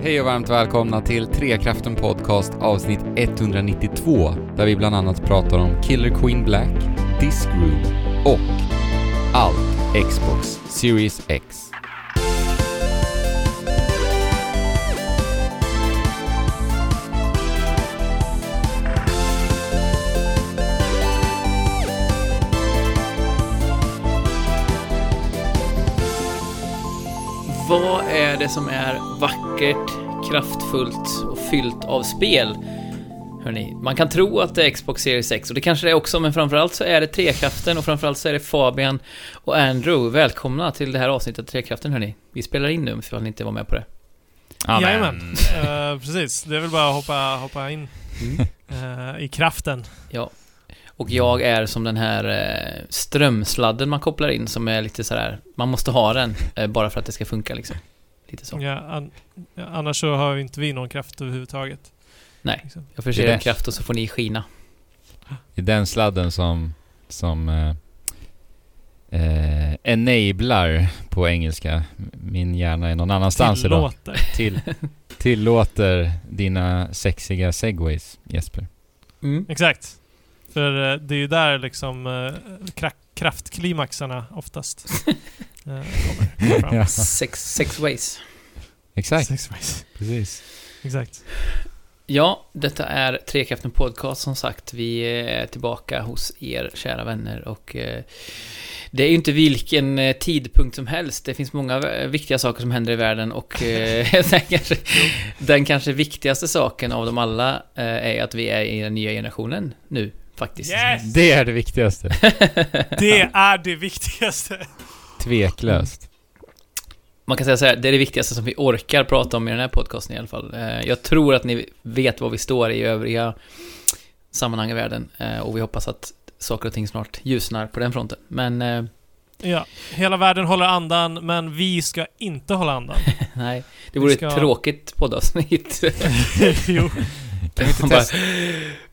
Hej och varmt välkomna till Trekraften Podcast avsnitt 192 där vi bland annat pratar om Killer Queen Black, Disc Room och allt Xbox Series X. Vad är det som är vackert, kraftfullt och fyllt av spel? Hörrni, man kan tro att det är Xbox Series X och det kanske det är också, men framförallt så är det Trekraften och framförallt så är det Fabian och Andrew. Välkomna till det här avsnittet av Trekraften hörni. Vi spelar in nu, ifall ni inte var med på det. Jajamän, uh, precis. Det är väl bara att hoppa, hoppa in uh, i kraften. Ja. Och jag är som den här eh, strömsladden man kopplar in som är lite sådär, man måste ha den bara för att det ska funka liksom. Lite så. Ja, an, ja, annars så har inte vi någon kraft överhuvudtaget. Nej, Liksom. jag förser er kraft och så får ni skina. Det är den sladden som, som eh, eh, enablar på engelska. Min hjärna är någon annanstans idag. Tillåter. Till, tillåter dina sexiga segways, Jesper. Mm. Exakt. För eh, det är ju där liksom kra- kraftklimaxarna oftast uh, kommer, kommer fram. Ja, Sex, sex ways. Exakt, Sex ways. precis. Exakt. Ja, detta är Trekraften Podcast som sagt. Vi är tillbaka hos er kära vänner och eh, det är ju inte vilken eh, tidpunkt som helst. Det finns många eh, viktiga saker som händer i världen och den, kanske, den kanske viktigaste saken av dem alla är att vi är i den nya generationen nu faktiskt. Yes! Det är det viktigaste. Det är det viktigaste. Tveklöst. Man kan säga så här, det är det viktigaste som vi orkar prata om i den här podcasten i alla fall. Eh, Jag tror att ni vet var vi står i övriga sammanhang i världen eh, och vi hoppas att saker och ting snart ljusnar på den fronten. Men eh, Ja, hela världen håller andan, men vi ska inte hålla andan. nej, det Vi vore ska- ett tråkigt poddavsnitt. jo. Kan vi inte bara?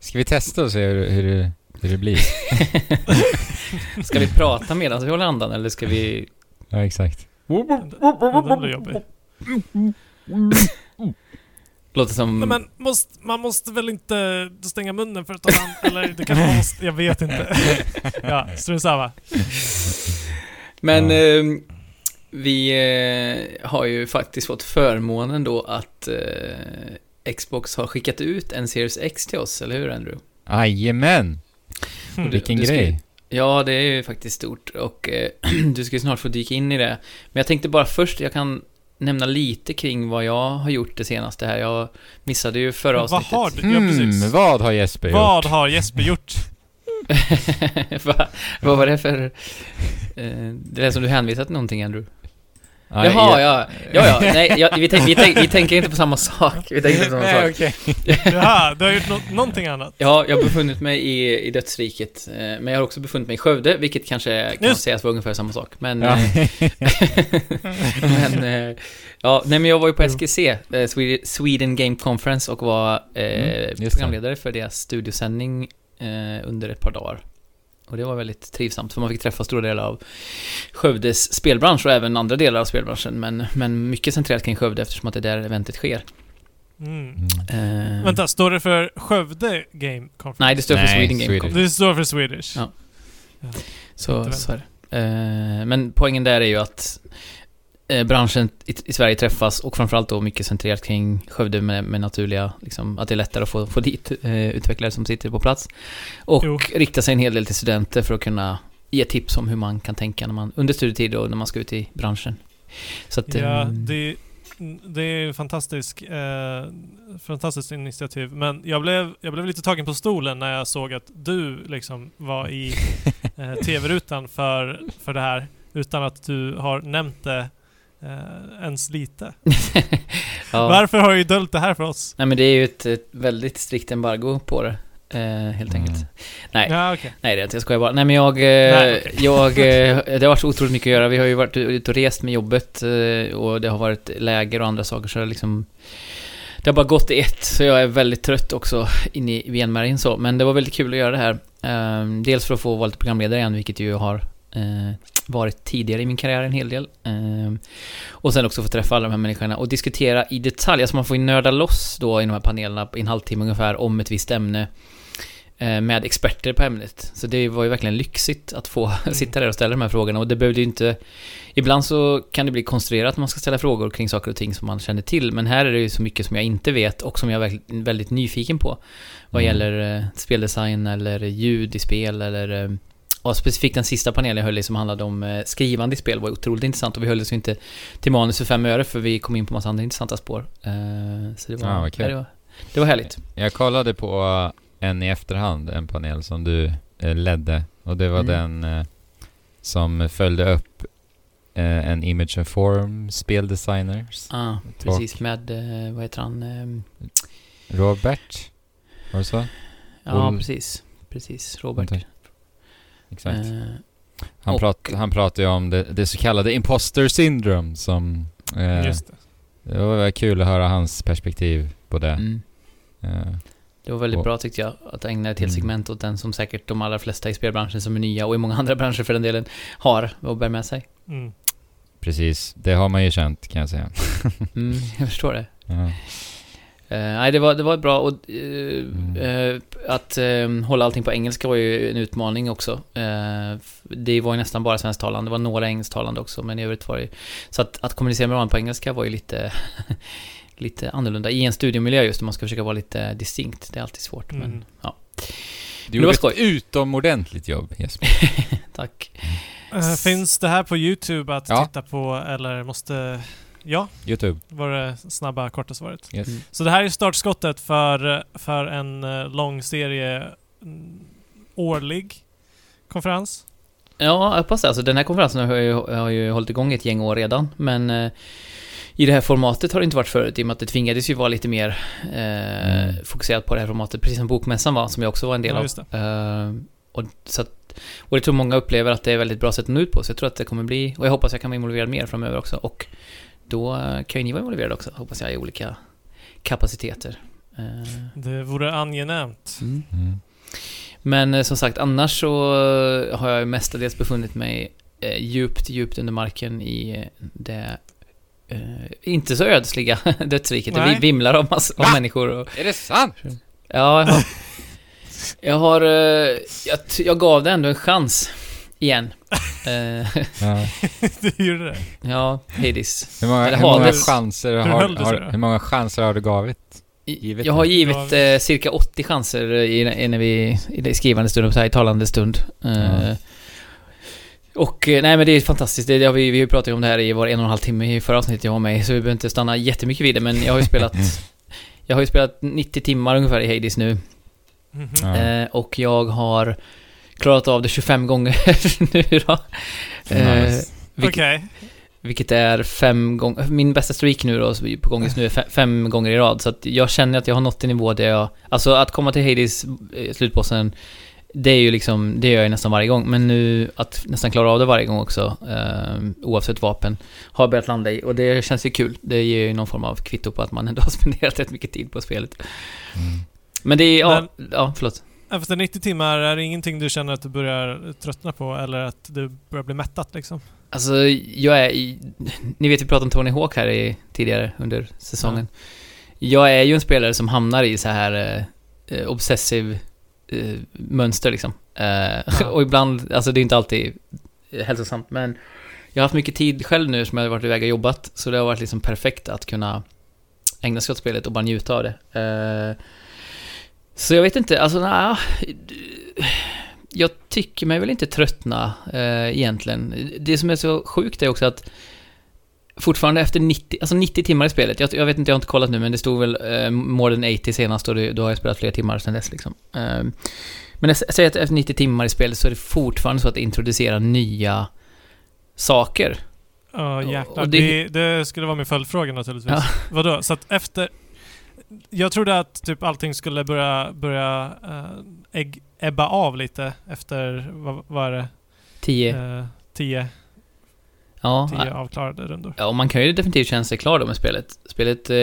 Ska vi testa och se hur, hur, det, hur det blir? ska vi prata medan vi håller andan eller ska vi... Ja, exakt. Den blir jobbig. Låter som... Nej, men måste, man måste väl inte stänga munnen för att ta hand Eller det kanske man måste, jag vet inte. Ja, strunt samma. Men Ja. eh, vi eh, har ju faktiskt fått förmånen då att eh, Xbox har skickat ut en Series X till oss, eller hur Andrew? Jajamän! Mm. Vilken du ska ju- grej. Ja, det är ju faktiskt stort och eh, du ska ju snart få dyka in i det. Men jag tänkte bara först, jag kan nämna lite kring vad jag har gjort det senaste här. Jag missade ju förra Men vad avsnittet. har du? Ja, precis. vad har Jesper Vad gjort? har Jesper gjort? Va, vad var det för... Eh, det lät som du hänvisat till någonting, Andrew. Ja, Jaha, ja. Ja, ja. Nej, ja, vi, tänk, vi, tänk, vi tänker inte på samma sak. Vi tänker inte på samma Nej, sak. okej. Jaha, du har gjort nå- någonting annat? Ja, jag har befunnit mig i, i dödsriket. eh, Men jag har också befunnit mig i Skövde, vilket kanske kan Just. sägas vara ungefär samma sak. Men... Ja. eh, men, eh, ja, nej men jag var ju på. SGC, Sweden- Game Conference och var eh, Mm, programledare för deras studiosändning eh, under ett par dagar. Och det var väldigt trivsamt, för man fick träffa stora delar av Skövdes spelbransch och även andra delar av spelbranschen, men, men mycket centrerat kring Skövde eftersom att det är där eventet sker. Mm. Eh, Vänta, står det för Skövde Game Conference? Nej, det står för Nej, Sweden Game Swedish. Conference. Det står för Swedish. Ja. Så, Inte så är det. Eh, men poängen där är ju att branschen i, Sverige träffas och framförallt då mycket centrerat kring Skövde med, med naturliga, liksom, att det är lättare att få, få dit eh, utvecklare som sitter på plats. Och Jo. rikta sig en hel del till studenter för att kunna ge tips om hur man kan tänka när man, under studietid och när man ska ut i branschen. Så att, Ja, eh, det, det är fantastisk, eh, fantastiskt initiativ. Men jag blev, jag blev lite tagen på stolen när jag såg att du liksom var i eh, tv-rutan för, för det här utan att du har nämnt det eh, ens lite. ja. Varför har du dolt det här för oss? Nej men det är ju ett, ett väldigt strikt embargo på det. Eh, helt enkelt. Mm. Nej. Ja, okej. Nej, det är inte. Jag skojar bara. Nej, men jag... eh, Nej, okej. jag eh, det har varit så otroligt mycket att göra. Vi har ju varit ute och rest med jobbet eh, och det har varit läger och andra saker, så det har liksom... Det har bara gått i ett, så jag är väldigt trött också in i benmärgen så. Men det var väldigt kul att göra det här. Dels för att få vara lite programledare igen, vilket ju jag har varit tidigare i min karriär en hel del. Ehm, och sen också få träffa alla de här människorna och diskutera i detalj. Alltså man får ju nörda loss då i de här panelerna i en halvtimme ungefär om ett visst ämne eh, med experter på ämnet. Så det var ju verkligen lyxigt att få sitta där och ställa de här frågorna och det behövde ju inte... Ibland så kan det bli konstruerat att man ska ställa frågor kring saker och ting som man känner till, men här är det ju så mycket som jag inte vet och som jag är väldigt, nyfiken på. Vad Mm. gäller eh, speldesign eller ljud i spel eller... eh, Och specifikt den sista panelen jag höll i som handlade om eh, skrivande i spel var otroligt intressant och vi höll oss ju inte till manus för fem öre för vi kom in på massa andra intressanta spår. Eh, Så det var, kul. ja, det var, det var härligt. Jag kollade på en i efterhand, en panel som du eh, ledde. Och det var Mm. den eh, som följde upp eh, en Image and Form speldesigners. Ja, precis med, eh, vad heter han? Ehm, Robert? Var det så? Ja, Ol- precis. Precis, Robert. Vänta. Exakt. Eh, Han, och- prat, han pratade ju om det, det så kallade imposter syndrome som... Eh, Just det. det var kul att höra hans perspektiv på det. mm. Eh, Det var väldigt Och- bra tyckte jag, att ägna ett helt Mm. segment åt den som säkert de allra flesta i spelbranschen som är nya och i många andra branscher för den delen har och bär med sig. Mm. precis, det har man ju känt kan jag säga. Mm, jag förstår det. Ja. Eh, nej, det var, det var bra och eh, Mm. eh, att eh, hålla allting på engelska var ju en utmaning också. Eh, det var ju nästan bara svensktalande, det var några engelsktalande också, men i övrigt var det Så att, att kommunicera med varandra på engelska var ju lite, lite annorlunda. I en studiomiljö just, man ska försöka vara lite distinkt. Det är alltid svårt, men Mm. ja. Du det gjorde ett utomordentligt jobb Jesper. Tack. Eh, finns det här på YouTube att Ja. titta på eller måste... Ja, Youtube. var det snabba korta svaret. Yes. Mm. Så det här är startskottet för, för en eh, lång serie mm, årlig konferens. Ja, jag hoppas det. Alltså, den här konferensen har ju, har ju hållit igång ett gäng år redan, men eh, i det här formatet har det inte varit förut, i och med att det tvingades ju vara lite mer eh, Mm. fokuserat på det här formatet, precis som Bokmässan var, som jag också var en del Ja, av. Eh, och, så att, och jag tror många upplever att det är ett väldigt bra sätt att nå ut på, så jag tror att det kommer bli, och jag hoppas jag kan vara involverad mer framöver också, och då kan ju ni vara involverade också, hoppas jag, i olika kapaciteter. Eh, Det vore angenämt. mm. Mm. Men eh, som sagt, annars så har jag mestadels befunnit mig eh, djupt, djupt under marken i det eh, inte så ödsliga dödsriket. Det Nej. vi- vimlar av, mass- av människor. Och, Är det sant? ja, jag har... Jag, har jag, jag gav det ändå en chans. Igen. Eh, Ja. du gjorde det. ja, Hades. Hur många, Eller hur många chanser har, sig har, hur många chanser har du givit? Givet Jag har givit Ja. eh, cirka 80 chanser i, i, när vi, i skrivande stund, och så här, i talande stund. Eh. Och eh, nej men det är fantastiskt, det, det har vi, vi pratat om det här i var en och en halv timme i förra avsnittet jag var med så vi behöver inte stanna jättemycket vid det, men jag har ju spelat Jag har ju spelat 90 timmar ungefär i Hades nu, Mhm. Ja. eh, och jag har klarat av det 25 gånger nu då. Eh, Nice. vilket, Okej. vilket är fem gånger, min bästa streak nu då, på gång just nu, är fe- fem gånger i rad. Så att jag känner att jag har nått en nivå där jag, alltså att komma till Hades, eh, slutbossen, det är ju liksom, det gör jag nästan varje gång. Men nu att nästan klara av det varje gång också, eh, oavsett vapen, har jag börjat landa i. Och det känns ju kul. Det ger ju någon form av kvitto på att man ändå har spenderat rätt mycket tid på spelet. Mm. Men det är, ja, ja, förlåt. Efter 90 timmar, är det ingenting du känner att du börjar tröttna på eller att du börjar bli mättat liksom? Alltså, jag är Ni vet, vi pratade om Tony Hawk här i, tidigare under säsongen. Jag är ju en spelare som hamnar i så här eh, obsessiv eh, mönster liksom. Eh, Ja. och ibland, alltså det är inte alltid hälsosamt, men jag har haft mycket tid själv nu som jag har varit iväg och jobbat, så det har varit liksom perfekt att kunna ägna sig åt spelet och bara njuta av det. Eh, så jag vet inte, alltså nej, jag tycker mig väl inte tröttna eh, egentligen. Det som är så sjukt är också att fortfarande efter 90, alltså 90 timmar i spelet, jag, jag vet inte, jag har inte kollat nu, men det stod väl eh, more than 80 senast och det, då har jag spelat fler timmar sedan dess liksom. Eh, men jag säger att efter 90 timmar i spelet så är det fortfarande så att det introducerar nya saker. Ja, Och- jäklar. och det... det- Det, skulle vara min följdfråga naturligtvis. Ja. Vadå? Så att efter... Jag trodde att typ allting skulle börja, börja ägg, ebba av lite efter, vad, vad är det? 10, Eh, tio, ja. tio avklarade rundor. Ja, och man kan ju definitivt känna sig klar då med spelet. Spelet eh,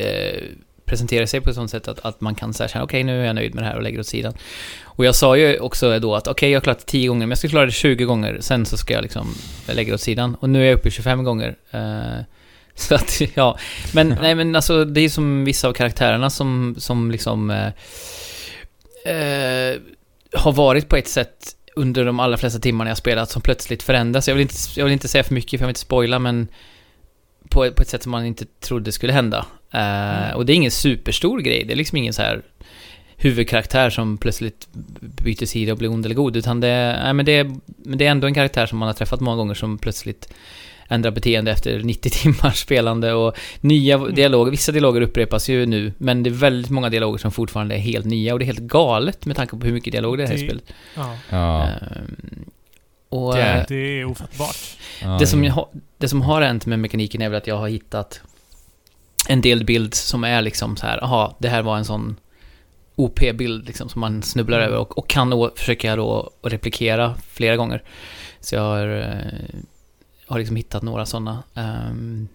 eh, presenterar sig på ett sånt sätt att, att man kan säga okej okay, nu är jag nöjd med det här och lägger åt sidan. Och jag sa ju också då att okej okay, jag har klarat det 10 gånger, men jag ska klara det 20 gånger, sen så ska jag liksom lägga det åt sidan. Och nu är jag uppe i 25 gånger. Uh, så att, ja. Men nej men alltså det är som vissa av karaktärerna som, som liksom uh, uh, har varit på ett sätt under de allra flesta timmarna jag spelat som plötsligt förändras. Jag vill inte, jag vill inte säga för mycket för jag vill inte spoila men på, på ett sätt som man inte trodde skulle hända. Uh, mm. Och det är ingen superstor grej, det är liksom ingen så här huvudkaraktär som plötsligt byter sida och blir ond eller god, utan det, nej, men det, men det är ändå en karaktär som man har träffat många gånger som plötsligt ändrar beteende efter 90 timmars spelande och nya mm. dialoger, vissa dialoger upprepas ju nu, men det är väldigt många dialoger som fortfarande är helt nya och det är helt galet med tanke på hur mycket dialoger det är här i spelet. Ja. Ja. Um, och, det, eh, det är ofattbart. Det, som jag, har- det som har hänt med mekaniken är väl att jag har hittat en del bild som är liksom så här, aha, det här var en sån OP-bild liksom som man snubblar Mm. över och, och kan då försöka då replikera flera gånger. Så jag har, eh, har liksom hittat några sådana. Ehm,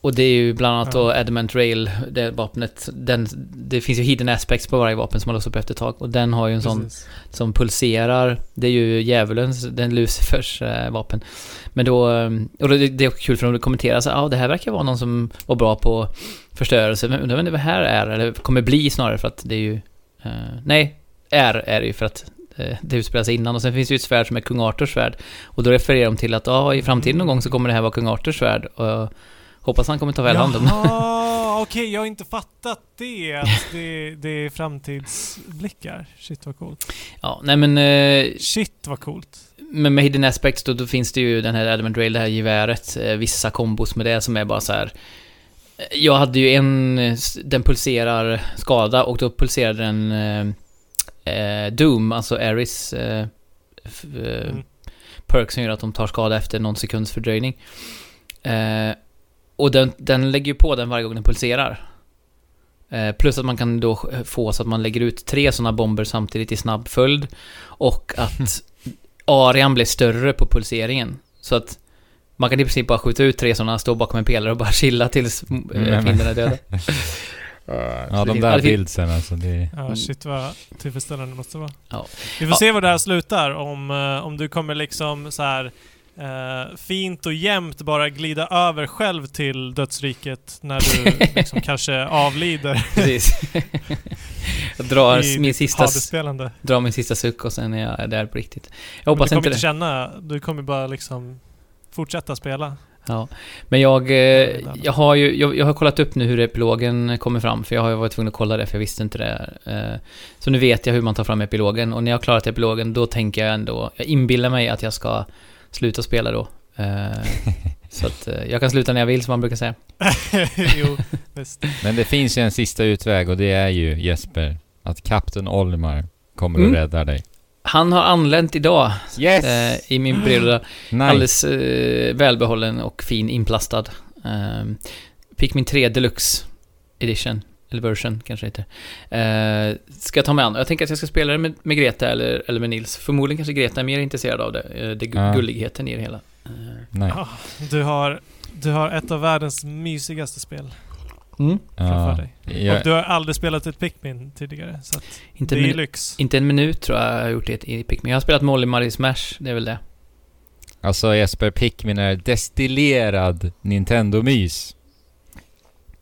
och det är ju bland annat då Adamant Rail, det vapnet. Den, det finns ju hidden aspects på varje vapen som man låser upp efter ett tag. Och den har ju en sån Precis. som pulserar. Det är ju djävulens, den Lucifers eh, vapen. Men då, eh, och det, det är också kul för de kommenterar så ja ah, det här verkar vara någon som var bra på förstörelse. Men undrar vem det här är, eller kommer bli snarare för att det är ju... eh, nej, är är det ju för att det utspelar sig innan. Och sen finns det ju ett svärd som är kung Arthurs svärd. Och då refererar de till att ja, ah, i framtiden någon gång så kommer det här vara kung Arthurs svärd. Och jag hoppas han kommer ta väl hand om det. Jaha, okej, jag har inte fattat det. Att det, det är framtidsblickar. Shit vad coolt. Ja, nej men... eh, Shit vad coolt. Men med Hidden Aspects då, då finns det ju den här Adamant Rail, det här geväret, eh, vissa kombos med det som är bara så här. eh, Jag hade ju en, eh, den pulserar skada och då pulserade den eh, eh, Doom, alltså Aris eh, eh, Mm. perk som gör att de tar skada efter någon sekunds fördröjning. Eh, och den, den lägger ju på den varje gång den pulserar. Eh, plus att man kan då eh, få så att man lägger ut tre sådana bomber samtidigt i snabb följd. Och att arean blir större på pulseringen. Så att man kan i princip bara skjuta ut tre sådana, stå bakom en pelare och bara chilla tills Mm. fienden är döda. Ja, de där bildsen alltså. Det... Ja, shit vad tillfredsställande det måste vara. Ja. Vi får Ja. se var det här slutar. Om, eh, om du kommer liksom så här eh, fint och jämnt bara glida över själv till dödsriket när du liksom kanske avlider Precis. jag drar min sista, drar min sista suck och sen är jag där på riktigt. Jag Men hoppas du kommer inte inte det. känna, du kommer bara liksom fortsätta spela. Ja. Men jag, eh, jag har ju, jag, jag har kollat upp nu hur epilogen kommer fram, för jag har ju varit tvungen att kolla det, för jag visste inte det. Eh, Så nu vet jag hur man tar fram epilogen, och när jag har klarat epilogen, då tänker jag ändå, jag inbillar mig att jag ska sluta spela då. Eh, Så att jag kan sluta när jag vill, som man brukar säga. jo, visst. Men det finns ju en sista utväg och det är ju Jesper. Att Kapten Olimar kommer och Mm. räddar dig. Han har anlänt idag, Yes! eh, i min brevlåda. nice! Alldeles eh, välbehållen och fin inplastad. Eh, Pikmin 3 Deluxe Edition, eller version kanske det heter. Eh, ska jag ta mig an. Jag tänker att jag ska spela det med, med Greta eller, eller med Nils. Förmodligen kanske Greta är mer intresserad av det. Eh, det gu- gulligheten i det hela. Eh, Nej. Ah, du, har, du har ett av världens mysigaste spel mm. framför dig. jag, Och du har aldrig spelat ett Pikmin tidigare, så att inte, det en är lyx. inte en minut tror jag jag har gjort det i Pikmin. Jag har spelat Molly Marie Smash, det är väl det. alltså Jesper, Pikmin är destillerad Nintendo-mys.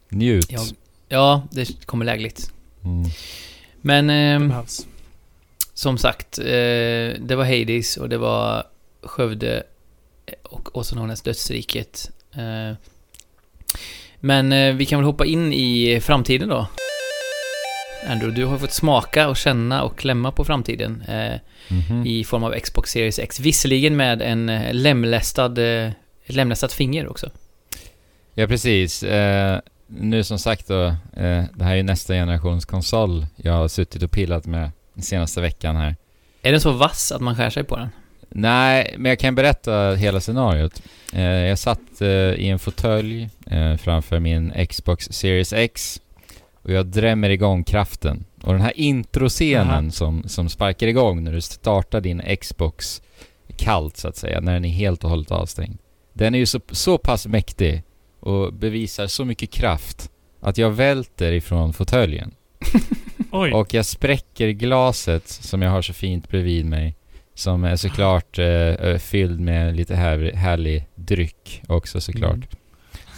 Njut. Jag, ja, det kommer lägligt. Mm. Men... Behövs. Som sagt, eh, det var Hades och det var Skövde och också known as Dödsriket. Eh, men eh, vi kan väl hoppa in i framtiden då. Andrew, du har fått smaka och känna och klämma på framtiden eh, Mhm. i form av Xbox Series X. Visserligen med en eh, lemlästad, eh, lemlästat finger också. Ja, precis. Eh, nu som sagt då, eh, det här är nästa generations konsol jag har suttit och pillat med den senaste veckan här. Är den så vass att man skär sig på den? Nej, men jag kan berätta hela scenariot. Eh, jag satt eh, i en fåtölj eh, framför min Xbox Series X och jag drämmer igång kraften. Och den här introscenen Aha. som, som sparkar igång när du startar din Xbox kallt så att säga, när den är helt och hållet avstängd. Den är ju så, så pass mäktig och bevisar så mycket kraft att jag välter ifrån fåtöljen. Och jag spräcker glaset som jag har så fint bredvid mig. Som är såklart eh, fylld med lite här, härlig dryck också såklart. Mm.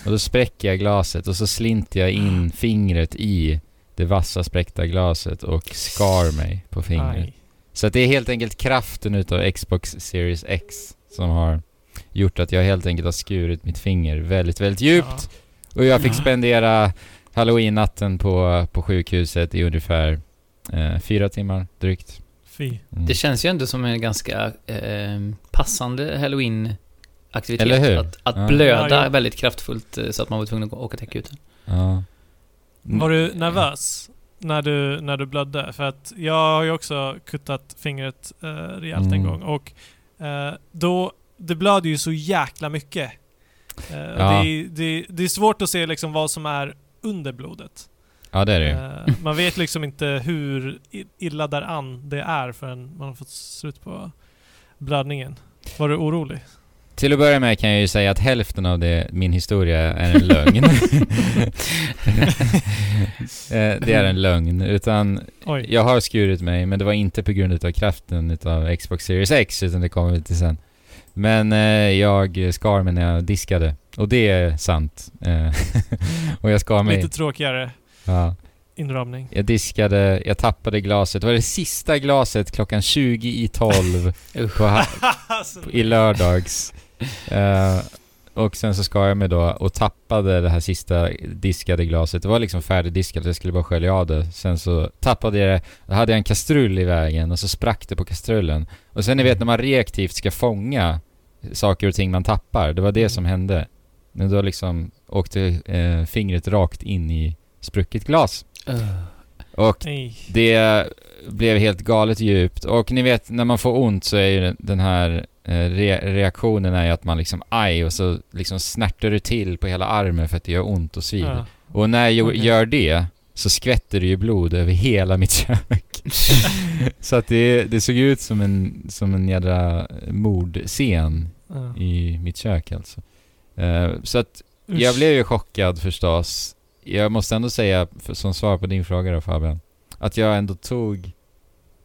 Och då spräcker jag glaset och så slinter jag in fingret i det vassa spräckta glaset och skar mig på fingret. Aj. Så att det är helt enkelt kraften utav Xbox Series X som har gjort att jag helt enkelt har skurit mitt finger väldigt, väldigt djupt. Och jag fick Ja. spendera halloween-natten på, på sjukhuset i ungefär eh, fyra timmar drygt. Fy. Mm. Det känns ju ändå som en ganska eh, passande halloween-aktivitet. Eller hur? Att, att Ja. blöda Ja, ja. väldigt kraftfullt eh, så att man var tvungen att åka till akuten. Ja. Var du nervös när du, när du blödde? För att jag har ju också kuttat fingret eh, rejält en Mm. gång och eh, då, det blöder ju så jäkla mycket. Eh, det, är- det, det är svårt att se liksom vad som är under blodet. Ja, det är det ju. Eh, man vet liksom inte hur illa däran det är förrän man har fått slut på blödningen. Var du orolig? Till att börja med kan jag ju säga att hälften av det, min historia är en lögn. Eh, det är en lögn, utan Oj. jag har skurit mig, men det var inte på grund utav kraften utav Xbox Series X, utan det kommer vi till sen. Men eh, jag skar mig när jag diskade, och det är sant. Eh, och jag skar mig... Lite tråkigare Ja. inramning. Jag diskade, jag tappade glaset. Det var det sista glaset klockan 20 i 12 Usch. på ha- Alltså, i lördags. Eh, och sen så skar jag mig då och tappade det här sista diskade glaset. Det var liksom färdigdiskat, jag skulle bara skölja av det. Sen så tappade jag det, då hade jag en kastrull i vägen och så sprack det på kastrullen. Och sen ni vet när man reaktivt ska fånga saker och ting man tappar, det var det Mm. som hände. Men då liksom åkte eh, fingret rakt in i sprucket glas. Uh. Och Nej. det blev helt galet djupt. Och ni vet, när man får ont så är ju den här eh, re reaktionen är ju att man liksom aj och så liksom snärtar det till på hela armen för att det gör ont och svider. Ja. Och när jag Okej. gör det så skvätter det ju blod över hela mitt kök. så att det, det såg ut som en, som en jädra mordscen Ja. i mitt kök alltså. Eh, så att jag blev ju chockad förstås. Jag måste ändå säga, för, som svar på din fråga då Fabian, att jag ändå tog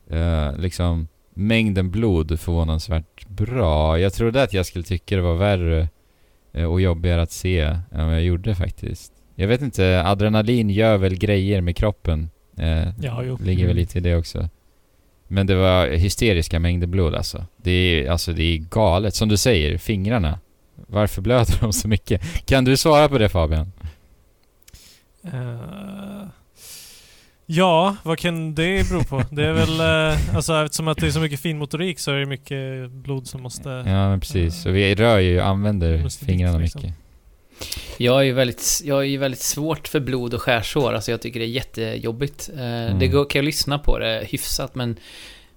eh, liksom mängden blod förvånansvärt bra. Jag trodde att jag skulle tycka det var värre eh, och jobbigare att se än vad jag gjorde faktiskt. Jag vet inte, adrenalin gör väl grejer med kroppen. Eh, Ja, jo. ligger väl Mm. lite i det också. Men det var hysteriska mängder blod alltså. Det är, alltså det är galet. Som du säger, fingrarna. Varför blöder de så mycket? Kan du svara på det Fabian? Eh, ja, vad kan det bero på? Det är väl, uh, alltså eftersom att det är så mycket finmotorik så är det mycket blod som måste... Ja men precis. Och vi rör ju, använder fingrarna liksom. mycket. Jag är ju väldigt, jag är ju väldigt svårt för blod och skärsår. Alltså jag tycker det är jättejobbigt. Eh, Mm. Det går, kan jag lyssna på det hyfsat, men,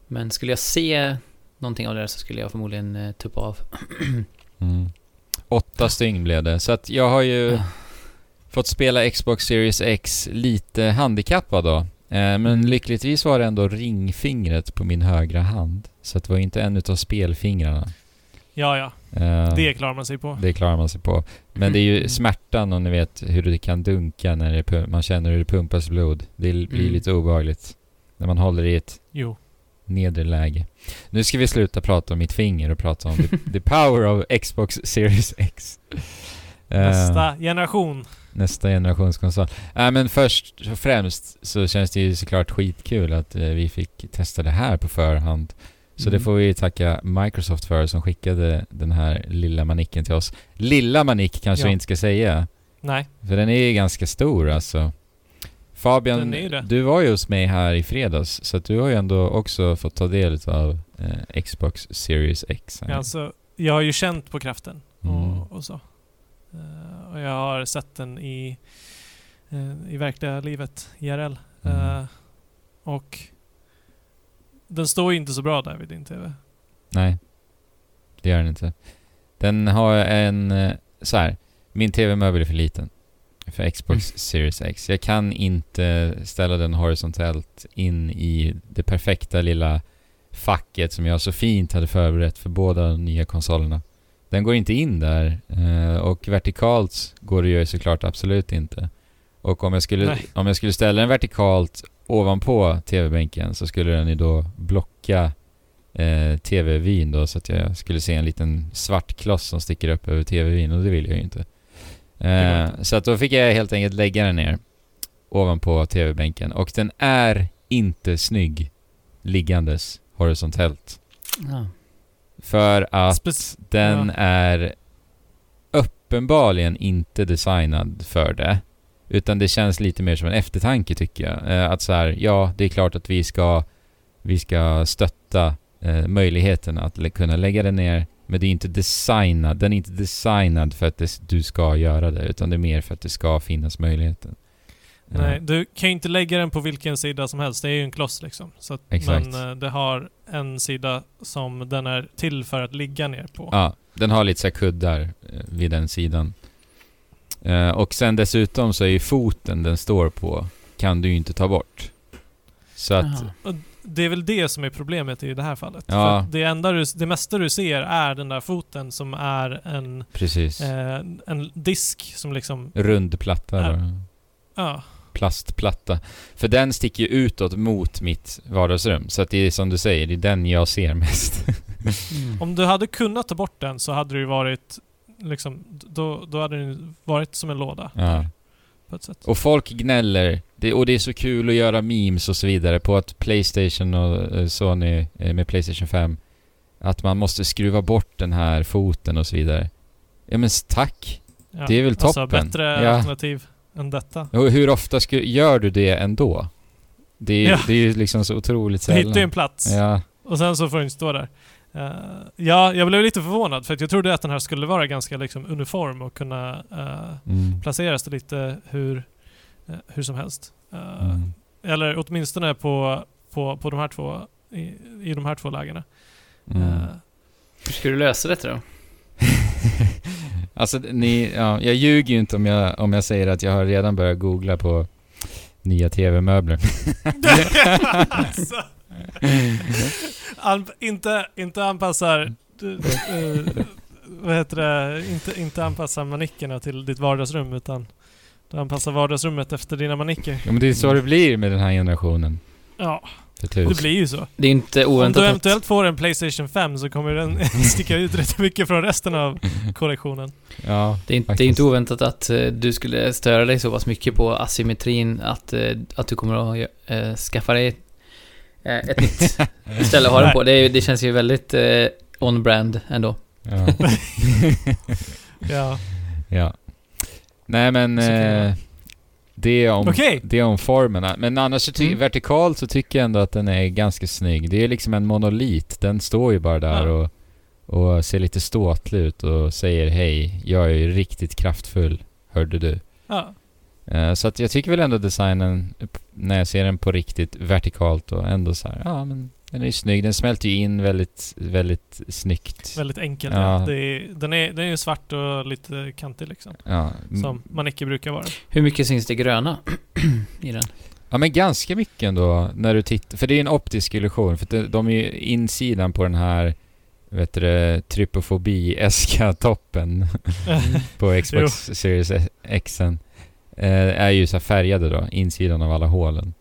men skulle jag se någonting av det där så skulle jag förmodligen eh, tuppa av. Mm. Åtta stygn blev det. Så att jag har ju. Fått spela Xbox Series X lite handikappad då. Eh, men lyckligtvis var det ändå ringfingret på min högra hand. Så det var inte en utav spelfingrarna. Ja, ja. Eh, Det klarar man sig på. Det klarar man sig på. Men det är ju Mm. smärtan och ni vet hur det kan dunka när det, man känner hur det pumpas blod. Det blir Mm. lite obehagligt. När man håller i ett Jo. nedre läge. Nu ska vi sluta prata om mitt finger och prata om the, the power of Xbox Series X. Eh, Nästa generation. nästa generations konsol. Äh, men först och främst så känns det ju såklart skitkul att eh, vi fick testa det här på förhand. Så det Mm. får vi tacka Microsoft för som skickade den här lilla manicken till oss. Lilla manick kanske Ja. vi inte ska säga. Nej. För den är ju ganska stor alltså. Fabian, det. du var ju hos mig här i fredags så du har ju ändå också fått ta del av eh, Xbox Series X. här. Alltså, jag har ju känt på kraften Mm. och, och så. Eh, och jag har sett den i, eh, i verkliga livet, IRL. Mm. Eh, och den står ju inte så bra där vid din TV. Nej, det gör den inte. Den har en, så här. min TV-möbel är för liten för Xbox Mm. Series X. Jag kan inte ställa den horisontellt in i det perfekta lilla facket som jag så fint hade förberett för båda de nya konsolerna. Den går inte in där eh, och vertikalt går det ju såklart absolut inte. Och om jag skulle, Nej. om jag skulle ställa den vertikalt ovanpå TV-bänken så skulle den ju då blocka eh, TV-vyn då så att jag skulle se en liten svart kloss som sticker upp över TV-vyn och det vill jag ju inte. Eh, så att då fick jag helt enkelt lägga den ner ovanpå TV-bänken och den är inte snygg liggandes horisontellt. Ja. För att Spec- den ja. är uppenbarligen inte designad för det. Utan det känns lite mer som en eftertanke tycker jag. Eh, att så här, ja, det är klart att vi ska, vi ska stötta eh, möjligheten att lä- kunna lägga den ner. Men det är inte designad, den är inte designad för att det, du ska göra det. Utan det är mer för att det ska finnas möjligheten. Nej, du kan ju inte lägga den på vilken sida som helst. Det är ju en kloss liksom. Så att, Exakt. Men eh, det har en sida som den är till för att ligga ner på. Ja, den har lite så kuddar eh, vid den sidan. Eh, och sen dessutom så är ju foten den står på kan du ju inte ta bort. Så att. Det är väl det som är problemet i det här fallet. Ja. Det, enda du, det mesta du ser är den där foten som är en, precis. eh, en disk som liksom... Rund platta Ja. Plastplatta. För den sticker ju utåt mot mitt vardagsrum. Så att det är som du säger, det är den jag ser mest. Mm. om du hade kunnat ta bort den så hade det ju varit liksom... Då, då hade den varit som en låda. ja. På ett sätt. Och folk gnäller, det, och det är så kul att göra memes och så vidare på att Playstation och eh, Sony eh, med Playstation 5 att man måste skruva bort den här foten och så vidare. Ja men tack! Ja. det är väl Alltså toppen. bättre Ja. alternativ än detta. Och hur ofta sku, gör du det ändå? Det är, Ja. det är ju liksom så otroligt Du hittar ju sällan. en plats. Ja, Och sen så får den stå där. Eh, ja, jag blev lite förvånad för att jag trodde att den här skulle vara ganska liksom uniform och kunna eh, mm. placeras lite hur, eh, hur som helst. Mm. Eller åtminstone på, på, på de här två, i, i de här två lägena. Mm. Hur ska du lösa detta då? Alltså, ni, ja, jag ljuger ju inte om jag, om jag säger att jag har redan börjat googla på nya TV-möbler. alltså, inte, inte anpassar... Du, eh, vad heter det? Inte, inte anpassar manickerna till ditt vardagsrum utan du anpassar vardagsrummet efter dina manicker. Ja, men det är så det blir med den här generationen. Ja, det blir ju så. Det är inte Om oväntat du att... eventuellt får en Playstation 5 så kommer den sticka ut rätt mycket från resten av kollektionen. Ja, Det är, inte, det är inte oväntat att eh, du skulle störa dig så pass mycket på asymmetrin att, eh, att du kommer att eh, skaffa dig ett nytt ställe att ha den på. Det, det känns ju väldigt on-brand ändå. Ja. Ja. ja. Nej men... Det om, Okej. det är om formerna. Men annars ty- Mm. vertikalt så tycker jag ändå att den är ganska snygg. Det är liksom en monolit. Den står ju bara där Ja. och, och ser lite ståtlig ut och säger hej, jag är ju riktigt kraftfull. Hörde du? Ja. Eh, så att jag tycker väl ändå designen, när jag ser den på riktigt vertikalt och ändå så här, ja men den är ju snygg. Den smälter ju in väldigt, väldigt snyggt. Väldigt enkelt. Ja. Det är, den, är, den är ju svart och lite kantig liksom. Ja, mm. Som manicker brukar vara. Hur mycket syns det gröna i den? Ja men ganska mycket ändå när du tittar, för det är en optisk illusion för de, de är ju insidan på den här vet du trypofobi-eska toppen på Xbox Series X eh, är ju så här färgade då, insidan av alla hålen.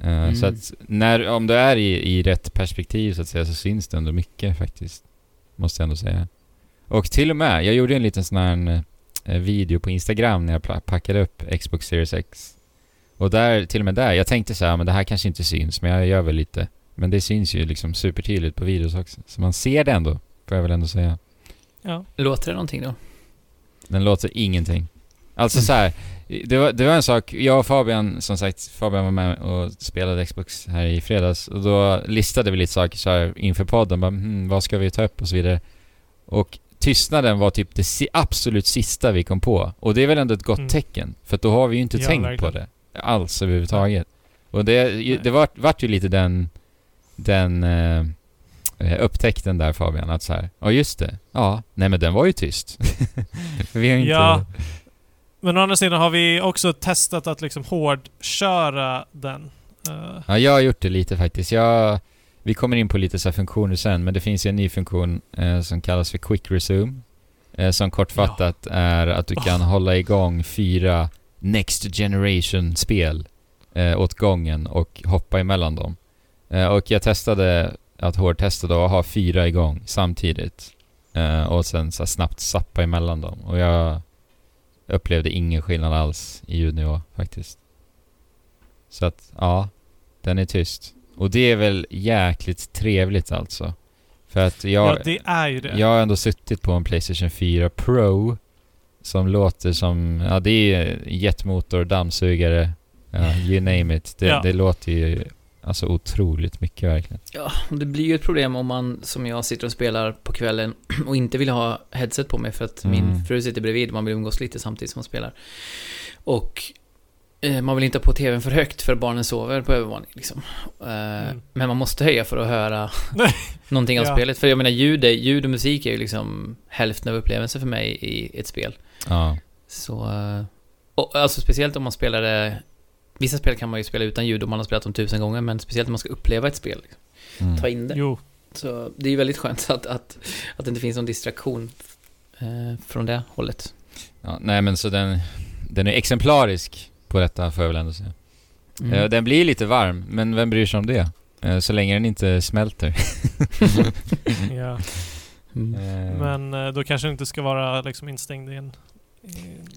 Eh, Mm. Så att när, om du är i, i rätt perspektiv så att säga så syns det ändå mycket faktiskt. Måste jag ändå säga. Och till och med, jag gjorde en liten sån här eh, video på Instagram när jag packade upp Xbox Series X. Och där, till och med där, jag tänkte så här, men det här kanske inte syns, men jag gör väl lite. Men det syns ju liksom supertydligt på videos också. Så man ser det ändå, får jag väl ändå säga. Ja. Låter det någonting då? Den låter ingenting. Alltså så här, det var, det var en sak, jag och Fabian, som sagt, Fabian var med och spelade Xbox här i fredags och då listade vi lite saker så här inför podden, bara, hmm, vad ska vi ta upp och så vidare. Och tystnaden var typ det si- absolut sista vi kom på. Och det är väl ändå ett gott Mm. tecken, för då har vi ju inte Ja, tänkt verkligen. på det alls överhuvudtaget. Och det, det vart vart ju lite den, den eh, upptäckten där Fabian, att så här, ja just det, ja, nej men den var ju tyst. vi har inte... Ja. Men å andra sidan har vi också testat att liksom hårdköra den. Eh, Ja, jag har gjort det lite faktiskt. Jag, vi kommer in på lite så funktioner sen, men det finns ju en ny funktion eh, som kallas för Quick Resume. Eh, som kortfattat är att du kan Oh. hålla igång fyra Next Generation-spel eh, åt gången och hoppa emellan dem. Eh, och jag testade att hårdtesta då och ha fyra igång samtidigt. Eh, och sen så snabbt sappa emellan dem. Och jag upplevde ingen skillnad alls i ljudnivå faktiskt. Så att, ja. Den är tyst. Och det är väl jäkligt trevligt alltså. För att jag... Ja, det är ju det. Jag har ändå suttit på en Playstation 4 Pro som låter som, ja det är jetmotor, dammsugare, ja, you name it. Det, Ja. det låter ju alltså otroligt mycket verkligen. Ja, och det blir ju ett problem om man, som jag, sitter och spelar på kvällen och inte vill ha headset på mig för att min Mm. fru sitter bredvid, man vill umgås lite samtidigt som man spelar. Och eh, man vill inte ha på tvn för högt för barnen sover på övervåningen liksom. Eh, Mm. Men man måste höja för att höra någonting av Ja. spelet. För jag menar, ljud, är, ljud och musik är ju liksom hälften av upplevelsen för mig i ett spel. Ja, Så, eh, och, alltså speciellt om man spelar det Vissa spel kan man ju spela utan ljud om man har spelat dem tusen gånger, men speciellt om man ska uppleva ett spel. Liksom. mm. Ta in det. Jo, Så det är ju väldigt skönt att, att, att det inte finns någon distraktion eh, från det hållet. ja nej men så den, den är exemplarisk på detta får jag väl ändå säga. Mm. Eh, den blir lite varm, men vem bryr sig om det? Eh, så länge den inte smälter. ja. Mm. Men eh, då kanske det inte ska vara liksom instängd i en, i en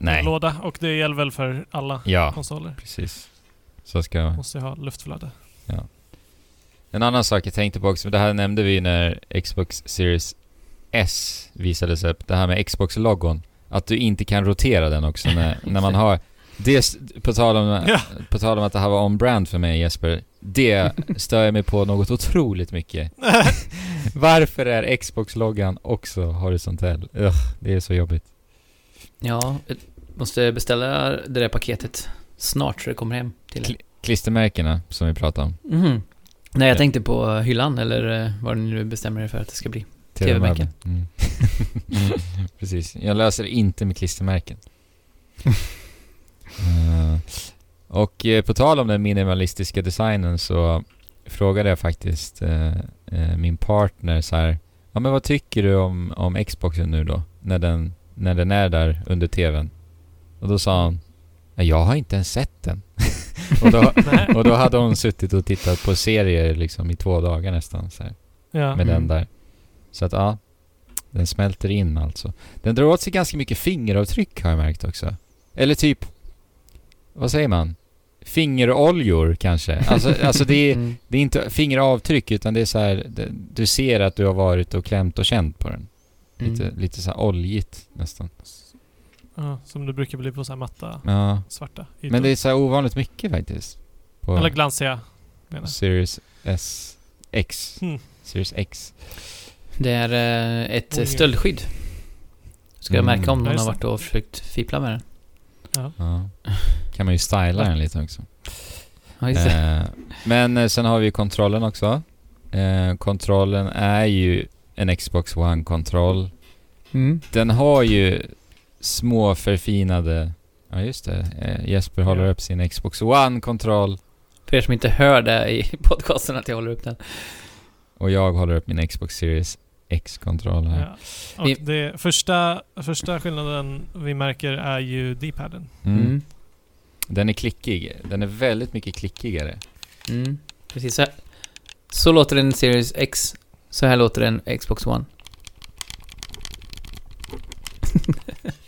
nej. låda. Och det gäller väl för alla Ja, konsoler. precis. Så ska Måste ju ha luftflöde. En annan sak jag tänkte på också, det här nämnde vi när Xbox Series S visades upp, det här med Xbox-logon. Att du inte kan rotera den också när, när man har... Det, på tal, om, Ja. på tal om att det här var on-brand för mig Jesper, det stör jag mig på något otroligt mycket. Varför är Xbox-loggan också horisontell? Ugh, det är så jobbigt. Ja, jag måste beställa det där paketet snart så det kommer hem till Kli- Klistermärkena som vi pratade om. Mhm. Nej, jag Ja. tänkte på hyllan eller eh, vad ni nu bestämmer er för att det ska bli. TV-märken. Mm. Precis. Jag löser inte med klistermärken. Eh, och eh, på tal om den minimalistiska designen så frågade jag faktiskt eh, eh, min partner så här. Ja men vad tycker du om, om Xboxen nu då? När den, när den är där under TVn. Och då sa hon. "Ja, Jag har inte ens sett den. och, då, och då hade hon suttit och tittat på serier liksom i två dagar nästan. Så här Ja. med Mm. den där. Så att ja, den smälter in alltså. Den drar åt sig ganska mycket fingeravtryck har jag märkt också. Eller typ, vad säger man? Fingeroljor kanske. Alltså, alltså det, är, Mm. det är inte fingeravtryck utan det är så här, det, du ser att du har varit och klämt och känt på den. Lite, Mm. lite så här oljigt nästan. Ja, som det brukar bli på så här matta, Ja, svarta ytor. men det är så här ovanligt mycket faktiskt. På Eller glansiga, menar jag. Series S, X. Mm. Series X. Det är eh, ett Oj. stöldskydd. Ska jag Mm. märka om Ja, någon har varit och försökt fippla med den. Ja. Ja. Kan man ju styla den lite också. Ja, just det. Eh, men eh, sen har vi ju kontrollen också. Eh, kontrollen är ju en Xbox One-kontroll. Mm. Den har ju små förfinade... Ja just det, eh, Jesper håller upp sin Xbox One-kontroll För er som inte hör det i podcasten att jag håller upp den. och jag håller upp min Xbox Series X-kontroll här. Ja. Och Vi- det första, första skillnaden vi märker är ju D-paden. Mm. Mm. Den är klickig. Den är väldigt mycket klickigare. Mm. Precis så här. Så låter en Series X. Så här låter en Xbox One.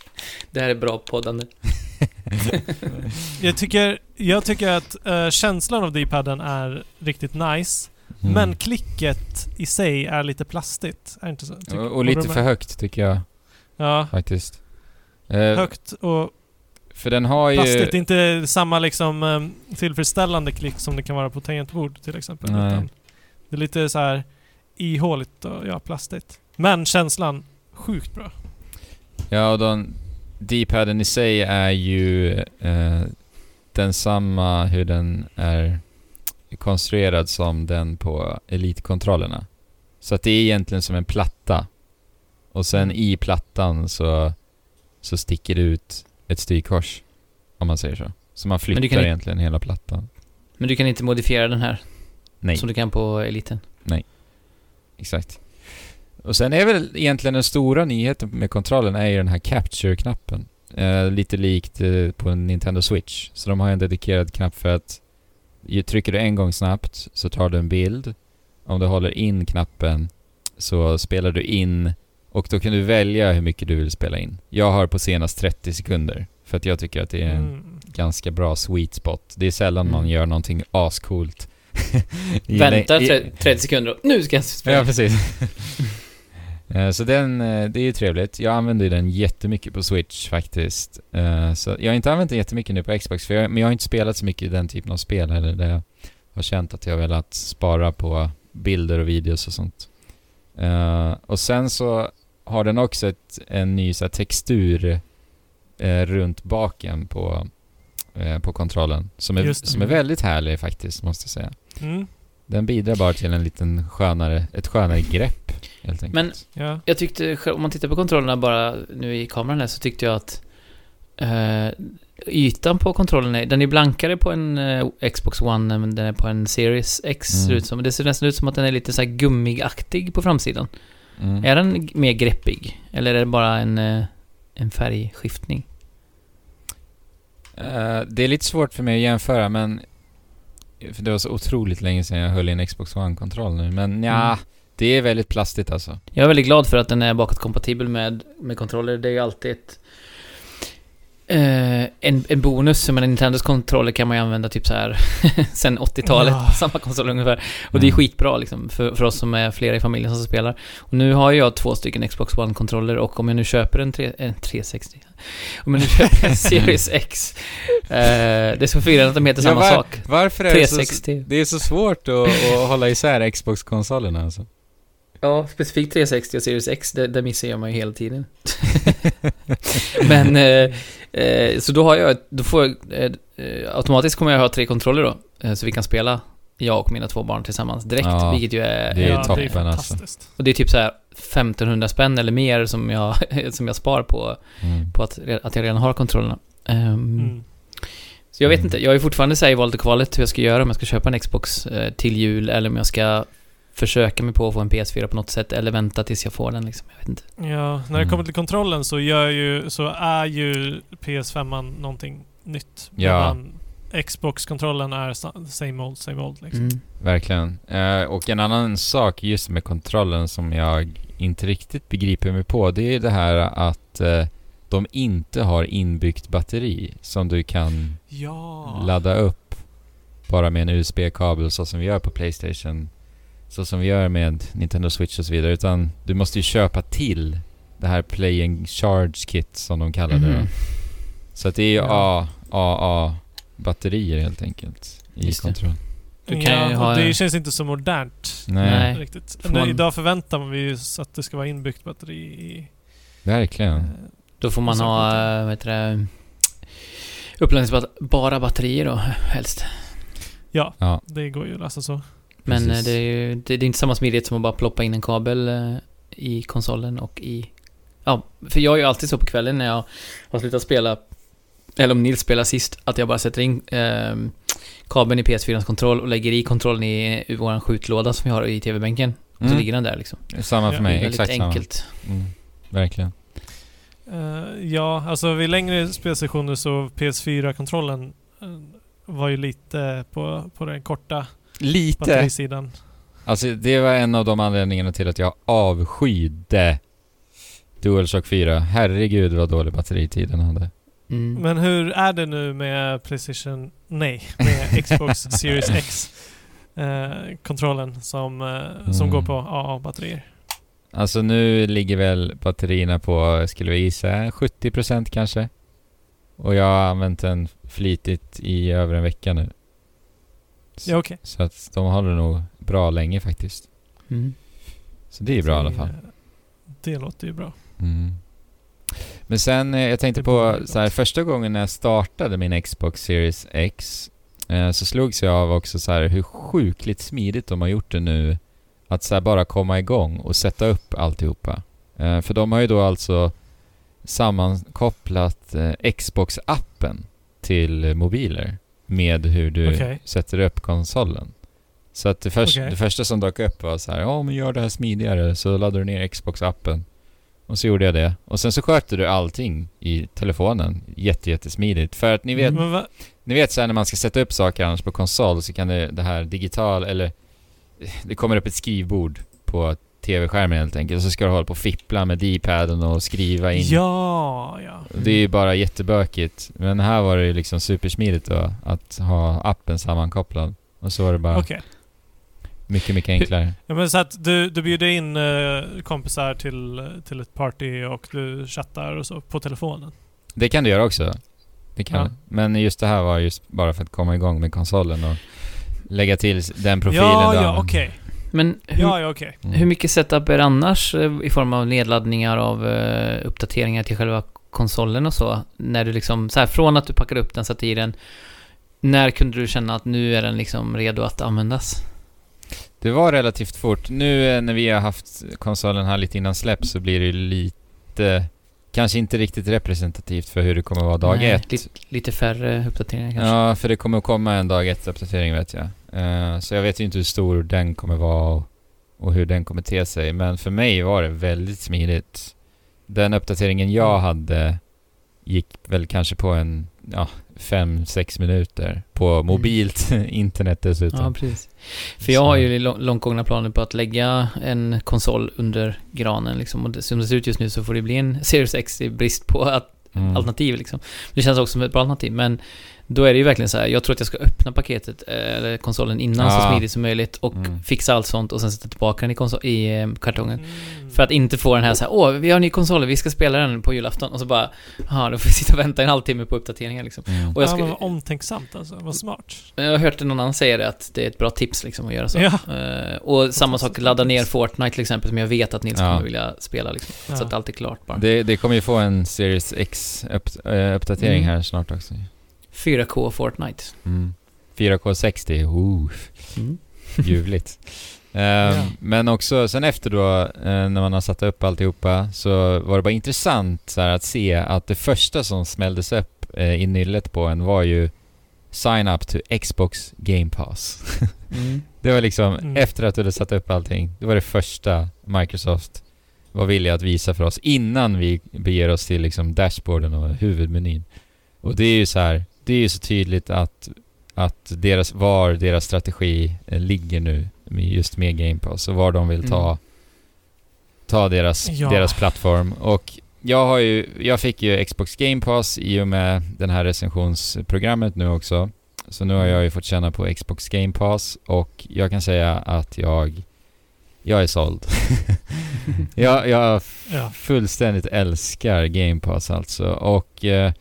det här är bra poddande. Jag tycker, jag tycker att eh, känslan av D-paden är riktigt nice. Mm. Men klicket i sig är lite plastigt. Är inte så? Tycker- och, och lite för högt tycker jag Ja, faktiskt. Eh, högt och För den har ju... plastigt. Inte samma liksom eh, tillfredsställande klick som det kan vara på tangentbord till exempel. Nej. Utan det är lite så här ihåligt och ja, plastigt. Men känslan, sjukt bra. Ja, och den D-paden i sig är ju eh, densamma hur den är konstruerad som den på Elite-kontrollerna. Så att det är egentligen som en platta. Och sen Mm. i plattan så, så sticker det ut ett styrkors. Om man säger så. Så man flyttar egentligen hela plattan. Men du kan inte modifiera den här Nej, som du kan på Eliten. exakt. Och sen är väl egentligen den stora nyheten med kontrollen är ju den här capture-knappen. Eh, lite likt eh, på en Nintendo Switch. Så de har en dedikerad knapp för att ju, trycker du en gång snabbt så tar du en bild. Om du håller in knappen så spelar du in och då kan du välja hur mycket du vill spela in. Jag har på senast 30 sekunder för att jag tycker att det är en Mm. ganska bra sweet spot. Det är sällan man Mm. gör någonting ascoolt. Tre- 30 sekunder och nu ska jag spela. Ja, precis. Eh, Så den, eh, det är ju trevligt. Jag använder den jättemycket på Switch faktiskt. Eh, Så jag har inte använt den jättemycket nu på Xbox, för jag, men jag har inte spelat så mycket i den typen av spel heller, där jag har känt att jag velat spara på bilder och videos och sånt. Och sen så har den också ett, en ny så här, textur runt baken på, på kontrollen, som är, som är väldigt härlig faktiskt, måste jag säga. Mm. Den bidrar bara till en liten skönare, ett skönare grepp helt enkelt. Men Ja. Jag tyckte, om man tittar på kontrollerna bara nu i kameran här, så tyckte jag att eh, ytan på kontrollen är, den är blankare på en eh, Xbox One än den är på en Series X Mm. ser ut som. Det ser nästan ut som att den är lite så här gummigaktig på framsidan. Mm. Är den mer greppig? Eller är det bara en, eh, en färgskiftning? Eh, det är lite svårt för mig att jämföra men för det var så otroligt länge sedan jag höll i en Xbox One-kontroll nu. Men ja, Mm. det är väldigt plastigt alltså. Jag är väldigt glad för att den är bakåtkompatibel med, med kontroller. Det är ju alltid ett... Eh, en, en bonus, men Nintendos kontroller kan man ju använda typ så här sen 80-talet, Ja. samma konsol ungefär. Och det är Mm. skitbra liksom, för, för oss som är flera i familjen som spelar. Och nu har jag två stycken Xbox One-kontroller och om jag nu köper en, tre, en 360, om jag nu köper en Series X, eh, det är så förvirrande att de heter samma var- sak. Varför är det så, 360. det är så svårt att, att hålla isär Xbox-konsolerna alltså? Ja, specifikt 360 och Series X, det, det missar jag mig hela tiden. Men, eh, eh, så då har jag, då får jag, eh, automatiskt kommer jag ha tre kontroller då, eh, så vi kan spela, jag och mina två barn tillsammans direkt, Ja, vilket ju är... det är ju ja, det toppen, är alltså. fantastiskt. Och det är typ så här 1500 spänn eller mer som jag, som jag spar på, Mm. på att, att jag redan har kontrollerna. Ehm, Mm. Så jag vet Mm. inte, jag är fortfarande så här i valet och kvalet hur jag ska göra, om jag ska köpa en Xbox eh, till jul eller om jag ska försöka mig på att få en PS4 på något sätt eller vänta tills jag får den liksom. Jag vet inte. Ja, när det Mm. kommer till kontrollen så, gör ju, så är ju PS5 någonting nytt. Ja. Xbox-kontrollen är sa- same old, same old liksom. Mm. Verkligen. Eh, och en annan sak just med kontrollen som jag inte riktigt begriper mig på, det är det här att eh, de inte har inbyggt batteri som du kan Ja. ladda upp bara med en USB-kabel så som vi gör på Playstation. Så som vi gör med Nintendo Switch och så vidare. Utan du måste ju köpa till det här Play and Charge Kit som de kallar det. Då. Så att det är ju Ja. AA-batterier helt enkelt i Just det. kontroll. Du kan ja, ju ha- det känns inte så modernt. Nej, Nej. Riktigt. Får Nu, man- Idag förväntar man ju att det ska vara inbyggt batteri i... verkligen. eh, Då får man ha, eh, vad heter det, uppladdningsbara batterier då, helst. Ja, Ja, det går ju att lösa så. Men eh, Precis. det är ju det, det är inte samma smidighet som att bara ploppa in en kabel eh, i konsolen och i... Ja, för jag är ju alltid så på kvällen när jag har slutat spela, eller om Nils spelar sist, att jag bara sätter in eh, kabeln i PS4 kontroll och lägger i kontrollen i, i vår skjutlåda som vi har i TV-bänken. Och så Mm. ligger den där liksom. samma för Ja, mig. Väldigt Exakt samma. enkelt. Mm. Verkligen. Eh, ja, alltså vid längre spelsessioner så PS4-kontrollen eh, var ju lite på, på den korta Lite. batterisidan. Alltså det var en av de anledningarna till att jag avskydde DualShock 4. Herregud vad dålig batteritid den hade. Mm. Men hur är det nu med Playstation... Nej, med Xbox Series X? eh, kontrollen som, eh, som Mm. går på AA-batterier. Alltså nu ligger väl batterierna på, skulle vi gissa, 70% kanske. Och jag har använt den flitigt i över en vecka nu. Ja, okej. Så att de håller nog bra länge faktiskt. Mm. Så det är bra i alla fall. Det, det låter ju bra. Mm. Men sen, eh, jag tänkte Det på så här, första gången när jag startade min Xbox Series X eh, så slogs jag av också så här hur sjukligt smidigt de har gjort det nu att så här bara komma igång och sätta upp alltihopa. Eh, för de har ju då alltså sammankopplat eh, Xbox-appen till mobiler med hur du Okej. sätter upp konsolen. Så att det, först, Okej. det första som dök upp var så här, ja men gör det här smidigare, så laddar du ner Xbox-appen Och så gjorde jag det. Och sen så sköter du allting i telefonen. Jätte, jättesmidigt. För att ni vet, ni vet sen när man ska sätta upp saker annars på konsol så kan det, det här digital eller det kommer upp ett skrivbord på tv-skärmen helt enkelt. Och så ska du hålla på och fippla med D-paden och skriva in. ja, ja. Det är ju bara jättebökigt. Men här var det ju liksom supersmidigt då att ha appen sammankopplad. Och så var det bara Okej. mycket, mycket enklare. Ja, men så att du, du bjuder in eh, kompisar till, till ett party och du chattar och så på telefonen? Det kan du göra också. Det kan Ja. Men just det här var just bara för att komma igång med konsolen och lägga till den profilen ja, du ja, okej. Men hur, Ja, ja, okej. Mm. hur mycket setup är det annars eh, i form av nedladdningar av eh, uppdateringar till själva konsolen och så? När du liksom, så här från att du packade upp den, satte i den, när kunde du känna att nu är den liksom redo att användas? Det var relativt fort. Nu eh, när vi har haft konsolen här lite innan släpp så blir det lite... Kanske inte riktigt representativt för hur det kommer vara dag Nej, ett. Lite, lite färre uppdateringar kanske? Ja, för det kommer att komma en dag ett uppdatering vet jag. Eh, så jag vet ju inte hur stor den kommer vara och, hur den kommer te sig. Men för mig var det väldigt smidigt. Den uppdateringen jag hade gick väl kanske på en, ja, fem, sex minuter. På mobilt internet dessutom. Ja, precis. För jag har ju lång- långt gångna planer på att lägga en konsol under granen liksom. Och det, som det ser ut just nu så får det bli en Series X i brist på att, Mm. alternativ liksom. Det känns också som ett bra alternativ, men då är det ju verkligen så här. jag tror att jag ska öppna paketet, eh, eller konsolen innan så Ja. smidigt som möjligt och Mm. fixa allt sånt och sen sätta tillbaka den i, konsol- i eh, kartongen. Mm. För att inte få den här så här, åh, vi har en ny konsol, vi ska spela den på julafton. Och så bara, ja, då får vi sitta och vänta en halvtimme på uppdateringar liksom. Mm. Och jag, ja, ska, men vad omtänksamt alltså. Vad smart. jag har hört någon annan säga det, att det är ett bra tips liksom att göra så. Ja. Eh, och samma sak, ladda ner Fortnite till exempel, som jag vet att Nils Ja. kommer vilja spela liksom. Ja. Så att allt är klart bara. Det, det kommer ju få en Series X-uppdatering Mm. här snart också. 4K Fortnite. Mm. 4K60, ooh. Mm. ljuvligt. Ehm, Men också, sen efter då, eh, när man har satt upp alltihopa, så var det bara intressant så här, att se att det första som smälldes upp eh, i nyllet på en var ju Sign up to Xbox Game Pass. Mm. det var liksom, Mm. efter att du hade satt upp allting, det var det första Microsoft var villiga att visa för oss innan vi beger oss till liksom dashboarden och huvudmenyn. Och det är ju så här, det är ju så tydligt att, att deras, var deras strategi eh, ligger nu, med- just med Game Pass och var de vill ta, Mm. ta deras, Ja. deras plattform. Och jag har ju, jag fick ju Xbox Game Pass i och med den här recensionsprogrammet nu också. Så nu har jag ju fått känna på Xbox Game Pass och jag kan säga att jag, jag är såld. jag, jag Ja. fullständigt älskar Game Pass alltså. Och eh,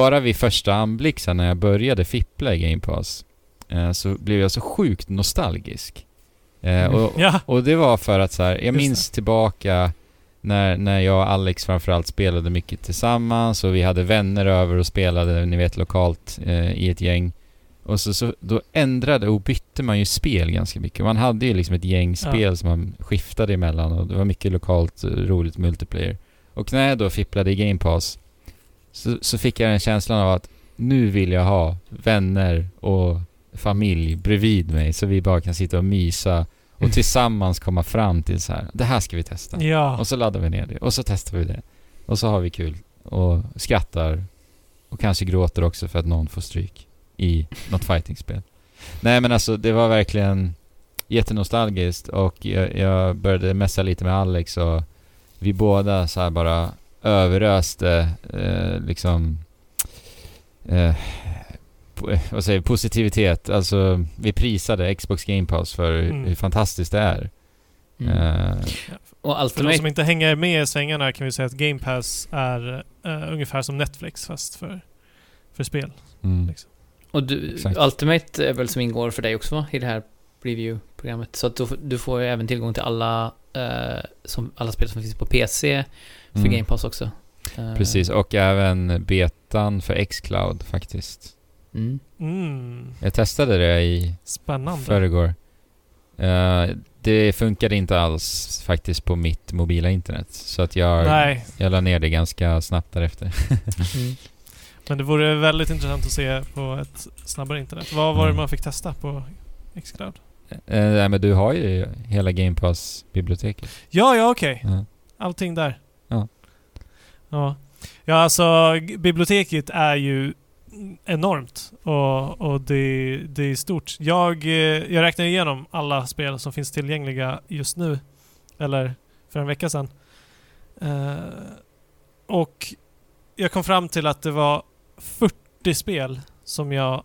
bara vid första anblick sen när jag började fippla i Game Pass eh, så blev jag så sjukt nostalgisk. Eh, och, Ja. och det var för att så här, jag Just minns tillbaka när, när jag och Alex framförallt spelade mycket tillsammans och vi hade vänner över och spelade, ni vet, lokalt eh, i ett gäng. Och så, så då ändrade och bytte man ju spel ganska mycket. Man hade ju liksom ett gäng Ja. spel som man skiftade emellan och det var mycket lokalt eh, roligt multiplayer. Och när jag då fipplade i Game Pass så, så fick jag den känslan av att nu vill jag ha vänner och familj bredvid mig så vi bara kan sitta och mysa och tillsammans komma fram till så här. det här ska vi testa. Ja. Och så laddar vi ner det och så testar vi det. Och så har vi kul och skrattar och kanske gråter också för att någon får stryk i något fightingspel. Nej men alltså det var verkligen jättenostalgiskt och jag, jag började messa lite med Alex och vi båda så här bara överöste eh, liksom eh, eh, vad säger positivitet. Alltså vi prisade Xbox Game Pass för hur- Mm. hur fantastiskt det är. Mm. Eh, och För de Ultimate, som inte hänger med i svängarna kan vi säga att Game Pass är eh, ungefär som Netflix fast för, för spel. mm. Liksom. och du, Exakt. Ultimate är väl som ingår för dig också va? I det här preview-programmet. Så att du, du får ju även tillgång till alla, eh, som, alla spel som finns på PC för Mm. Game Pass också. Eh, Precis, och även betan för Xcloud faktiskt. Mm. Mm. Jag testade det i Spännande. förrgår. Eh, det funkade inte alls faktiskt på mitt mobila internet. Så att jag, Nej, jag la ner det ganska snabbt därefter. Mm. men det vore väldigt intressant att se på ett snabbare internet. Vad var det Mm. man fick testa på Xcloud? Eh, nej, men du har ju hela Game Pass-biblioteket. Ja, ja okej. Ja. Allting där. Ja. Ja. alltså biblioteket är ju enormt och, och det, det är stort. Jag, eh, jag räknar igenom alla spel som finns tillgängliga just nu. Eller för en vecka sedan. Eh, och jag kom fram till att det var 40 spel som jag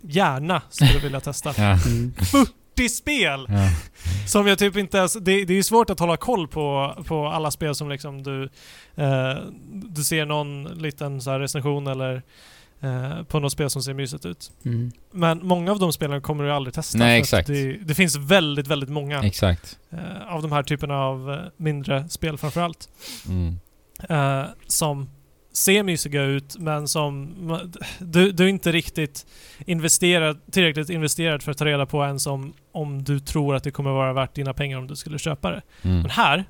gärna skulle vilja testa. Ja. Mm. 40 spel! Ja. Som jag typ inte ens, det, det är ju svårt att hålla koll på, på alla spel som liksom du, eh, du ser någon liten så här recension eller eh, på något spel som ser mysigt ut. Mm. Men många av de spelen kommer du aldrig testa. Nej, exakt. Det, det finns väldigt, väldigt många Exakt. eh, av de här typerna av eh, mindre spel framförallt. Mm. Som ser mysiga ut men som du, du är inte riktigt investerad, tillräckligt investerad för att ta reda på ens om, om du tror att det kommer vara värt dina pengar om du skulle köpa det. Mm. Men här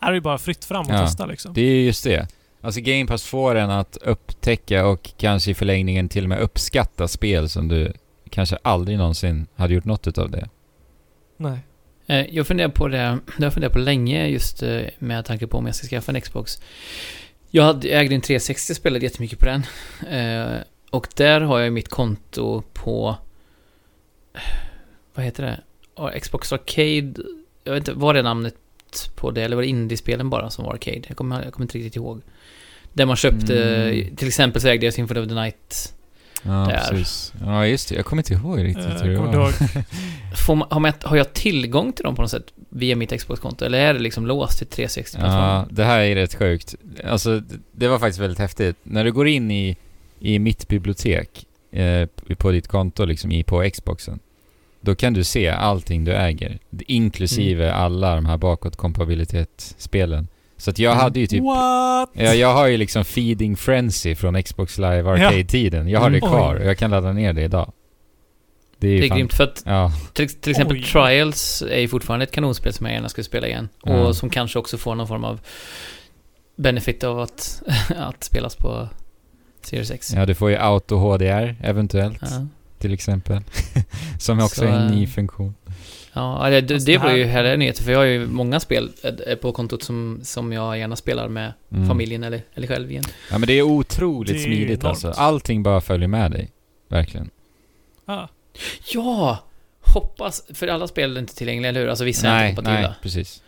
är det ju bara fritt fram och Ja. testa liksom. Det är ju just det. Alltså Game Pass får en att upptäcka och kanske i förlängningen till och med uppskatta spel som du kanske aldrig någonsin hade gjort något utav det. Nej. Eh, Jag funderar på det, det har jag funderat på länge just eh, med tanke på om jag ska skaffa en Xbox. Jag hade, jag ägde en 360 och spelade jättemycket på den. Eh, Och där har jag mitt konto på... Vad heter det? Xbox Arcade. Jag vet inte, var det namnet på det? Eller var det indiespelen bara som var Arcade? Jag kommer, jag kommer inte riktigt ihåg. Där man köpte, Mm. till exempel så ägde jag Symphony of the Night. Ja, Där. precis. Ja, just det. Jag kommer inte ihåg riktigt Eh, hur det var. Får man, har, man, har jag tillgång till dem på något sätt via mitt Xbox-konto? Eller är det liksom låst till 360-plattformen? Ja, det här är rätt sjukt. Alltså, d- det var faktiskt väldigt häftigt. När du går in i, i mitt bibliotek eh, på ditt konto, liksom i, på Xboxen, då kan du se allting du äger. Inklusive alla de här bakåtkompatibilitetsspelen. Så att jag Mm. hade ju typ... What? Ja, jag har ju liksom Feeding Frenzy från Xbox Live Arcade-tiden. Jag har Mm. det kvar Oj. och jag kan ladda ner det idag. Det är ju Det är fan... grymt för att Ja, till, till exempel Oj. Trials är ju fortfarande ett kanonspel som jag gärna skulle spela igen. Ja. Och som kanske också får någon form av benefit av att, att spelas på Series X. ja, du får ju Auto HDR eventuellt, Ja. till exempel. Som också Så, är en eh, ny funktion. Ja, det, det, Alltså, det det var här- ju härliga nyheter för jag har ju många spel eh, på kontot som, som jag gärna spelar med Mm. familjen eller, eller själv igen. Ja men det är otroligt Det är smidigt enormt. alltså. Allting bara följer med dig. Verkligen. Ah. Ja! Hoppas, för alla spel är inte tillgängliga, eller hur? Alltså vissa är nej, inte kompatibla. nej, precis.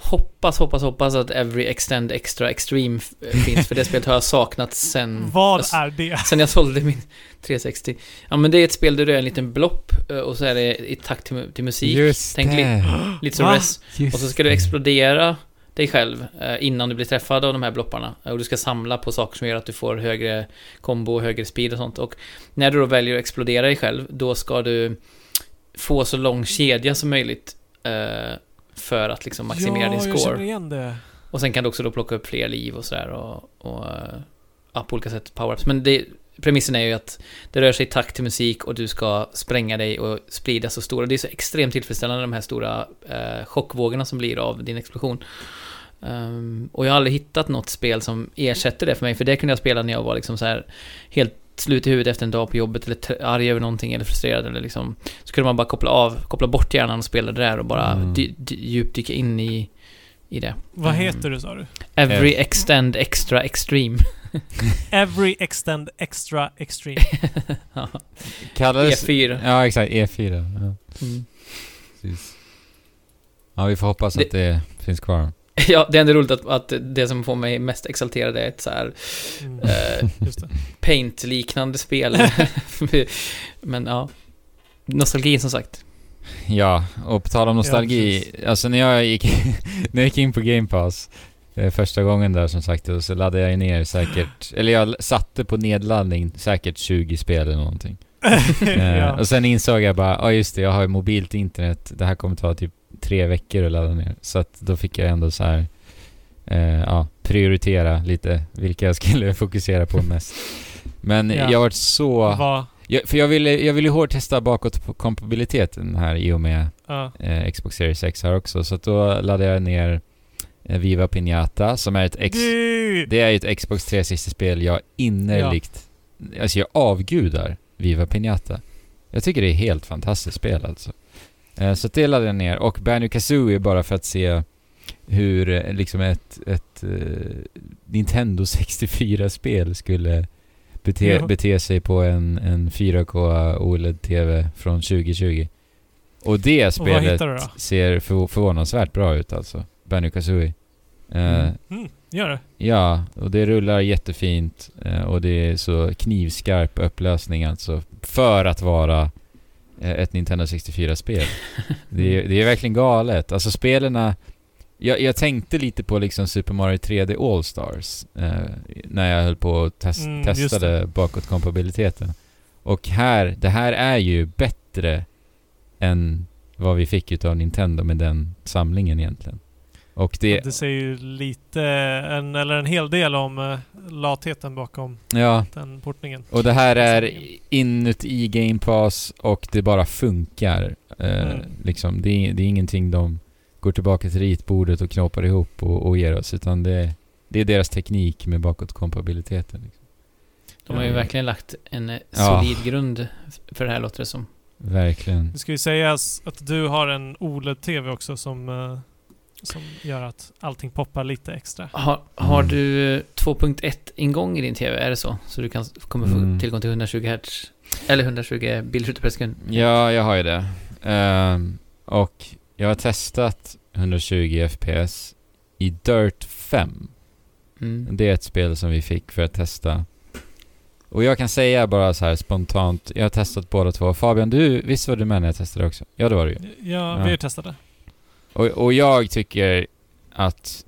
Hoppas, hoppas, hoppas att Every Extend Extra Extreme f- finns, för det spelet har jag saknat sen... Vad är det? Sen jag sålde min 360. Ja men det är ett spel där du är en liten blopp eh, och så är det i takt till, till musik. Just Tänk li-. Lite som Va? Res. Och så ska du explodera dig själv eh, innan du blir träffad av de här blopparna. Eh, Och du ska samla på saker som gör att du får högre kombo och högre speed och sånt. Och när du då väljer att explodera dig själv, då ska du få så lång kedja som möjligt eh, för att liksom maximera ja, din jag känner score. igen det. Och sen kan du också då plocka upp fler liv och sådär och, och eh, ja, på olika sätt power-ups. Men det, premissen är ju att det rör sig i takt till musik och du ska spränga dig och sprida så stora. Det är så extremt tillfredsställande de här stora eh, chockvågorna som blir av din explosion. Ehm, och jag har aldrig hittat något spel som ersätter det för mig, för det kunde jag spela när jag var liksom så här helt slut i huvudet efter en dag på jobbet eller arg över någonting eller frustrerad eller liksom så kunde man bara koppla av, koppla bort hjärnan och spela det där och bara Mm. dy, dy, djupdyka in i, i det. Vad Mm. heter du sa du? Every extend extra extreme. Every Extend Extra Extreme. ja. Kallades... E4. Ja, exakt. E4. Ja, Mm. precis. Ja, vi får hoppas Det- att det finns kvar. ja, det är ändå roligt att, att det som får mig mest exalterad är ett så här Mm. eh, paint-liknande spel. Men ja, nostalgin som sagt. Ja, och på tal om nostalgi. Ja, alltså när jag gick, när jag gick in på Game Pass eh, första gången där som sagt, och så laddade jag ner säkert, eller jag satte på nedladdning säkert 20 spel eller någonting. Eh, ja. Och sen insåg jag bara, ja ah, just det, jag har ju mobilt internet, det här kommer ta typ tre veckor att ladda ner. Så att då fick jag ändå så här, eh, ja, prioritera lite vilka jag skulle fokusera på mest. Men Ja. jag varit så... Vad? Jag, för jag ville, jag ville ju hårt testa bakåt på kompatibiliteten här i och med Ja. eh, Xbox Series X här också. Så att då laddade jag ner eh, Viva Piñata som är ett X... Det- Det är ett Xbox 360-spel jag innerligt... Alltså jag avgudar Viva Piñata. Jag tycker det är helt fantastiskt spel alltså. Eh, så det laddade jag ner. Och Banjo Kazooie bara för att se hur eh, liksom ett, ett eh, Nintendo 64-spel skulle bete, Ja. bete sig på en, en 4K OLED-TV från 2020. Och det Och spelet då? ser för, förvånansvärt bra ut alltså. Banjo Kazooie. Mm. Mm, gör det. Ja, och det rullar jättefint och det är så knivskarp upplösning alltså. För att vara ett Nintendo 64-spel. det, är, det är verkligen galet. Alltså spelarna... Jag, jag tänkte lite på liksom Super Mario 3D All-Stars eh, när jag höll på och test, Mm, testade bakåtkompatibiliteten. Och här, det här är ju bättre än vad vi fick utav Nintendo med den samlingen egentligen. Och det... Det säger ju lite, en, eller en hel del om eh, latheten bakom Ja, den portningen. Och det här är inuti Game Pass och det bara funkar. Eh, Mm. liksom, det, är, det är ingenting de går tillbaka till ritbordet och knoppar ihop och, och ger oss. Utan det, det är deras teknik med bakåtkompatibiliteten. Liksom. De har ju Ja. verkligen lagt en eh, Ja. solid grund för det här låter det som. Verkligen. Det ska ju sägas att du har en OLED-TV också som, som gör att allting poppar lite extra. Har, har Mm. du eh, 2.1-ingång i din TV? Är det så? Så du kan, kommer få Mm. tillgång till 120 Hz? Eller 120 bildskjuter per sekund? Ja, jag har ju det. Ehm, och jag har testat 120 FPS i Dirt 5. Mm. Det är ett spel som vi fick för att testa. Och jag kan säga bara så här spontant, jag har testat båda två. Fabian, du, visst var du med när jag testade också? Ja, det var du ju. Ja, Ja. vi har testat det. Och, och jag tycker att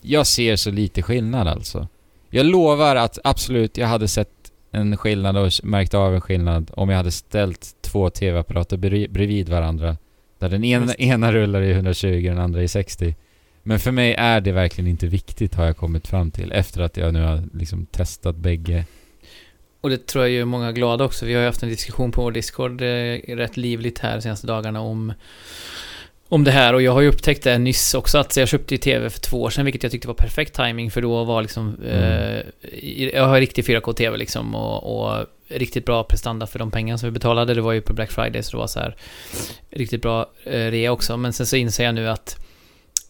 jag ser så lite skillnad alltså. Jag lovar att absolut, jag hade sett en skillnad och märkt av en skillnad om jag hade ställt två TV-apparater bredvid- varandra. Där den ena, ena rullar i 120 och den andra i 60. Men för mig är det verkligen inte viktigt har jag kommit fram till efter att jag nu har liksom testat bägge. Och det tror jag gör många glada också. Vi har ju haft en diskussion på vår Discord eh, rätt livligt här de senaste dagarna om om det här och jag har ju upptäckt det nyss också att jag köpte ju TV för två år sedan vilket jag tyckte var perfekt timing för då var liksom Mm. eh, Jag har riktig 4K-TV liksom och, och riktigt bra prestanda för de pengarna som vi betalade. Det var ju på Black Friday så det var så här riktigt bra eh, rea också. Men sen så inser jag nu att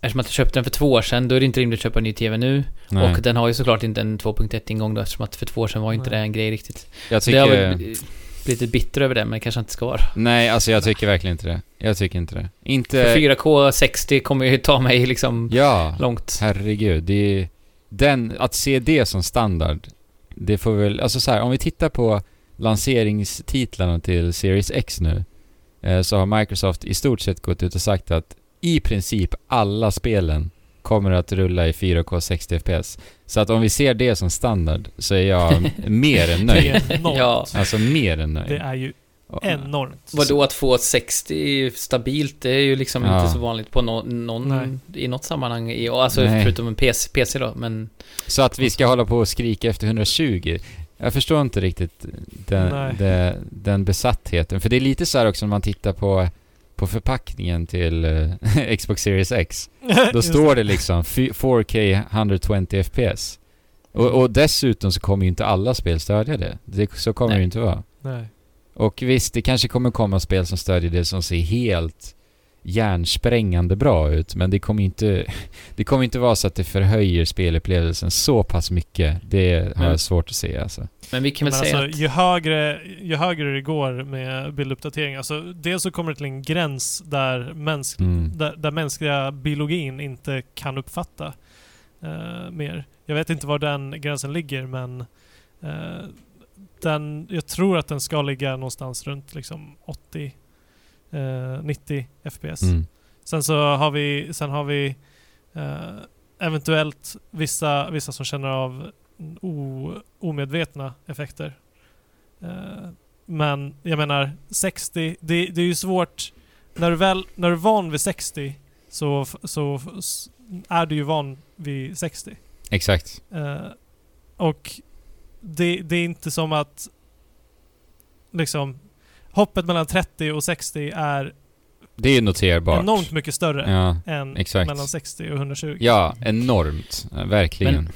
eftersom att jag köpte den för två år sedan då är det inte rimligt att köpa en ny TV nu. Nej. Och den har ju såklart inte en 2.1-ingång då eftersom att för två år sedan var inte Nej. det en grej riktigt. jag tycker... lite bitter över det, men kanske inte ska vara. Nej, alltså jag tycker verkligen inte det. Jag tycker inte det. Inte... För 4K 60 kommer ju ta mig liksom Ja. långt. Herregud, det är... Den, att se det som standard, det får väl... Alltså så här, om vi tittar på lanseringstitlarna till Series X nu, eh, så har Microsoft i stort sett gått ut och sagt att i princip alla spelen kommer att rulla i 4K 60 FPS. Så att om vi ser det som standard så är jag mer än nöjd. Ja. Alltså mer än nöjd. Det är ju Och- enormt. Vadå att få 60 stabilt, det är ju liksom Ja. inte så vanligt på nå- någon, Nej. i något sammanhang. I, alltså Nej. förutom en PC, PC då, men... Så att vi ska hålla på och skrika efter 120. Jag förstår inte riktigt den, den, den besattheten. För det är lite så här också när man tittar på, på förpackningen till eh, Xbox Series X. Då står det liksom fy- 4K 120 FPS. Och, och dessutom så kommer ju inte alla spel stödja det. det så kommer Nej. det ju inte vara. Nej. Och visst, det kanske kommer komma spel som stödjer det som ser helt hjärnsprängande bra ut, men det kommer inte, det kommer inte vara så att det förhöjer spelupplevelsen så pass mycket. Det har jag svårt att se alltså. Men vi kan väl Men säga alltså, att... ju, högre, ju högre det går med bilduppdatering, alltså dels så kommer det till en gräns där, mäns Mm. där, där mänskliga biologin inte kan uppfatta eh, mer. Jag vet inte var den gränsen ligger men eh, den, jag tror att den ska ligga någonstans runt liksom 80 eh, 90 FPS. Mm. Sen så har vi, sen har vi eh, eventuellt vissa, vissa som känner av o, omedvetna effekter. Eh, men jag menar 60, det, det är ju svårt. När du väl, när du är van vid 60 så, så f- s- är du ju van vid 60. Exakt. Eh, och det, det är inte som att liksom hoppet mellan 30 och 60 är Det är noterbart. enormt mycket större Ja, än exakt. mellan 60 och 120. ja enormt. Verkligen. Men-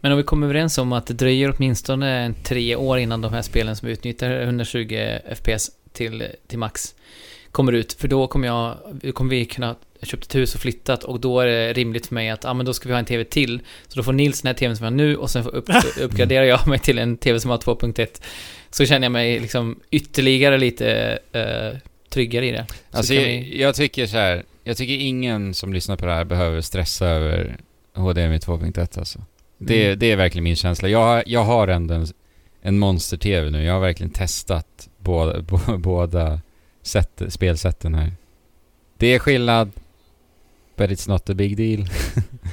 Men om vi kommer överens om att det dröjer åtminstone en tre år innan de här spelen som utnyttjar 120 FPS till, till max kommer ut. För då kommer, jag, kommer vi kunna köpt ett hus och flyttat och då är det rimligt för mig att, ah, men då ska vi ha en TV till. Så då får Nils den här TVn som jag har nu och sen får upp, uppgraderar jag mig till en TV som har 2.1. Så känner jag mig liksom ytterligare lite uh, tryggare i det. Alltså jag, vi... jag tycker så här, jag tycker ingen som lyssnar på det här behöver stressa över HDMI 2.1 alltså. Det, mm. det är verkligen min känsla. Jag, jag har ändå en, en monster-TV nu. Jag har verkligen testat båda, båda set, spelsätten här. Det är skillnad, but it's not a big deal.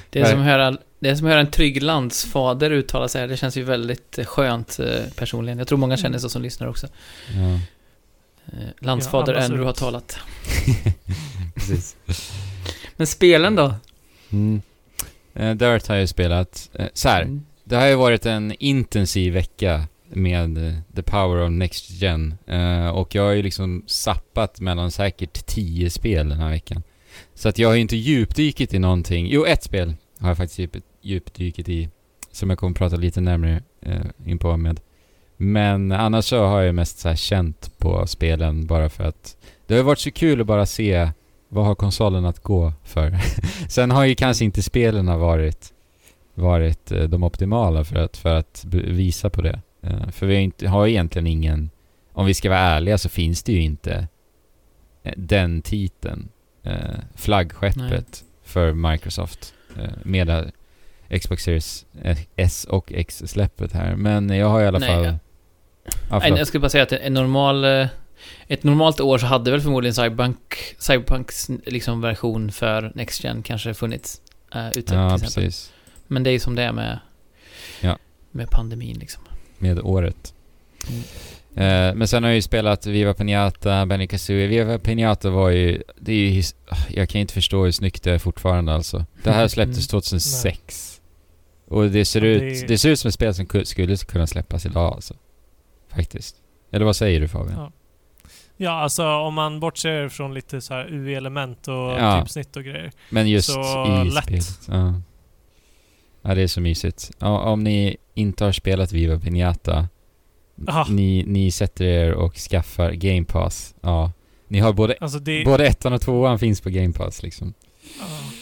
det, är som att höra, det är som att höra en trygg landsfader uttala sig. Det känns ju väldigt skönt eh, personligen. Jag tror många känner så som lyssnar också. Ja. Eh, landsfader ja, Andrew har talat. Precis. Men spelen då? Mm. Dirt har jag ju spelat. Så här, mm. det har ju varit en intensiv vecka med The Power of Next Gen. Och jag har ju liksom sappat mellan säkert tio spel den här veckan. Så att jag har ju inte djupdykit i någonting. Jo, ett spel har jag faktiskt djup, djupdykit i. Som jag kommer prata lite närmare uh, in på med. Men annars så har jag mest så känt på spelen bara för att det har varit så kul att bara se vad har konsolen att gå för? Sen har ju kanske inte spelen varit, varit eh, de optimala för att, för att visa på det. Uh, för vi har, inte, har egentligen ingen, om vi ska vara ärliga så finns det ju inte uh, den titeln, flaggskeppet Nej. för Microsoft med Xbox Series S och X-släppet här. Men jag har i alla Nej, fall... Ja. Ah, jag skulle bara säga att en normal ett normalt år så hade väl förmodligen Cyberpunk, Cyberpunks liksom version för Next Gen kanske funnits. Uh, ute, ja, precis. Men det är ju som det är med, ja. med pandemin liksom. Med året. Mm. Uh, men sen har jag ju spelat Viva Pinata, Benny Kazooie. Viva Pinata var ju... Det är ju jag kan inte förstå hur snyggt det är fortfarande alltså. Det här släpptes 2006. Och det ser, ja, det... ut, det ser ut som ett spel som skulle kunna släppas idag alltså. Faktiskt. Eller vad säger du Fabian? Ja. Ja, alltså om man bortser från lite så här UI-element och ja. typsnitt och grejer. Men just så i lätt. spelet. Ja. ja, det är så mysigt. Ja, om ni inte har spelat Viva Pinata, ni, ni sätter er och skaffar Game Pass. Ja. Ni har både, alltså det, både ettan och tvåan finns på Game Pass liksom.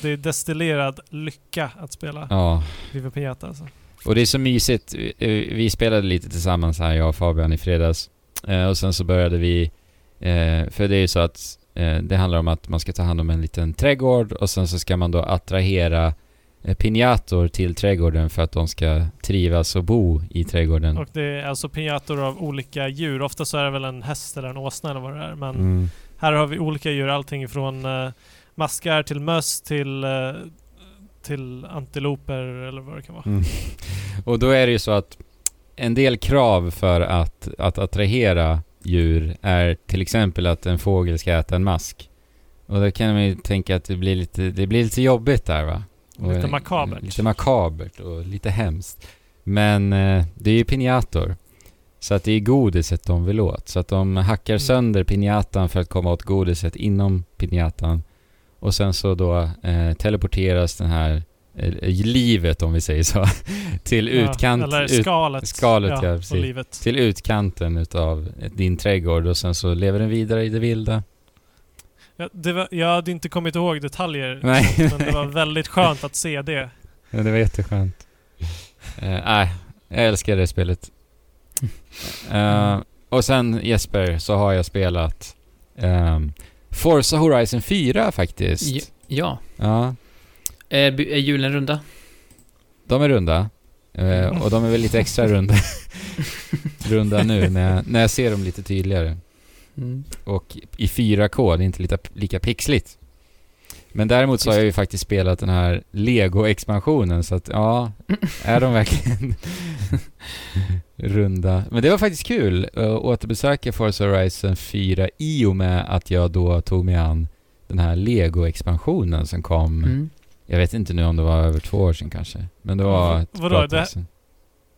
Det är destillerad lycka att spela ja. Viva Pinata alltså. Och det är så mysigt. Vi, vi spelade lite tillsammans här, jag och Fabian i fredags. Eh, och sen så började vi Eh, för det är ju så att eh, det handlar om att man ska ta hand om en liten trädgård och sen så ska man då attrahera eh, pinjator till trädgården för att de ska trivas och bo i trädgården. Och det är alltså pinjator av olika djur. Ofta så är det väl en häst eller en åsna eller vad det är. Men mm. här har vi olika djur. Allting från maskar till möss till uh, till antiloper eller vad det kan vara. Mm. Och då är det ju så att en del krav för att, att attrahera djur är till exempel att en fågel ska äta en mask. Och då kan man ju tänka att det blir lite, det blir lite jobbigt där va? Och lite makabert. Lite makabert och lite hemskt. Men eh, det är ju pinjator. Så att det är godiset de vill åt. Så att de hackar mm. sönder pinjatan för att komma åt godiset inom pinjatan. Och sen så då eh, teleporteras den här eh, livet om vi säger så, till ja, utkant... Eller skalet. Ut, skalet ja, ja precis. Livet. Till utkanten utav din trädgård och sen så lever den vidare i det vilda. Ja, det var, jag hade inte kommit ihåg detaljer, Nej. men det var väldigt skönt att se det. Ja, det var jätteskönt. Nej, uh, jag älskar det spelet. Uh, och sen Jesper, så har jag spelat um, Forza Horizon 4 faktiskt. Ja. Ja. Är, är hjulen runda? De är runda. Uh, och de är väl lite extra runda, runda nu när jag, när jag ser dem lite tydligare. Mm. Och i 4K, det är inte lika, lika pixligt. Men däremot så har jag ju faktiskt spelat den här Lego-expansionen så att ja, är de verkligen runda? Men det var faktiskt kul att återbesöka Forza Horizon 4 i och med att jag då tog mig an den här Lego-expansionen som kom mm. Jag vet inte nu om det var över två år sedan kanske. Men det var ett Vadå, det, sedan.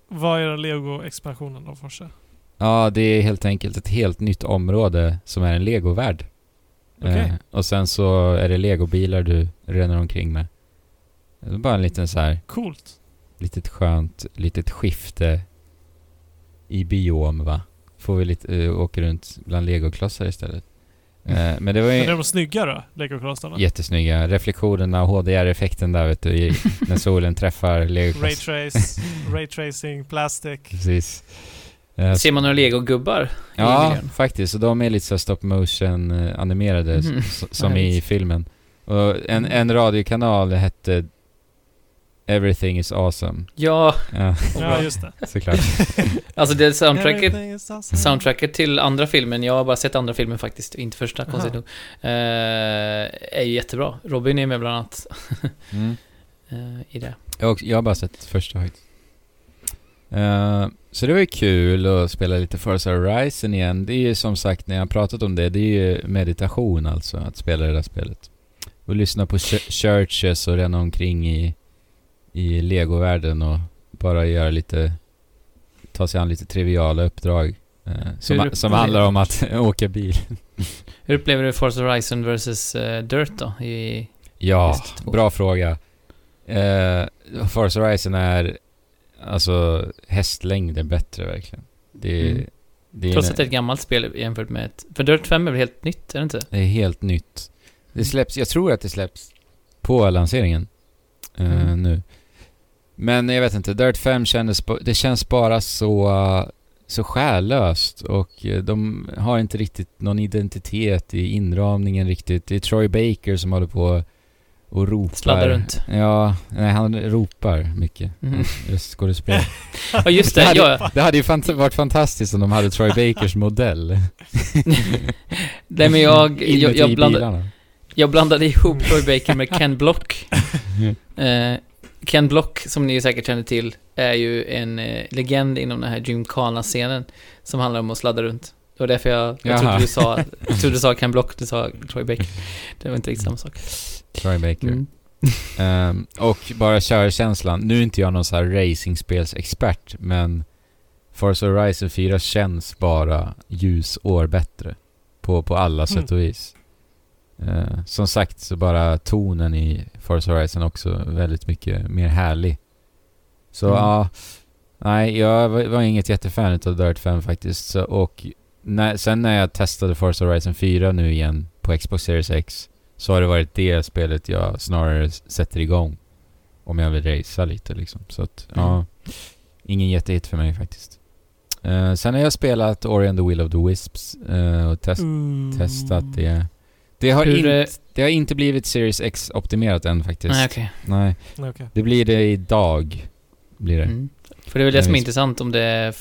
Vad är Lego-expansionen då Forse? Ja, det är helt enkelt ett helt nytt område som är en Lego-värld. Okay. Eh, och sen så är det Lego-bilar du ränner omkring med. Det är bara en liten så här... Coolt. Litet skönt, litet skifte i biom va. Får vi lite, uh, åka runt bland legoklossar istället. Eh, men det var Men är ju de snygga då, Lego-klossarna? jättesnygga. Reflektionerna och HDR-effekten där vet du, när solen träffar legokloss. Raytrace, Raytracing, Plastic. Precis. Eh, Ser man några legogubbar Ja, miljön? faktiskt. Och de är lite så här stop motion eh, animerade s- som i filmen. Och en, en radiokanal hette Everything is awesome. Ja, Ja, Ja, just det. såklart. alltså det soundtracket awesome. Soundtracket till andra filmen, jag har bara sett andra filmen faktiskt, inte första konstigt nog, eh, är ju jättebra. Robin är med bland annat Mm. eh, i det. Jag, har också- jag har bara sett första faktiskt. Eh, så det var ju kul att spela lite Forza Horizon igen. Det är ju som sagt, när jag har pratat om det, det är ju meditation alltså, att spela det där spelet. Och lyssna på ch- churches och ränna omkring i, i legovärlden och bara göra lite, ta sig an lite triviala uppdrag. eh, som, som handlar om att åka bil. Hur upplever du Forza Horizon vs eh, Dirt då? I, Ja, bra fråga. Eh, Forza Horizon är alltså hästlängden bättre verkligen. Det, är- Mm. det, är, trots att det är ett gammalt spel jämfört med ett... För Dirt 5 är väl helt nytt, är det inte? det är helt nytt. Det släpps, jag tror att det släpps på lanseringen eh, Mm. nu. Men jag vet inte, Dirt 5 kändes, det känns bara så, så själlöst och eh, de har inte riktigt någon identitet i inramningen riktigt. Det är Troy Baker som håller på och ropar. Sladdar runt. Ja, nej, han ropar mycket. Mhm. Röstskådespel. Ja, just det. hade, Ja, det hade ju fant- varit fantastiskt om de hade Troy Bakers modell. nej, men jag, jag, jag, blandade, jag blandade ihop Troy Baker med Ken Block. Eh, Ken Block, som ni säkert känner till, är ju en eh, legend inom den här Gymkhana-scenen som handlar om att sladda runt. Det var därför jag, jag trodde du sa, jag trodde du sa Ken Block, du sa Troy Baker. Det var inte riktigt samma sak. Troy Baker. Mm. Ehm, och bara körkänslan. Nu är inte jag någon så här racingspelsexpert, men Forza Horizon 4 känns bara ljusår bättre. På, på alla sätt och vis. Eh, som sagt så bara tonen i Forza Horizon också väldigt mycket mer härlig. Så Mm. ja, nej jag var, var inget jättefan av Dirt 5 faktiskt. Så, och när, sen när jag testade Forza Horizon 4 nu igen på Xbox Series X så har det varit det spelet jag snarare sätter igång. Om jag vill racea lite liksom. Så att, Mm. ja. Ingen jättehit för mig faktiskt. Eh, sen har jag spelat Ori and the Will of the Wisps eh, och test, Ooh. testat det. Det har, Hur, eh, det har inte blivit Series X-optimerat än faktiskt. Nej, okej. Nej, Nej, okej. det blir det idag. Blir det. Mm. För det är väl det Jag som är intressant om det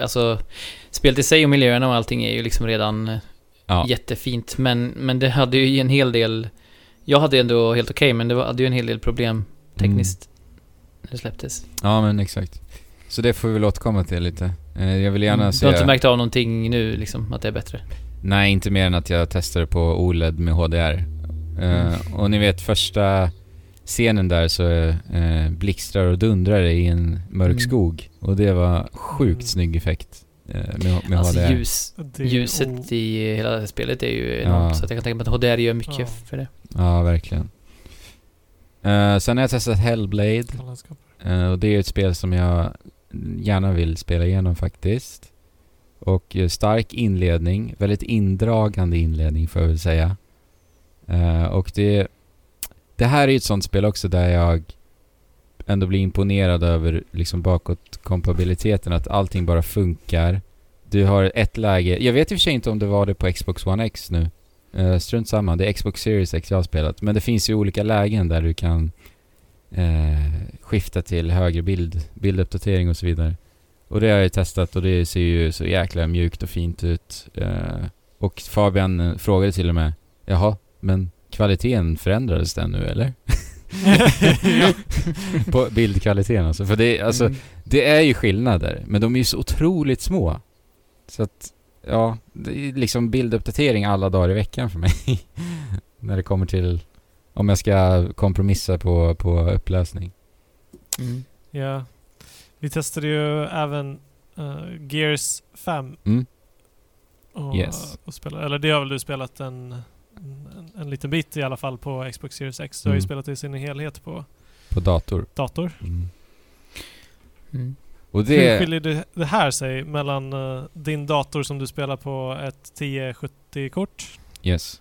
Alltså, spelet i sig och miljöerna och allting är ju liksom redan eh, Ja. jättefint. Men, men det hade ju en hel del... Jag hade ändå helt okej, men det var, hade ju en hel del problem tekniskt när det släpptes. ja, men exakt. Så det får vi väl återkomma till lite. Eh, jag vill gärna Mm. se... Du har inte märkt av någonting nu, liksom, att det är bättre? Nej, inte mer än att jag testade på OLED med HDR. Mm. Eh, och ni vet första scenen där så eh, blixtrar och dundrar det i en mörk Mm. skog. Och det var sjukt Mm. snygg effekt eh, med, med Alltså HDR. ljus, ljuset oh. i hela spelet är ju enormt, Ja. så att jag kan tänka mig att HDR gör mycket Ja. för det. Ja, verkligen. Eh, sen har jag testat Hellblade. Eh, och det är ett spel som jag gärna vill spela igenom faktiskt. Och eh, stark inledning, väldigt indragande inledning får jag väl säga. Eh, och det, det här är ju ett sånt spel också där jag ändå bli imponerad över liksom bakåtkompabiliteten, att allting bara funkar. Du har ett läge, jag vet i och för sig inte om det var det på Xbox One X nu. Uh, strunt samma, det är Xbox Series X jag har spelat. Men det finns ju olika lägen där du kan uh, skifta till högre bild, bilduppdatering och så vidare. Och det har jag ju testat och det ser ju så jäkla mjukt och fint ut. Uh, och Fabian frågade till och med, jaha, men kvaliteten förändrades den nu eller? Ja. På bildkvaliteten alltså. För det, alltså, Mm. det är ju skillnader, men de är ju så otroligt små. Så att, ja, det är liksom bilduppdatering alla dagar i veckan för mig. När det kommer till om jag ska kompromissa på, på upplösning. Mm. Ja. Vi testade ju även eh, Gears 5. Mm. Och, Yes. och spela, eller det har väl du spelat en, en, en liten bit i alla fall på Xbox Series X. Du har ju Mm. spelat det i sin helhet på På dator. dator. Mm. Mm. Och Hur det... skiljer det, det här sig mellan eh, din dator som du spelar på ett 1070-kort Yes.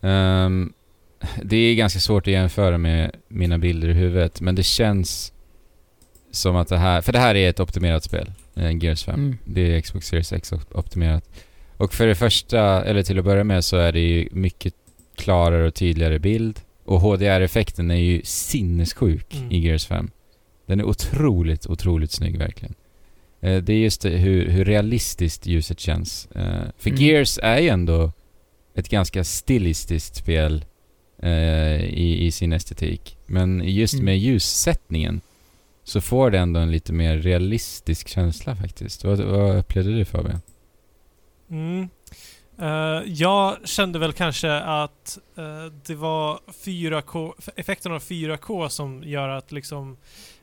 Ehm, det är ganska svårt att jämföra med mina bilder i huvudet, men det känns som att det här... För det här är ett optimerat spel, eh, Gears 5. Mm. Det är Xbox Series X op- optimerat. Och för det första, eller till att börja med, så är det ju mycket klarare och tydligare bild. Och HDR-effekten är ju sinnessjuk Mm. i Gears 5. Den är otroligt, otroligt snygg verkligen. Eh, det är just det, hur, hur realistiskt ljuset känns. Eh, för Mm. Gears är ju ändå ett ganska stilistiskt spel eh, i, i sin estetik. Men just Mm. med ljussättningen så får det ändå en lite mer realistisk känsla faktiskt. Vad, vad upplevde du Fabian? Mm. Eh, jag kände väl kanske att eh, det var 4K, effekten av 4K som gör att liksom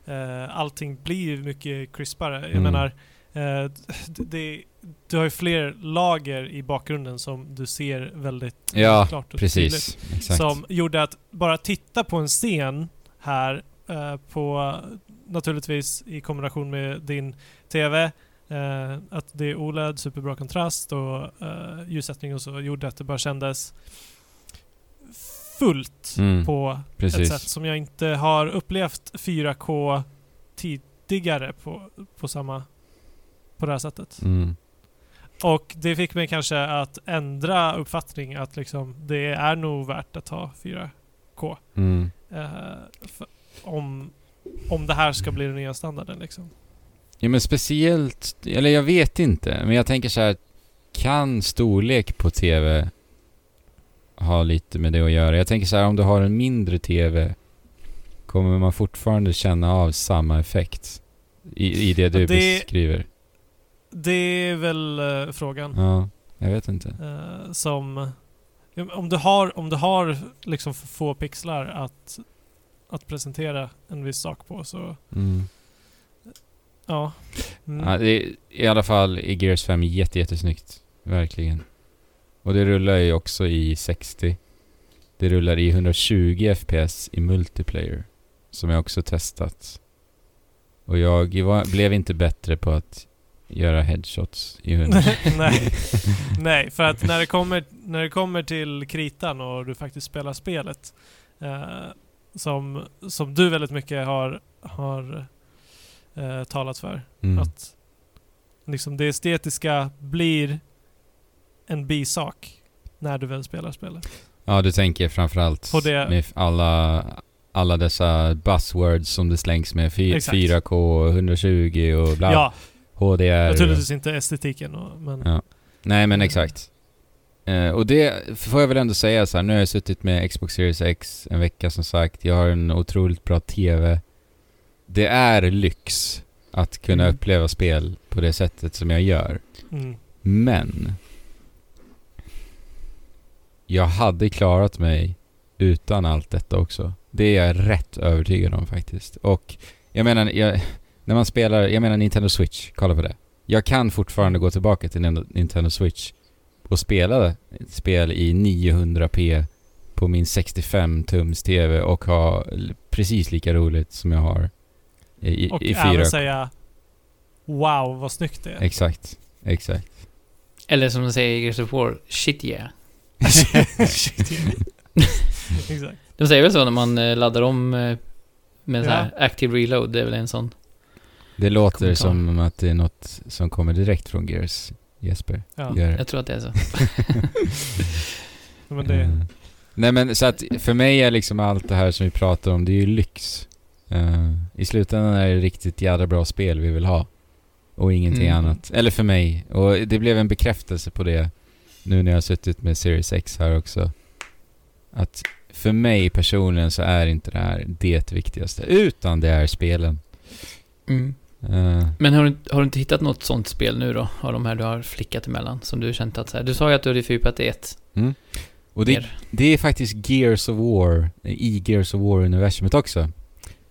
uh, allting blir mycket crispare. Jag Mm. menar, eh, d- det, du har ju fler lager i bakgrunden som du ser väldigt Ja, klart och tydligt. Precis, exakt. Som gjorde att bara titta på en scen här på naturligtvis i kombination med din TV eh, att det är OLED, superbra kontrast och eh, ljussättning och så gjorde att det bara kändes fullt Mm, på ett precis. sätt som jag inte har upplevt 4K tidigare på, på samma på det här sättet. Mm. Och det fick mig kanske att ändra uppfattning att liksom det är nog värt att ha 4K. Mm. Eh, för, om, om det här ska bli den nya standarden liksom. Ja men speciellt, eller jag vet inte, men jag tänker så här. Kan storlek på TV ha lite med det att göra? Jag tänker så här, om du har en mindre TV kommer man fortfarande känna av samma effekt i, i det du det- beskriver? Det är väl eh, frågan. Ja, jag vet inte. Eh, som... Om du har, om du har liksom få pixlar att, att presentera en viss sak på så... Mm. Ja. Mm. Ja, det är i alla fall i Gears 5 jätte, jättesnyggt. Verkligen. Och det rullar ju också i 60. Det rullar i 120 FPS i multiplayer. Som jag också testat. Och jag var, blev inte bättre på att göra headshots i 100. Nej. Nej, för att när det, kommer, när det kommer till kritan och du faktiskt spelar spelet eh, som, som du väldigt mycket har, har eh, talat för. Mm. Att liksom det estetiska blir en bisak när du väl spelar spelet. Ja, du tänker framförallt På det- med alla, alla dessa buzzwords som det slängs med. Fy- Exakt. 4K, 120 och bla. Ja, HDR. naturligtvis inte estetiken och, men... Ja. Nej men Mm. exakt. Eh, och det får jag väl ändå säga så här. nu har jag suttit med Xbox Series X en vecka som sagt. Jag har en otroligt bra TV. Det är lyx att kunna Mm. uppleva spel på det sättet som jag gör. Mm. Men jag hade klarat mig utan allt detta också. Det är jag rätt övertygad om faktiskt. Och jag menar, jag, när man spelar, jag menar Nintendo Switch, kolla på det. Jag kan fortfarande gå tillbaka till Nin- Nintendo Switch och spela ett spel i 900p på min 65-tums TV och ha precis lika roligt som jag har i, Och i även 4K. säga Wow vad snyggt det är. Exakt, exakt. Eller som de säger i Gears of War, shit yeah. Shit, yeah. Exakt. De säger väl så när man eh, laddar om eh, med så Ja. här active reload, det är väl en sån. Det låter Kommentar. som att det är något som kommer direkt från Gears, Jesper. Ja. Gör. Jag tror att det är så. Men det, Eh, Nej men så att för mig är liksom allt det här som vi pratar om, det är ju lyx. Eh, I slutändan är det riktigt jävla bra spel vi vill ha. Och ingenting Mm. annat. Eller för mig. Och det blev en bekräftelse på det nu när jag har suttit med Series X här också. Att för mig personligen så är inte det här det viktigaste. Utan det är spelen. Mm. Eh, Men har du, har du inte hittat något sånt spel nu då? Av de här du har flickat emellan? Som du känt att så här, Du sa ju att du hade fördjupat i ett mm. Och det, det är faktiskt Gears of War i Gears of War-universumet också.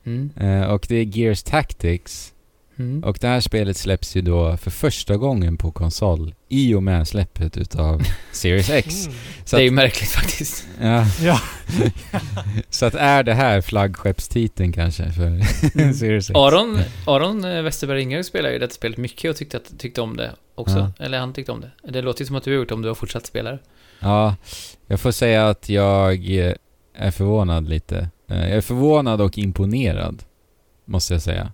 Mm. Eh, och det är Gears Tactics Mm. Och det här spelet släpps ju då för första gången på konsol i och med släppet utav Series X. Mm. Så det är ju märkligt faktiskt. ja, Ja. så att är det här flaggskeppstiteln kanske för Mm. Series X? Aron, Aron eh, Westerberg Inge spelar ju detta spelet mycket och tyckte, att, tyckte om det också. Ja. Eller han tyckte om det. Det låter ju som att du har gjort det om du har fortsatt spela det. Ja, jag får säga att jag eh, är förvånad lite. Eh, Jag är förvånad och imponerad, måste jag säga,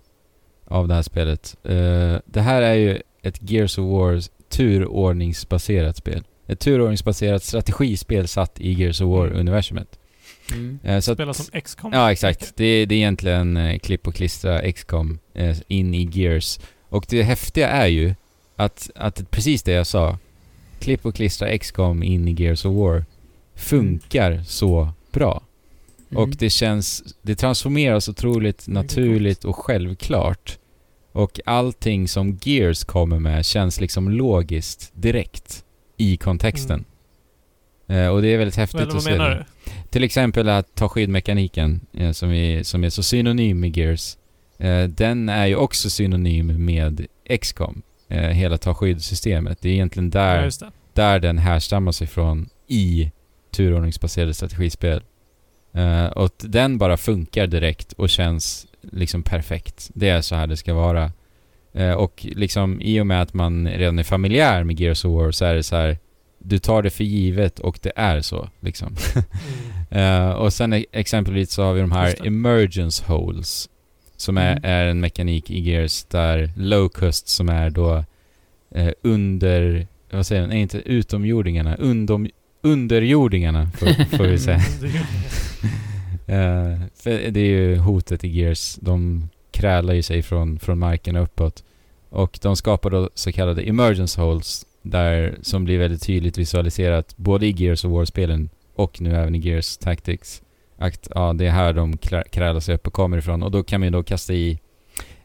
av det här spelet. Eh, Det här är ju ett Gears of Wars turordningsbaserat spel. Ett turordningsbaserat strategispel satt i Gears of War-universumet. Mm. Eh, Så att, Spela som XCOM. Ja, exakt. Det, det är egentligen eh, klipp och klistra XCOM eh, in i Gears. Och det häftiga är ju att, att precis det jag sa, klipp och klistra XCOM in i Gears of War, funkar så bra. Mm. Och det känns, det transformeras otroligt naturligt och självklart. Och allting som Gears kommer med känns liksom logiskt direkt i kontexten. Eh, och det är väldigt häftigt Eller att vad se menar det. du? Till exempel att ta skydmekaniken eh, som, är, som är så synonym med Gears. Eh, den är ju också synonym med XCOM. Eh, hela ta skydd-systemet. Det är egentligen Ja, där, det. där den härstammar sig från i turordningsbaserade strategispel. Eh, och den bara funkar direkt och känns liksom perfekt. Det är så här det ska vara. Eh, och liksom i och med att man redan är familjär med Gears of War så är det så här du tar det för givet och det är så liksom. Mm. Eh, och sen e- exempelvis så har vi de här emergence holes. Som är, Mm. är en mekanik i Gears där Locust som är då under, vad säger man, nej inte utomjordingarna, undom, underjordingarna får, får vi säga. Det är ju- Eh, för det är ju hotet i Gears. De krälar ju sig från, från marken och uppåt. Och de skapar då så kallade emergence holes där, som blir väldigt tydligt visualiserat både i Gears of War-spelen och nu även i Gears Tactics. Att ja, det är här de krä- krälar sig upp och kommer ifrån. Och då kan man ju då kasta i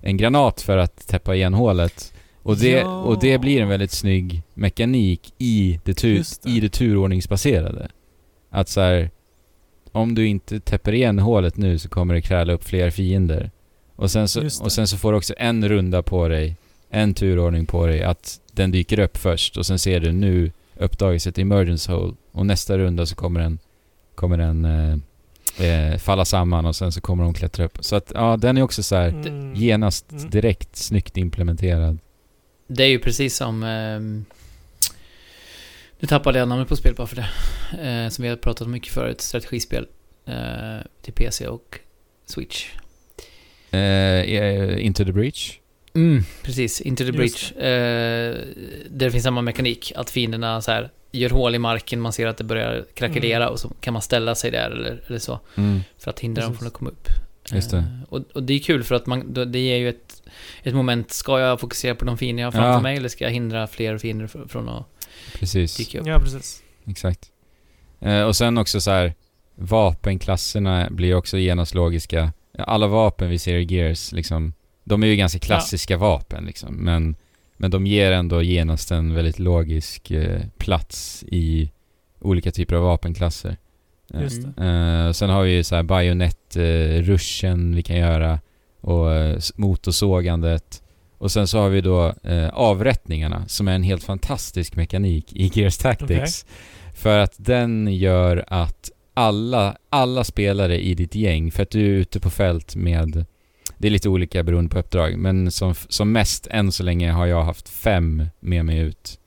en granat för att täppa igen hålet. Och det, Ja. och det blir en väldigt snygg mekanik i det, tur, det. i det turordningsbaserade. Att så här, om du inte täpper igen hålet nu så kommer det kräla upp fler fiender. Och sen, så, och sen så får du också en runda på dig, en turordning på dig, att den dyker upp först och sen ser du nu uppdagas ett emergence hole och nästa runda så kommer den, kommer den eh, eh, falla samman och sen så kommer de klättra upp. Så att ja, den är också så här Mm. genast Mm. direkt snyggt implementerad. Det är ju precis som... ehm, nu tappade jag namnet på spel bara för det. Eh, som vi har pratat om mycket förut. Strategispel. Eh, till PC och Switch. Eh, eh, Into the Breach. Mm, precis. Into the Breach. Eh, där det finns samma mekanik. Att fienderna så här, gör hål i marken, man ser att det börjar krackelera Mm. och så kan man ställa sig där eller, eller så. Mm. För att hindra dem Precis. från att komma upp. Just det. Eh, och, och det är kul för att man, då- det ger ju ett, ett moment. Ska jag fokusera på de fiender jag har framför Ja. mig eller ska jag hindra fler fiender fr- från att Precis. dyka upp? Ja, precis. Exakt. Eh, och sen också så här vapenklasserna blir också genast logiska. Alla vapen vi ser i Gears liksom, de är ju ganska klassiska vapen liksom, men, men de ger ändå genast en väldigt logisk eh, plats i olika typer av vapenklasser. Eh, Just det. Eh, sen har vi ju så här bajonett-rushen vi kan göra och eh, motorsågandet. Och sen så har vi då eh, avrättningarna som är en helt fantastisk mekanik i Gears Tactics. För att den gör att alla, alla spelare i ditt gäng, för att du är ute på fält med det är lite olika beroende på uppdrag, men som, som mest än så länge har jag haft fem med mig ut.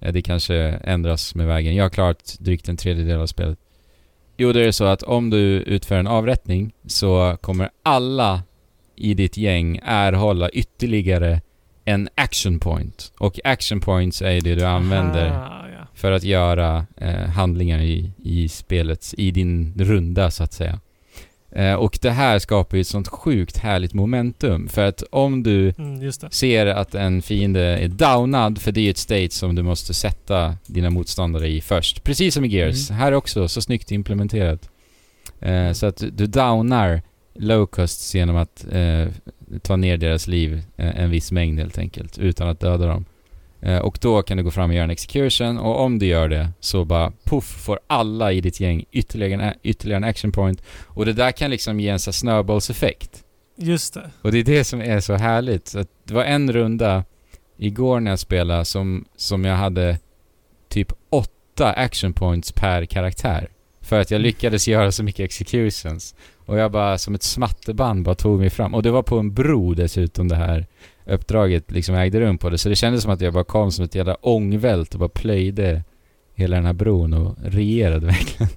Eh, Det kanske ändras med vägen. Jag har klarat drygt en tredjedel av spelet. Jo, det är så att om du utför en avrättning så kommer alla i ditt gäng erhålla ytterligare en action point. Och action points är det du använder Aha, ja. för att göra eh, handlingar i, i spelet, i din runda så att säga. Eh, och det här skapar ju ett sånt sjukt härligt momentum. För att om du Mm, ser att en fiende är downad, för det är ju ett state som du måste sätta dina motståndare i först. Precis som i Gears. Mm. Här också, så snyggt implementerat. Eh, så att du downar Locusts genom att eh, ta ner deras liv eh, en viss mängd helt enkelt, utan att döda dem. Eh, och då kan du gå fram och göra en execution, och om du gör det så bara puff får alla i ditt gäng ytterligare en, ytterligare en action point. Och det där kan liksom ge en sån snöbollseffekt. Just det. Och det är det som är så härligt. Så att det var en runda igår när jag spelade som, som jag hade typ åtta action points per karaktär. För att jag lyckades göra så mycket executions. Och jag bara som ett smatterband bara tog mig fram. Och det var på en bro dessutom det här uppdraget liksom ägde rum på det. Så det kändes som att jag bara kom som ett jävla ångvält och bara plöjde hela den här bron och regerade verkligen.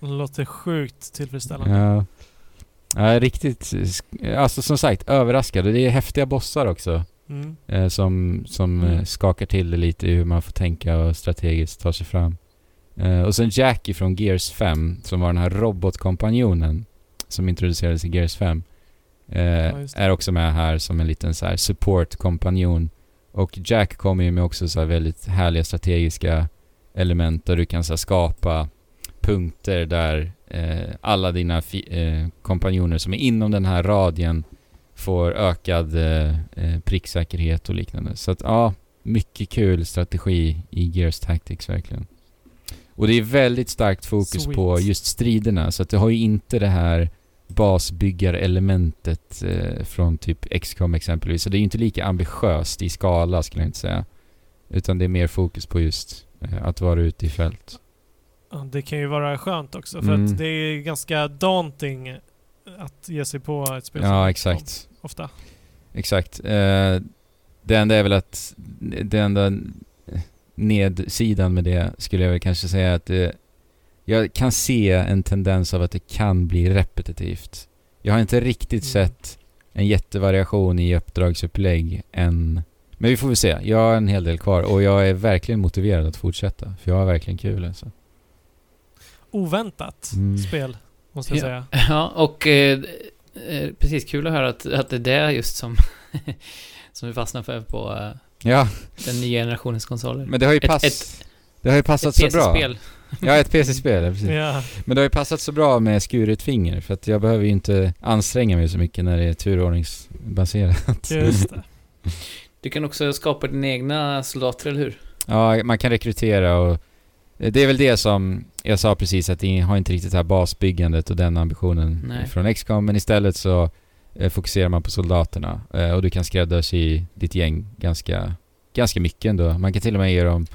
Det låter sjukt tillfredsställande. Ja. Ja, riktigt. Alltså som sagt, överraskad. Det är häftiga bossar också. Mm. Eh, som som Mm. eh, skakar till det lite i hur man får tänka och strategiskt ta sig fram. Eh, och sen Jackie från Gears 5, som var den här robotkompanjonen som introducerades i Gears 5. Eh, Ja, är också med här som en liten så support-kompanjon. Och Jack kommer ju med också så här väldigt härliga strategiska element där du kan så skapa punkter där eh, alla dina eh, kompanjoner som är inom den här radien får ökad eh, eh, pricksäkerhet och liknande. Så att ja, mycket kul strategi i Gears Tactics verkligen. Och det är väldigt starkt fokus Sweet. på just striderna så att det har ju inte det här basbyggarelementet eh, från typ XCOM exempelvis. Så det är ju inte lika ambitiöst i skala skulle jag inte säga. Utan det är mer fokus på just eh, att vara ute i fält. Ja, det kan ju vara skönt också för Mm. att det är ganska daunting att ge sig på ett spel Ja, exakt. Ofta. Exakt. Eh, det enda är väl att det enda nedsidan med det skulle jag väl kanske säga att det, jag kan se en tendens av att det kan bli repetitivt. Jag har inte riktigt Mm. sett en jättevariation i uppdragsupplägg än. Men vi får väl se. Jag har en hel del kvar och jag är verkligen motiverad att fortsätta. För jag har verkligen kul alltså. Oväntat Mm. spel, måste jag Ja. säga. Ja, och eh, eh, precis kul att höra att, att det är det just som, som vi fastnar för på eh, Ja, den nya generationens konsoler. men det har ju, Ett- pass, ett- det har ju passat så bra. Ja, ett PC-spel, ja, precis. Ja, Men det har ju passat så bra med skuret finger för att jag behöver ju inte anstränga mig så mycket när det är turordningsbaserat. just det. Du kan också skapa dina egna soldater, eller hur? Ja, man kan rekrytera och det är väl det som jag sa precis att det har inte riktigt det här basbyggandet och den ambitionen Nej. från XCOM men istället så eh, fokuserar man på soldaterna eh, och du kan skräddarsy ditt gäng ganska, ganska mycket ändå. Man kan till och med ge dem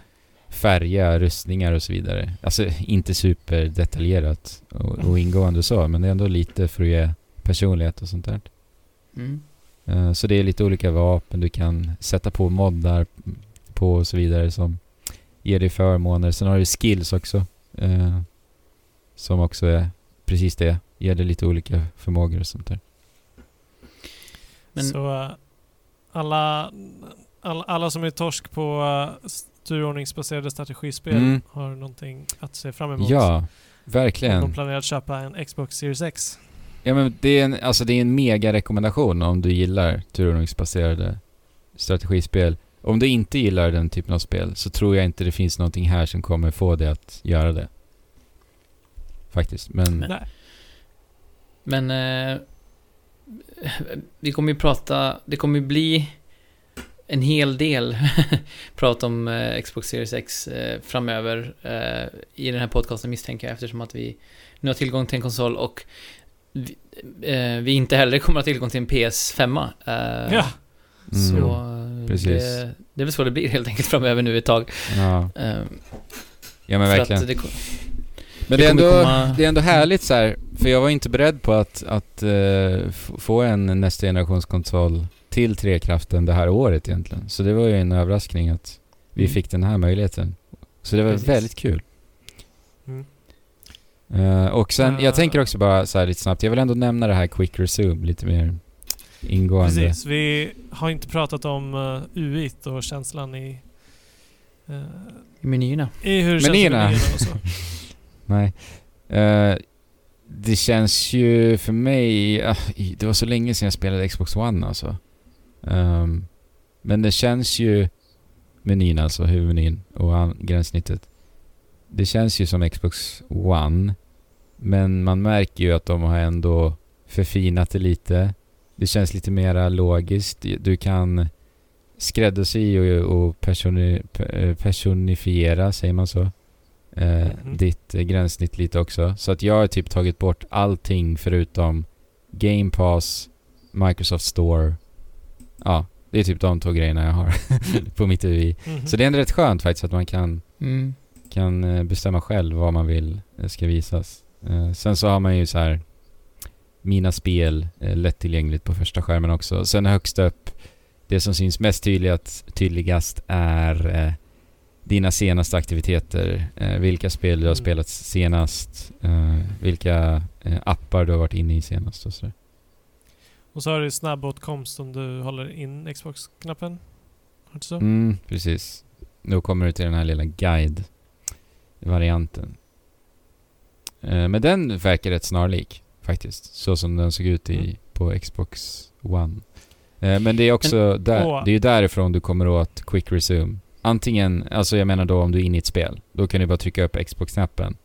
färga, rustningar och så vidare. Alltså inte superdetaljerat och, och ingående så men det är ändå lite för att ge personlighet och sånt där. Mm. Eh, Så det är lite olika vapen du kan sätta på moddar på och så vidare som ger dig förmåner. Sen har du skills också. eh, Som också är precis det. Ger dig lite olika förmågor och sånt där. Men- Så eh, alla, alla, alla som är torsk på uh, turordningsbaserade strategispel Mm. har någonting att se fram emot. Ja, Om verkligen. de planerar att köpa en Xbox Series X. Ja men det är en, alltså det är en mega rekommendation om du gillar turordningsbaserade strategispel. Om du inte gillar den typen av spel så tror jag inte det finns någonting här som kommer få dig att göra det. Faktiskt. Men, Men- Nej. Men eh, vi kommer ju prata, det kommer ju bli en hel del prat om eh, Xbox Series X eh, framöver eh, i den här podcasten misstänker jag eftersom att vi nu har tillgång till en konsol och vi, eh, vi inte heller kommer ha tillgång till en PS5. Eh, Ja. Så Mm. Precis. det, det är väl så det blir helt enkelt framöver nu ett tag. ja, Eh, ja men verkligen. att det, Men Det det är, ändå, komma- det är ändå härligt så här, för jag var inte beredd på att, att eh, få en nästa generations konsol till Trekraften det här året egentligen. Så det var ju en överraskning att vi Mm. fick den här möjligheten. Så det var Precis. väldigt kul. Mm. Eh, och sen, Eh. jag tänker också bara så här lite snabbt, jag vill ändå nämna det här Quick Resume lite mer ingående. Precis, vi har inte pratat om uh, UIT och känslan i, eh, i menyerna. i hur det känns i Menyerna. menyerna och så. Nej. Eh, det känns ju för mig... ah, det var så länge sedan jag spelade Xbox One alltså. Ehm, men det känns ju... Menyn alltså, huvudmenyn och gränssnittet. Det känns ju som Xbox One. Men man märker ju att de har ändå förfinat det lite. Det känns lite mera logiskt. Du kan skräddarsy och, och personi, pe- personifiera, säger man så? eh, Mhm. ditt eh, gränssnitt lite också. Så att jag har typ tagit bort allting förutom Game Pass Microsoft Store. Ja, det är typ de två grejerna jag har på mitt UI. Mhm. Så det är ändå rätt skönt faktiskt att man kan, Mm. kan eh, bestämma själv vad man vill eh, ska visas. Eh, Sen så har man ju så här mina spel lättillgängligt på första skärmen också. Sen högst upp, det som syns mest tydligast, tydligast är eh, dina senaste aktiviteter. Eh, vilka spel du har Mm. spelat senast, eh, vilka appar du har varit inne i senast och sådär. Och så har du snabbåtkomst om du håller in Xbox-knappen. Har du inte så? Mm, precis. Då kommer du till den här lilla guide-varianten. Eh, men den verkar rätt snarlik faktiskt. Så som den såg ut i, Mm. på Xbox One. Eh, men det är också där, Åh. det är därifrån du kommer åt Quick Resume. Antingen, alltså jag menar då om du är inne i ett spel. Då kan du bara trycka upp Xbox-knappen.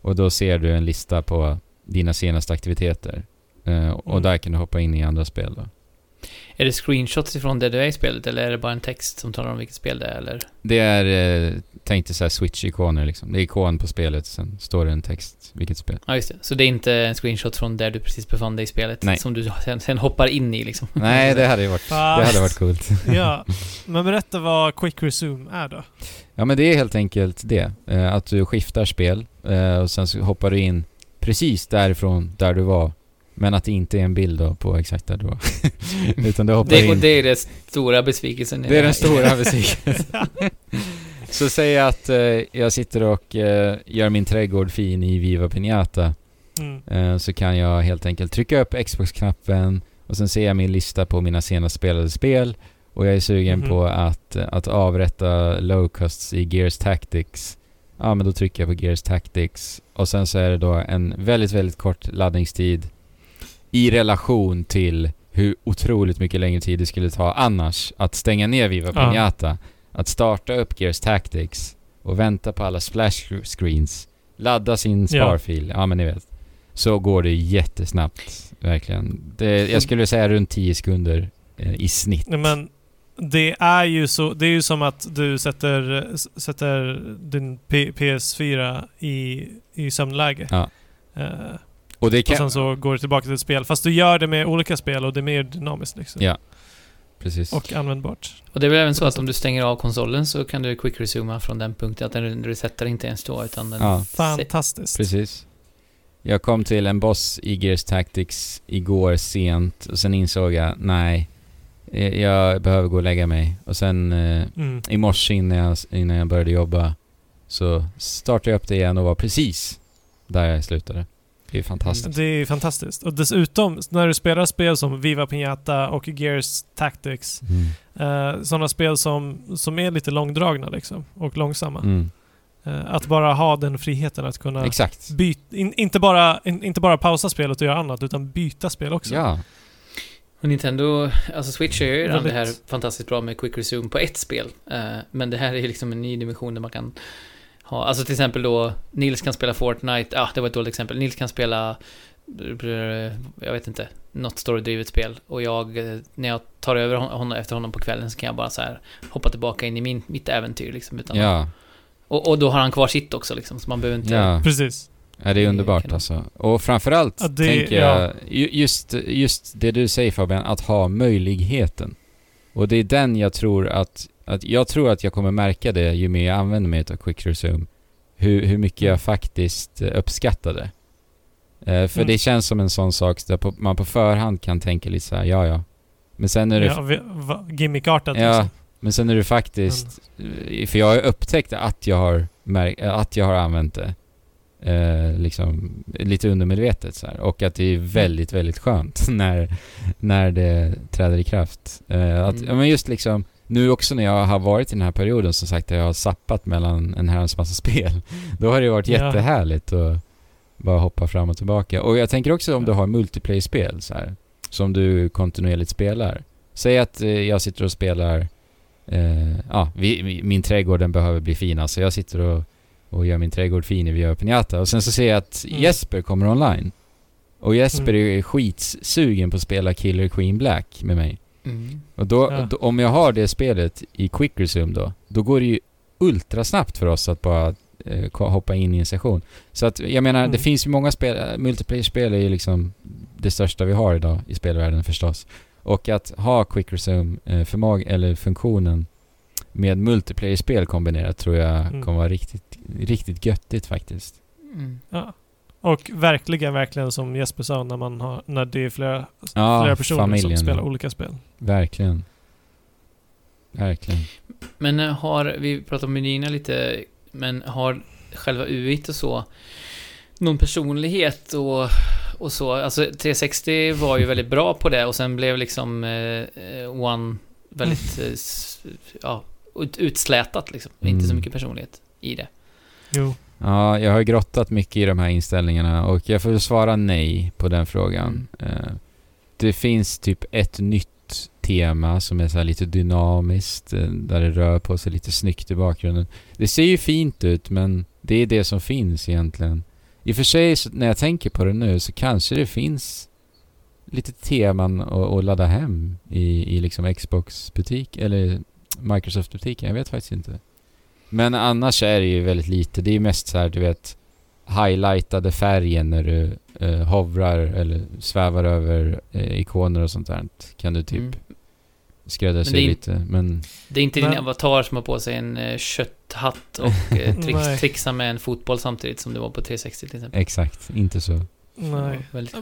Och då ser du en lista på dina senaste aktiviteter. Eh, och Mm. där kan du hoppa in i andra spel då. Är det screenshots ifrån det du är i spelet eller är det bara en text som talar om vilket spel det är eller? Det är, eh, tänk dig såhär switch-ikoner liksom. Det är ikon på spelet, sen står det en text, vilket spel. Ja, just det. Så det är inte en screenshot från där du precis befann dig i spelet? Nej. Som du sen, sen hoppar in i liksom? Nej, det hade ju varit, det hade varit coolt. ja, men berätta vad Quick Resume är då. Ja men det är helt enkelt det. Eh, att du skiftar spel eh, och sen så hoppar du in precis därifrån där du var. Men att det inte är en bild då på exakt där du var. Utan du hoppar Det, och in. det är den stora besvikelsen. Det är den stora besvikelsen. så säg att eh, jag sitter och eh, gör min trädgård fin i Viva Piñata. Mm. Eh, så kan jag helt enkelt trycka upp Xbox-knappen och sen ser jag min lista på mina senast spelade spel och jag är sugen Mhm. på att, att avrätta low-costs i Gears Tactics. Ja, men då trycker jag på Gears Tactics och sen så är det då en väldigt, väldigt kort laddningstid i relation till hur otroligt mycket längre tid det skulle ta annars att stänga ner Viva Ja. Piñata, att starta upp Gears Tactics och vänta på alla splash screens, ladda sin Ja. sparfil, ja men ni vet. Så går det jättesnabbt, verkligen. Det, jag skulle säga runt 10 sekunder eh, i snitt. Men det är ju så, det är ju som att du sätter, sätter din P- PS4 i, i sömnläge. Ja. Eh, Och det och kan... sen så går du tillbaka till ett spel. Fast du gör det med olika spel och det är mer dynamiskt liksom. Ja. Precis. Och användbart. Och det är väl även så att om du stänger av konsolen så kan du quick resuma från den punkten. Att den resetar inte ens då, utan den... Ja. Fantastiskt. Precis. Jag kom till en boss i Gears Tactics igår sent och sen insåg jag, nej, jag behöver gå och lägga mig. Och sen eh, Mm. i morse innan jag, innan jag började jobba så startade jag upp det igen och var precis där jag slutade. Det är fantastiskt. Det är fantastiskt. Och dessutom, när du spelar spel som Viva Piñata och Gears Tactics, Mm. eh, sådana spel som, som är lite långdragna liksom, och långsamma. Mm. Eh, att bara ha den friheten att kunna Exakt. byta, in, inte, bara, in, inte bara pausa spelet och göra annat, utan byta spel också. Ja. Och Nintendo, alltså Switch gör ju redan det här fantastiskt bra med quick resume på ett spel. Eh, men det här är liksom en ny dimension där man kan ha, alltså till exempel då, Nils kan spela Fortnite, ja ah, det var ett dåligt exempel. Nils kan spela, jag vet inte, något storydrivet spel. Och jag, när jag tar över hon- honom, efter honom på kvällen så kan jag bara så här hoppa tillbaka in i min, mitt äventyr liksom. Utan Ja. och, och då har han kvar sitt också liksom, så man behöver inte... Ja. Precis. Ja, det är underbart alltså. Och framförallt Ja, det- tänker jag, ju- just, just det du säger Fabian, att ha möjligheten. Och det är den jag tror att, att jag tror att jag kommer märka det ju mer jag använder mig av Quick Resume. Hur, hur mycket jag faktiskt eh, uppskattar det. Eh, för Mm. det känns som en sån sak där på, man på förhand kan tänka lite så här, ja ja. Men sen är det Ja, gimmickartat Ja, liksom. men sen är det faktiskt... För jag har upptäckt att jag har, märk, att jag har använt det. Eh, liksom lite undermedvetet så här. Och att det är väldigt, väldigt skönt när, när det träder i kraft. Eh, att, Mm. men just liksom, nu också när jag har varit i den här perioden som sagt, där jag har sappat mellan en herrans massa spel. Då har det varit Ja. jättehärligt att bara hoppa fram och tillbaka. Och jag tänker också om Ja. du har multiplayer-spel så här, som du kontinuerligt spelar. Säg att eh, jag sitter och spelar Eh, ja, vi, min trädgård den behöver bli fin alltså. Jag sitter och, och gör min trädgård fin i Via Piñata och sen så ser jag att Mm. Jesper kommer online. Och Jesper Mm. är skitsugen på att spela Killer Queen Black med mig. Mm. Och då, Ja. då, om jag har det spelet i Quick Resume då, då går det ju ultra snabbt för oss att bara eh, hoppa in i en session. Så att jag menar, Mm. det finns ju många spel, multiplayer-spel är ju liksom det största vi har idag i spelvärlden förstås. Och att ha quick resume eh, förmåga, eller funktionen med multiplayer-spel kombinerat tror jag Mm. kommer vara riktigt, riktigt göttigt faktiskt. Mm. Ja. Och verkligen, verkligen som Jesper sa, när, man har, när det är flera, Ja, flera personer familjen. som spelar olika spel. Verkligen. Verkligen. Men eh, har, vi pratat om menyerna lite, men har själva UIT och så någon personlighet och, och så? Alltså 360 var ju väldigt bra på det och sen blev liksom eh, eh, One väldigt, eh, s- ja, ut, utslätat liksom. Inte så Mm. mycket personlighet i det. Jo. Ja, jag har grottat mycket i de här inställningarna och jag får svara nej på den frågan. Eh, Det finns typ ett nytt tema som är så lite dynamiskt, eh, där det rör på sig lite snyggt i bakgrunden. Det ser ju fint ut, men det är det som finns egentligen. I och för sig, när jag tänker på det nu, så kanske det finns lite teman att, att ladda hem i, i liksom Xbox-butik, eller Microsoft-butiken, jag vet faktiskt inte. Men annars är det ju väldigt lite. Det är ju mest så här, du vet, highlightade färgen när du eh, hovrar eller svävar över eh, ikoner och sånt där. Kan du typ Mm. skräddarsy lite, men Det är inte din Men- avatar som har på sig en eh, kötthatt och eh, trix, trixar med en fotboll samtidigt som det var på 360 till exempel. exakt, inte så. Nej.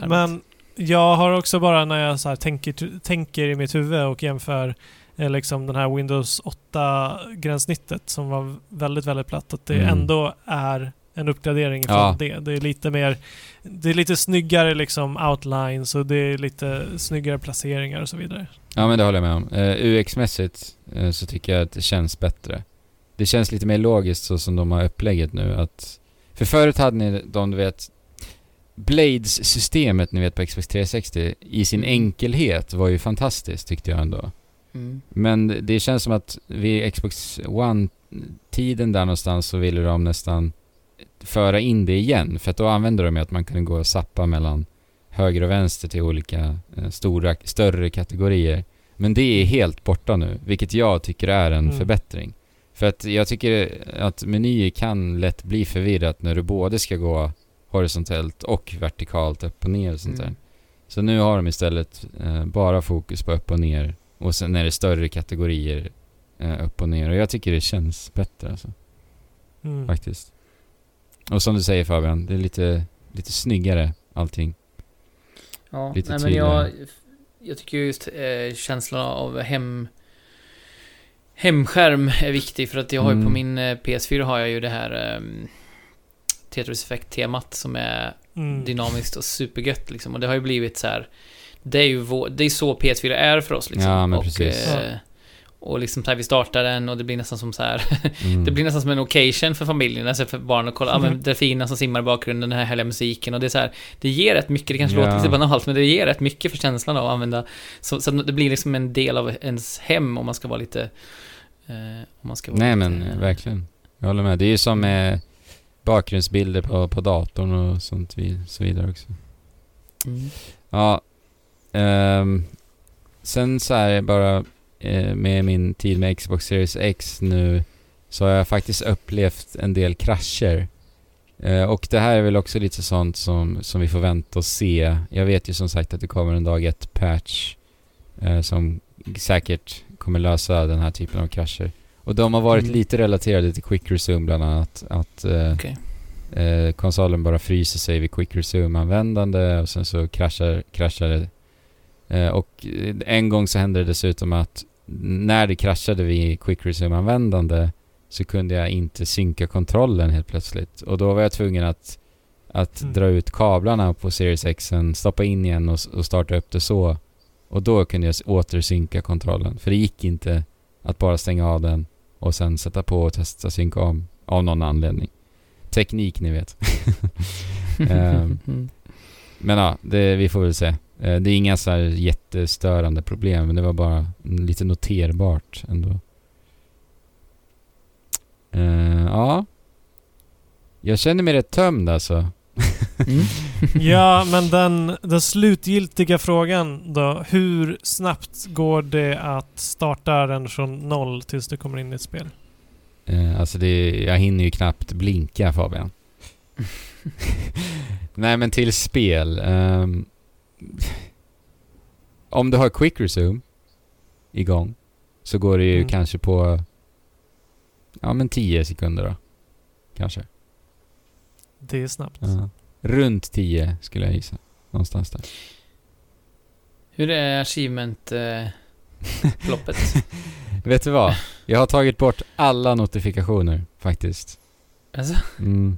Men jag har också bara när jag så här tänker, tänker i mitt huvud och jämför liksom den här Windows 8-gränssnittet som var väldigt, väldigt platt, att det Mm. ändå är en uppgradering från Ja. det. Det är lite mer, det är lite snyggare liksom outlines och det är lite snyggare placeringar och så vidare. Ja men det håller jag med om. Eh, UX-mässigt eh, så tycker jag att det känns bättre. Det känns lite mer logiskt så som de har upplägget nu att... För förut hade ni de, du vet... Blades-systemet ni vet på Xbox 360 i sin Mm. enkelhet var ju fantastiskt tyckte jag ändå. Mm. Men det- känns som att vid Xbox One-tiden där någonstans så ville de nästan föra in det igen. För att då använde de ju att man kunde gå och sappa mellan höger och vänster till olika eh, stora, större kategorier. Men det är helt borta nu, vilket jag tycker är en Mm. förbättring. För att jag tycker att menyer kan lätt bli förvirrat när du både ska gå horisontellt och vertikalt upp och ner och sånt där. Mm. Så nu har de istället eh, bara fokus på upp och ner och sen är det större kategorier eh, upp och ner och jag tycker det känns bättre alltså, Mm. faktiskt. Och som du säger Fabian, det är lite, lite snyggare allting. Ja, Lite nej, men jag, tydligare. jag tycker just eh, känslan av hem... Hemskärm är viktig för att jag har ju på Mm. min eh, PS4 har jag ju det här um, Tetris Effect-temat som är Mm. dynamiskt och supergött liksom. Och det har ju blivit så här. Det är ju vår, det är så PS4 är för oss liksom. Ja, men och, precis. Eh, och liksom så här, vi startar den och det blir nästan som så här. Mm. Det blir nästan som en occasion för familjen, alltså för barn att kolla, ja Mm. men delfinerna som simmar i bakgrunden, den här härliga musiken och det är så här, det ger rätt mycket, det kanske Ja. låter lite banalt, men det ger rätt mycket för känslan av att använda, så, så det blir liksom en del av ens hem om man ska vara lite, eh, om man ska vara Nej lite, men eh, verkligen. Jag håller med. Det är ju som med bakgrundsbilder på, på datorn och sånt vi, så vidare också. Mm. Ja. Ehm, sen så här bara eh, med min tid med Xbox Series X nu så har jag faktiskt upplevt en del krascher. Eh, och det här är väl också lite sånt som, som vi får vänta och se. Jag vet ju som sagt att det kommer en dag ett patch eh, som säkert kommer lösa den här typen av krascher. Och de har varit Mm. lite relaterade till Quick Resume bland annat. Att eh, Okej. eh, konsolen bara fryser sig vid Quick Resume-användande och sen så kraschar, kraschar och eh, en gång så hände det dessutom att när det kraschade vid Quick Resume-användande så kunde jag inte synka kontrollen helt plötsligt. Och då var jag tvungen att, att Mm. dra ut kablarna på Series X, stoppa in igen och, och starta upp det så. Och då kunde jag återsynka kontrollen. För det gick inte att bara stänga av den och sen sätta på och testa synka om av någon anledning. Teknik, ni vet. Mm. Men ja, det, vi får väl se. Eh, Det är inga så här jättestörande problem, men det var bara lite noterbart ändå. Eh, ja. Jag känner mig rätt tömd alltså. Mm. Ja, men den, den slutgiltiga frågan då. Hur snabbt går det att starta den från noll tills du kommer in i ett spel? Eh, alltså det, jag hinner ju knappt blinka Fabian. Nej men till spel. ehm, om du har quick resume igång så går det ju Mm. kanske på ja men 10 sekunder då. Kanske. Det är snabbt. Ja. Runt 10 skulle jag gissa. Någonstans där. Hur är achievement-ploppet? Vet du vad? Jag har tagit bort alla notifikationer faktiskt. alltså, Mm.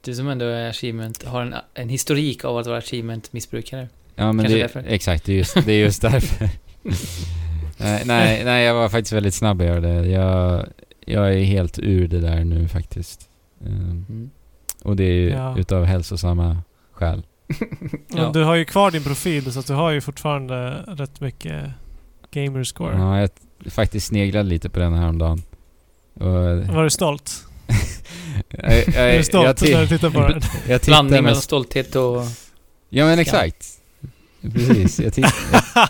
du som ändå är achievement, har en, en historik av att vara achievement-missbrukare. Ja men Kanske det, därför. exakt, det är just, det är just därför. nej, nej, nej, jag var faktiskt väldigt snabb att göra det. Jag, jag är helt ur det där nu faktiskt. Ehm, Mm. och det är ju Ja. utav hälsosamma skäl. Men ja. du har ju kvar din profil så att du har ju fortfarande rätt mycket gamerscore. Ja, jag faktiskt sneglade lite på den häromdagen. Och, Var du stolt? jag, jag, är du jag, stolt ti- när du tittar på den? jag tittar Blandning mellan stolthet och... Ja men exakt. Precis. Jag, titt- jag,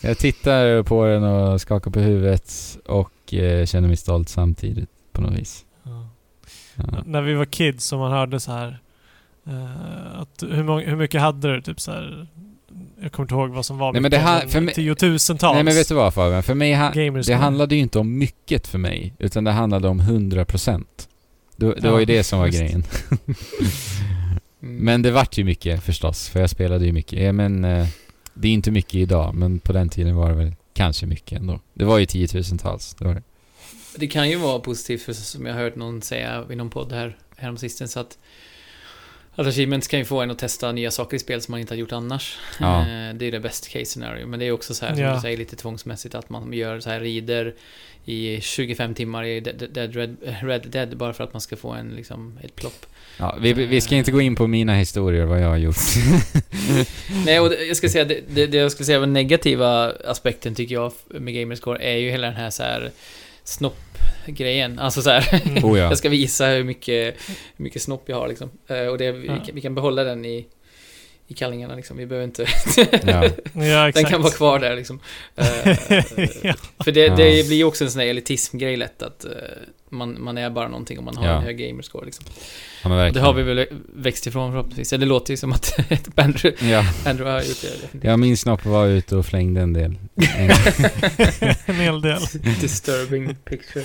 jag tittar på den och skakar på huvudet och eh, känner mig stolt samtidigt på något vis. Ja. Ja. När vi var kids och man hörde så här eh, att hur, många, hur mycket hade du? Typ så här, jag kommer inte ihåg vad som var. Nej, men det här- för mig- tiotusentals Nej men vet du vad Fabian? För mig ha, det handlade ju inte om mycket för mig, utan det handlade om 100%. Det, det var ju Ja, det som var just. grejen. Mm. Men det vart ju mycket förstås, för jag spelade ju mycket. Ja, men, eh, det är inte mycket idag, men på den tiden var det väl kanske mycket ändå. Det var ju tiotusentals. Det var det. Det kan ju vara positivt, för som jag har hört någon säga i någon podd här häromsistens, att att achievements kan ju få en att testa nya saker i spel som man inte har gjort annars. Ja. Eh, Det är det best case scenario. Men det är också så här, som Ja. du säger, lite tvångsmässigt att man gör så här rider i 25 timmar i Dead, Dead Red, Red Dead bara för att man ska få en, liksom, ett plopp. Ja, vi, vi ska inte gå in på mina historier, vad jag har gjort. Nej, och jag ska säga, det, det, det jag skulle säga var negativa aspekten tycker jag med Gamerscore är ju hela den här så här snopp-grejen. Alltså så här, Mm. ja. jag ska visa hur mycket, hur mycket snopp jag har liksom. Eh, Och det, vi, vi kan behålla den i, i kallingarna liksom. Vi behöver inte... Ja. Ja, exakt. den kan vara kvar där liksom. Eh, ja. För det, Ja. det blir ju också en sån här elitism-grej lätt att eh, man, man är bara någonting om man har Ja. en hög gamerscore liksom. ja det har vi väl växt ifrån förhoppningsvis. Eller det låter ju som att Andrew, Ja, Andrew har gjort det. jag min snopp var ute och flängde en del. en hel del. Disturbing picture.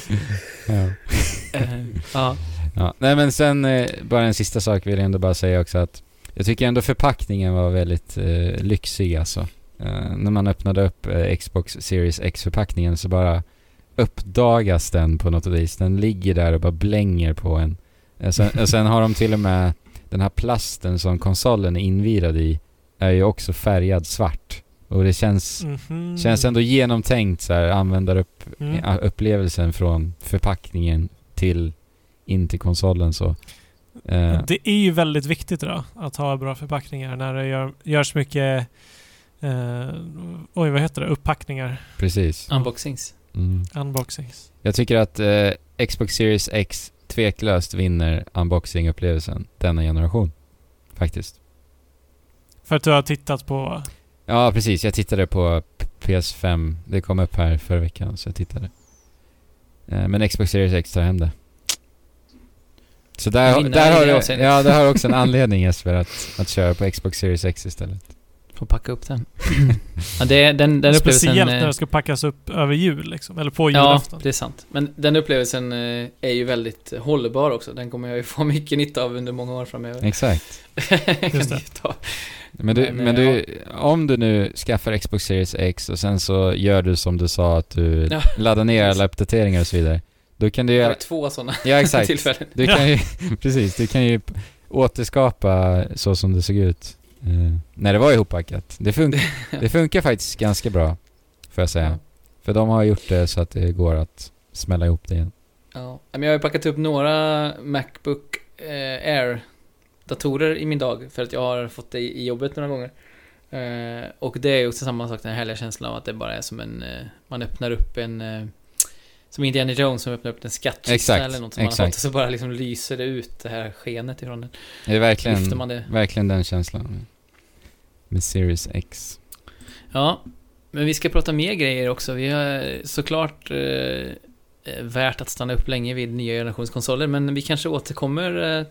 ja. Eh, ja. Ja. Nej men sen, eh, bara en sista sak vill jag ändå bara säga också att jag tycker ändå förpackningen var väldigt eh, lyxig alltså. Eh, när man öppnade upp eh, Xbox Series X-förpackningen så bara uppdagas den på något vis. Den ligger där och bara blänger på en. Eh, sen, och sen har de till och med den här plasten som konsolen är invirad i är ju också färgad svart. Och det känns, Mhm. känns ändå genomtänkt så här, användarupp, Mm. upplevelsen från förpackningen till in till konsolen så. Eh, Det är ju väldigt viktigt idag att ha bra förpackningar när det gör, görs mycket eh, oj, vad heter det? Upppackningar. precis. Unboxings. Mm. Unboxings. Jag tycker att eh, Xbox Series X tveklöst vinner unboxing-upplevelsen denna generation. Faktiskt. För att du har tittat på... Ja, precis. Jag tittade på P- PS5. Det kom upp här förra veckan, så jag tittade. Eh, men Xbox Series X tar hem det. Så där, där, har du, ja, där har du också en anledning Jesper att, att köra på Xbox Series X istället. Får packa upp den. ja, det, den, den upplevelsen... speciellt eh, när det ska packas upp över jul liksom. Eller på Ja, julafton. det är sant. Men den upplevelsen eh, är ju väldigt hållbar också. Den kommer jag ju få mycket nytta av under många år framöver. Exakt. Just det. Men, du, Men, men, eh, du, om du nu skaffar Xbox Series X och sen så gör du som du sa att du Ja, laddar ner alla uppdateringar och så vidare. Då kan du göra... två sådana Ja, exakt. tillfällen. Du kan ju, precis, du kan ju återskapa så som det såg ut eh, när det var ihoppackat. Det, fun- det funkar faktiskt ganska bra, får jag säga. För de har gjort det så att det går att smälla ihop det igen. Ja, men jag har ju packat upp några Macbook eh, Air-datorer i min dag för att jag har fått det i jobbet några gånger. Eh, och det är ju också samma sak, den här härliga känslan av att det bara är som en... Eh, man öppnar upp en... Eh, som Indiana Jones som öppnar upp en skattkista Exakt, eller något som man har exakt. fått och så bara liksom lyser det ut det här skenet ifrån den. Det är verkligen, Lyfter man det. verkligen den känslan. Med Series X. Ja, men vi ska prata mer grejer också. Vi har såklart eh, eh, värt att stanna upp länge vid nya generationskonsoler. Men vi kanske återkommer eh,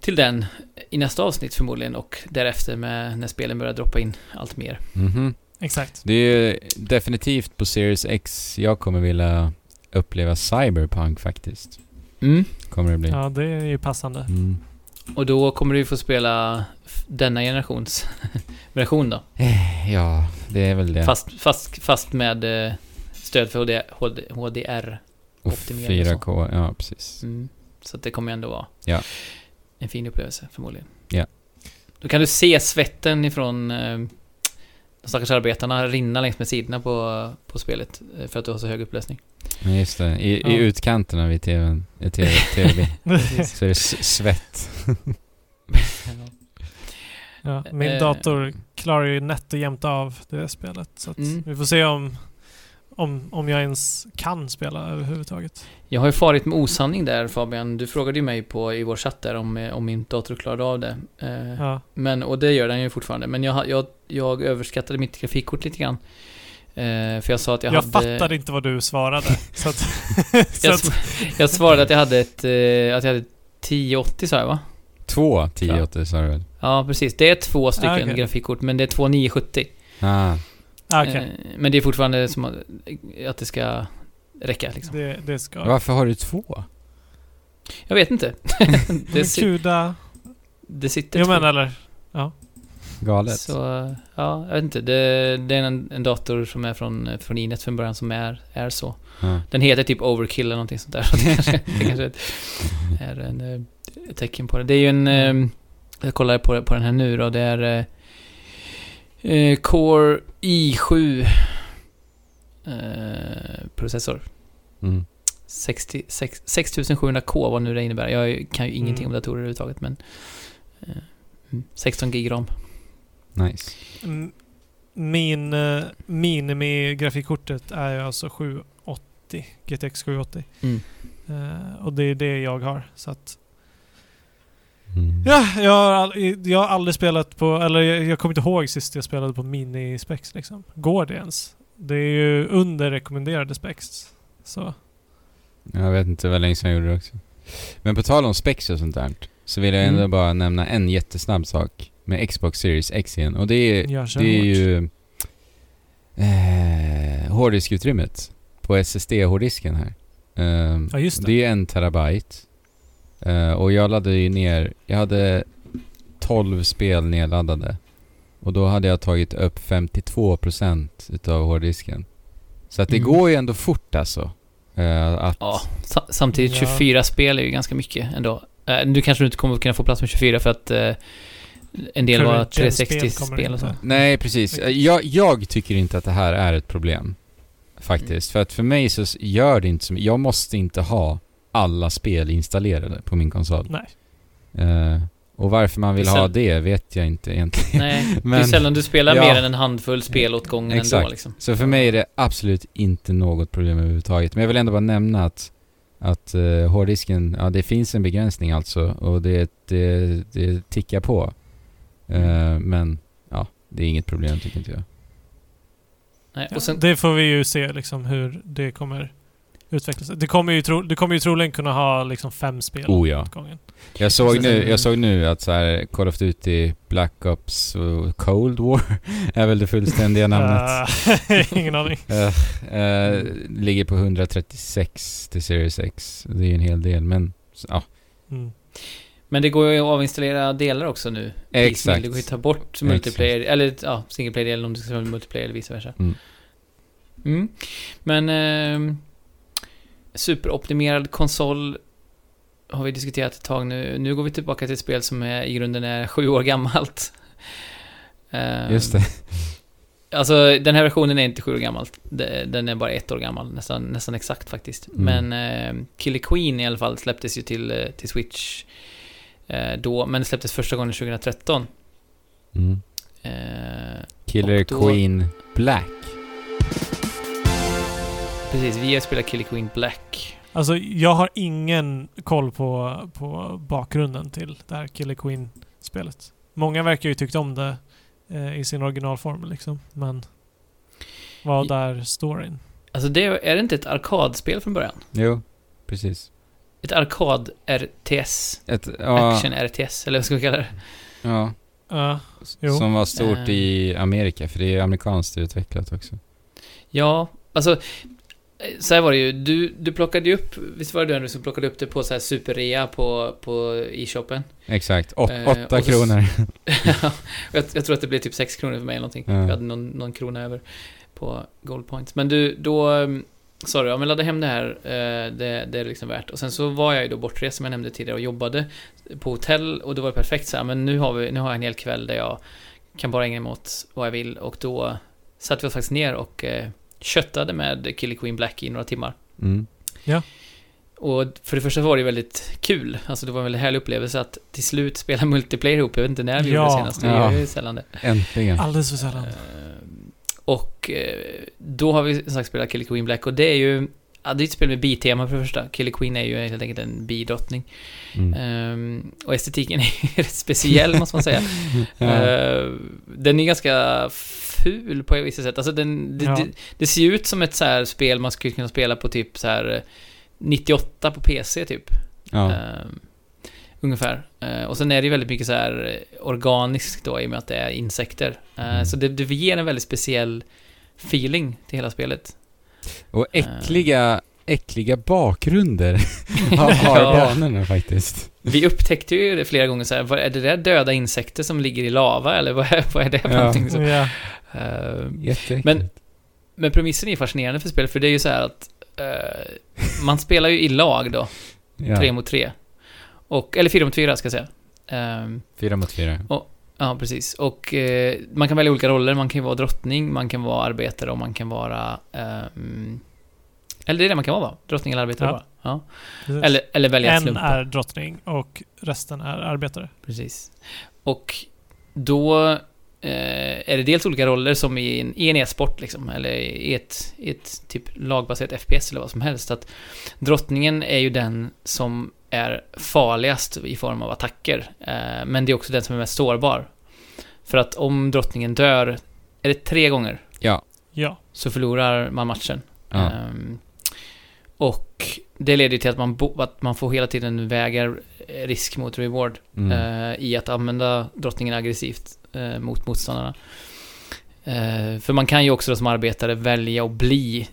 till den i nästa avsnitt förmodligen och därefter med när spelen börjar droppa in allt mer. Mhm. Exakt. Det är definitivt på Series X jag kommer vilja uppleva Cyberpunk faktiskt. Mm. Kommer det bli. Ja, det är ju passande. Mm. Och då kommer du få spela denna generations version då. Eh, Ja, det är väl det. Fast, fast, fast med eh, stöd för HD, HD, HDR. Och optimering och 4K, ja precis. Mm. Så att det kommer ändå vara Ja. en fin upplevelse förmodligen. Ja. Då kan du se svetten ifrån eh, de stackars arbetarna rinna längs med sidorna på, på spelet eh, för att du har så hög upplösning. Men just det, i, Ja. i utkanterna vid tvn, i TV, TV så är det svett. Ja, min Eh. dator klarar ju nätt och jämnt av det spelet. Så att Mm. vi får se om, om, om jag ens kan spela överhuvudtaget. Jag har ju farit med osanning där Fabian. Du frågade ju mig på, i vår chatt där om, om min dator klarade av det. Eh, Ja. Men, och det gör den ju fortfarande. Men jag, jag, jag överskattade mitt grafikkort lite grann. Eh, för jag sa att jag, Jag, hade... fattade inte vad du svarade. så att, så Jag, att, jag svarade att jag hade ett... Eh, att jag hade 1080 sa jag va? Två 1080 sa du väl? Ja, precis. Det är två stycken Ah, okej. grafikkort, men det är två 970. Ah, ah, okej. Eh, men det är fortfarande som att, det ska räcka liksom. Det, det ska... varför har du två? Jag vet inte. det, Kuda... det sitter Jo två. men eller... Galet. Så, ja, jag vet inte. Det, det är en, en dator som är från, från Inet från början som är, är så. Ja. Den heter typ Overkill eller någonting sånt där. Så det kanske, det kanske är en, eh, ett tecken på det. Det är ju en... eh, Jag kollar på, på den här nu då. Det är eh, eh, Core i7 eh, processor. Mm. 60, sex- 6700K vad nu det innebär. Jag kan ju ingenting Mm. om datorer överhuvudtaget men... eh, mm, 16 gig ram. Nice. Min uh, minimi-grafikkortet är ju alltså 780. GTX 780. Mm. Eh, och det är det jag har. Så att... Mm. Ja, jag har, all, jag har aldrig spelat på... Eller jag, jag kommer inte ihåg sist jag spelade på mini-specs liksom. Går det ens? Det är ju under rekommenderade specs. Så... Jag vet inte vad länge sedan jag gjorde det också. Men på tal om specs och sånt där, så vill jag ändå Mm. bara nämna en jättesnabb sak med Xbox Series X igen. Och det är, det är ju eh, hårddiskeutrymmet på SSD-hårddisken här. Ehm, Ja, just det. det är en terabyte. Eh, och jag laddade ju ner, jag hade 12 spel nedladdade. Och då hade jag tagit upp 52% utav hårddisken. Så att det Mm. går ju ändå fort alltså. Eh, att, Ja, sa- samtidigt Ja. 24 spel är ju ganska mycket ändå. Eh, nu kanske du inte kommer att kunna få plats med 24 för att en del var Current gen-spel 360-spel kommer och så. Nej, precis. Jag, jag tycker inte att det här är ett problem. Faktiskt. För att för mig så gör det inte så mycket. Jag måste inte ha alla spel installerade på min konsol. Nej. Eh, och varför man vill Det ha det vet jag inte egentligen. Nej, det är Men- sällan du spelar Ja. mer än en handfull spel åt gången ändå Exakt. liksom. Så för mig är det absolut inte något problem överhuvudtaget. Men jag vill ändå bara nämna att, att uh, hårddisken, ja det finns en begränsning alltså. Och det, det, det tickar på. Eh, men ja, det är inget problem tycker inte jag. Nej, sen, Det får vi ju se liksom hur det kommer utveckla sig. Det kommer ju, tro, det kommer ju troligen kunna ha liksom fem spel Oh ja. åt gången. Jag såg, nu, jag såg nu att så här, Call of Duty Black Ops Cold War är väl det fullständiga namnet. Ingen aning. Eh, eh, ligger på 136 till Series X. Det är ju en hel del, men ja. Mm. men det går ju att avinstallera delar också nu. Exakt. Det går ju att ta bort multiplayer, eller ja, single player eller om du ska spela multiplayer eller vice versa. Mm. Mm. Men eh, superoptimerad konsol har vi diskuterat ett tag nu. Nu går vi tillbaka till ett spel som är, i grunden är sju år gammalt. Eh, Just det. Alltså den här versionen är inte sju år gammalt. Den är bara ett år gammal, nästan, nästan exakt faktiskt. Mm. Men eh, Killer Queen i alla fall släpptes ju till, eh, till Switch eh, då, men släpptes första gången 2013. Mm. Eh, Killer då- Queen Black. Precis, vi har spelat Killer Queen Black. Alltså, jag har ingen koll på, på bakgrunden till det här Killer Queen-spelet. Många verkar ju tyckt om det eh, i sin originalform liksom, men vad är storyn? Alltså det är det inte ett arkadspel från början? Jo, precis. Ett arkad-RTS. Ett, ja, Action-RTS, eller vad ska vi kalla det? ja, Ja, Jo. som var stort Eh. i Amerika, för det är amerikanskt utvecklat också. Ja, alltså... eh, Så här var det ju, du, du plockade ju upp, visst var det du som plockade upp det på så här superrea på, på e-shoppen? Exakt, Eh, åtta så- kronor. Ja, jag, jag tror att det blev typ 6 kronor för mig eller någonting. Ja. Jag hade någon, någon krona över på Gold Points. Men du, då um, sa du, ja men ladda hem det här, eh, det, det är liksom värt. Och sen så var jag ju då bortrest som jag nämnde tidigare och jobbade på hotell och då var det perfekt så här, men nu har, vi, nu har jag en hel kväll där jag kan bara ägna mig åt vad jag vill och då satte vi oss faktiskt ner och eh, köttade med Killer Queen Black i några timmar. Mm. Och för det första var det väldigt kul, alltså det var en väldigt härlig upplevelse att till slut spela multiplayer ihop. Jag vet inte när vi gjorde Ja. det senast, det Ja. är ju sällan det. Äntligen. alldeles för sällan. Eh, Och eh, då har vi som sagt spelat Killer Queen Black och det är ju Ja, det är ett spel med bitema för det första. Killer Queen är ju helt enkelt en bidrottning. Mm. Ehm, och estetiken är ju rätt speciell måste man säga. Ja. Ehm, den är ganska ful på vissa sätt. Alltså den, det, Ja. det, det ser ju ut som ett så spel man skulle kunna spela på typ så här eh, 98 på PC typ. ja. Ehm, ungefär. Ehm, och sen är det ju väldigt mycket så här eh, organiskt då i och med att det är insekter. Ehm, Mm. Så det, det ger en väldigt speciell feeling till hela spelet. Och äckliga, äckliga bakgrunder har, har Ja. banorna faktiskt. Vi upptäckte ju det flera gånger så här, vad är det där döda insekter som ligger i lava eller vad är, vad är det för Ja. någonting? Så, Ja. Jätteäckligt. Men- men premissen är fascinerande för spelet, för det är ju så här att eh, man spelar ju i lag då, ja. tre mot tre. Och, eller fyra mot fyra ska jag säga. Ehm, Fyra mot fyra. Ja, precis. Och eh, man kan välja olika roller. Man kan ju vara drottning, man kan vara arbetare och man kan vara... ehm, eller det är det man kan vara, va? Drottning eller arbetare Ja. bara. Ja. Precis. Eller, eller välja en slumpa. är drottning och resten är arbetare. Precis. Och då eh, är det dels olika roller som i en, i en e-sport liksom, eller i ett, i ett typ lagbaserat FPS eller vad som helst. Att drottningen är ju den som är farligast i form av attacker. Eh, men det är också den som är mest sårbar. För att om drottningen dör, är det tre gånger, Ja. Ja. så förlorar man matchen. ja. Ehm, och det leder till att man, bo, att man får hela tiden väga risk mot reward Mm. eh, i att använda drottningen aggressivt eh, mot motståndarna. Eh, för man kan ju också då som arbetare välja att bli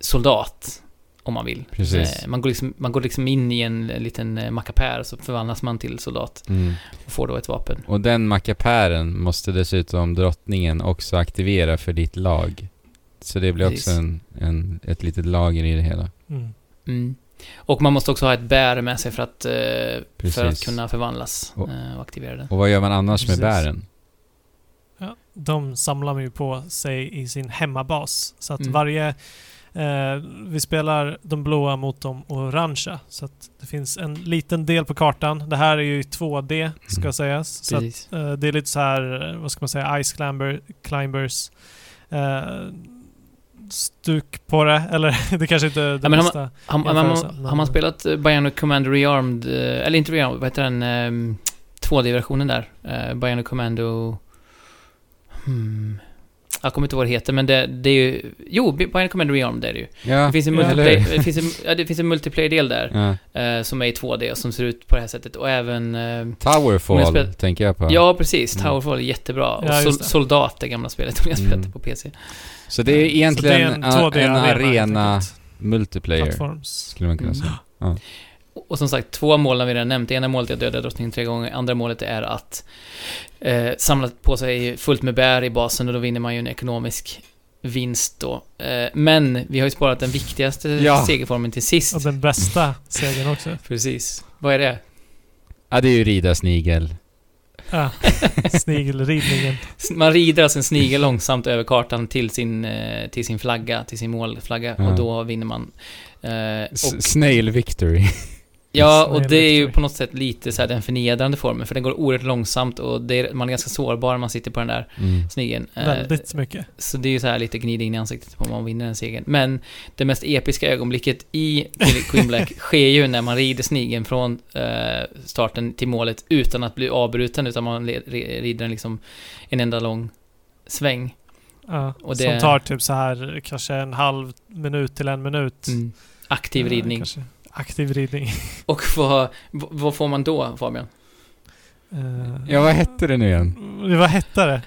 soldat om man vill. Precis. Eh, man, går liksom, man går liksom in i en liten eh, mackapär så förvandlas man till soldat Mm. och får då ett vapen. Och den mackapären måste dessutom drottningen också aktivera för ditt lag. Så det blir Precis. också en, en, ett litet lager i det hela. Mm. Mm. Och man måste också ha ett bär med sig för att, eh, för att kunna förvandlas Och- och aktivera den. Och vad gör man annars Precis. med bären? Ja, de samlar man ju på sig i sin hemmabas. Så att Mm. varje... Eh, vi spelar de blåa mot de orangea. Så att det finns en liten del på kartan. Det här är ju i 2D, ska Mm. sägas. Så att, eh, det är lite så här, eh, vad ska man säga, Ice climber, Climbers. Eh, stuk på det, eller det kanske inte är det Ja, har bästa. Har, har, har men- man spelat eh, Bionic Commando Rearmed, eh, eller inte Rearmed, vad heter den, eh, 2D-versionen där? Eh, Bionic Commando... Hmm. Jag kommer inte ihåg vad det heter, men det, det är ju... Jo, Bionic Commando Rearmed är det ju. Ja, Det finns en ja, multiplayer, eller hur? det finns en, ja, det finns en multiplayer-del där, Ja. eh, som är i 2D och som ser ut på det här sättet. Och även... Eh, Towerfall spelar- tänker jag på. ja, precis. Mm. Towerfall är jättebra. Och Ja, Sol, det. Soldat, det gamla spelet, om jag spelat Mm. det på PC. Så det är egentligen det är en, en 2D en arena, multiplayer, skulle man kunna Mm. säga. Och som sagt, två mål har vi redan nämnt. Ena målet är att döda drottningen tre gånger. Andra målet är att eh, samla på sig fullt med bär i basen och då vinner man ju en ekonomisk vinst då. Eh, men vi har ju sparat den viktigaste Ja. segerformen till sist. Och den bästa segern också. Precis. Vad är det? Ja, det är ju rida snigel. Ja, snigelridningen. Man rider alltså en snigel långsamt över kartan till sin, eh, till sin flagga, till sin målflagga Ja. och då vinner man. Eh, och, Snail victory. ja, och det är ju på något sätt lite så här den förnedrande formen, för den går oerhört långsamt och det är, man är ganska sårbar när man sitter på den där Mm. snigeln. Eh, Väldigt mycket. Så det är ju så här lite gnida in i ansiktet på om man vinner den segern. Men det mest episka ögonblicket i Queen Black sker ju när man rider snigeln från eh, starten till målet utan att bli avbruten, utan man rider den liksom en enda lång sväng. Ja, Och Som det- tar typ så här kanske en halv minut till en minut. Mm. Aktiv Eh, ridning. kanske. Aktiv ridning. Och vad, vad får man då, Fabian? Eh, Ja, vad hette det nu igen? Vad hette det?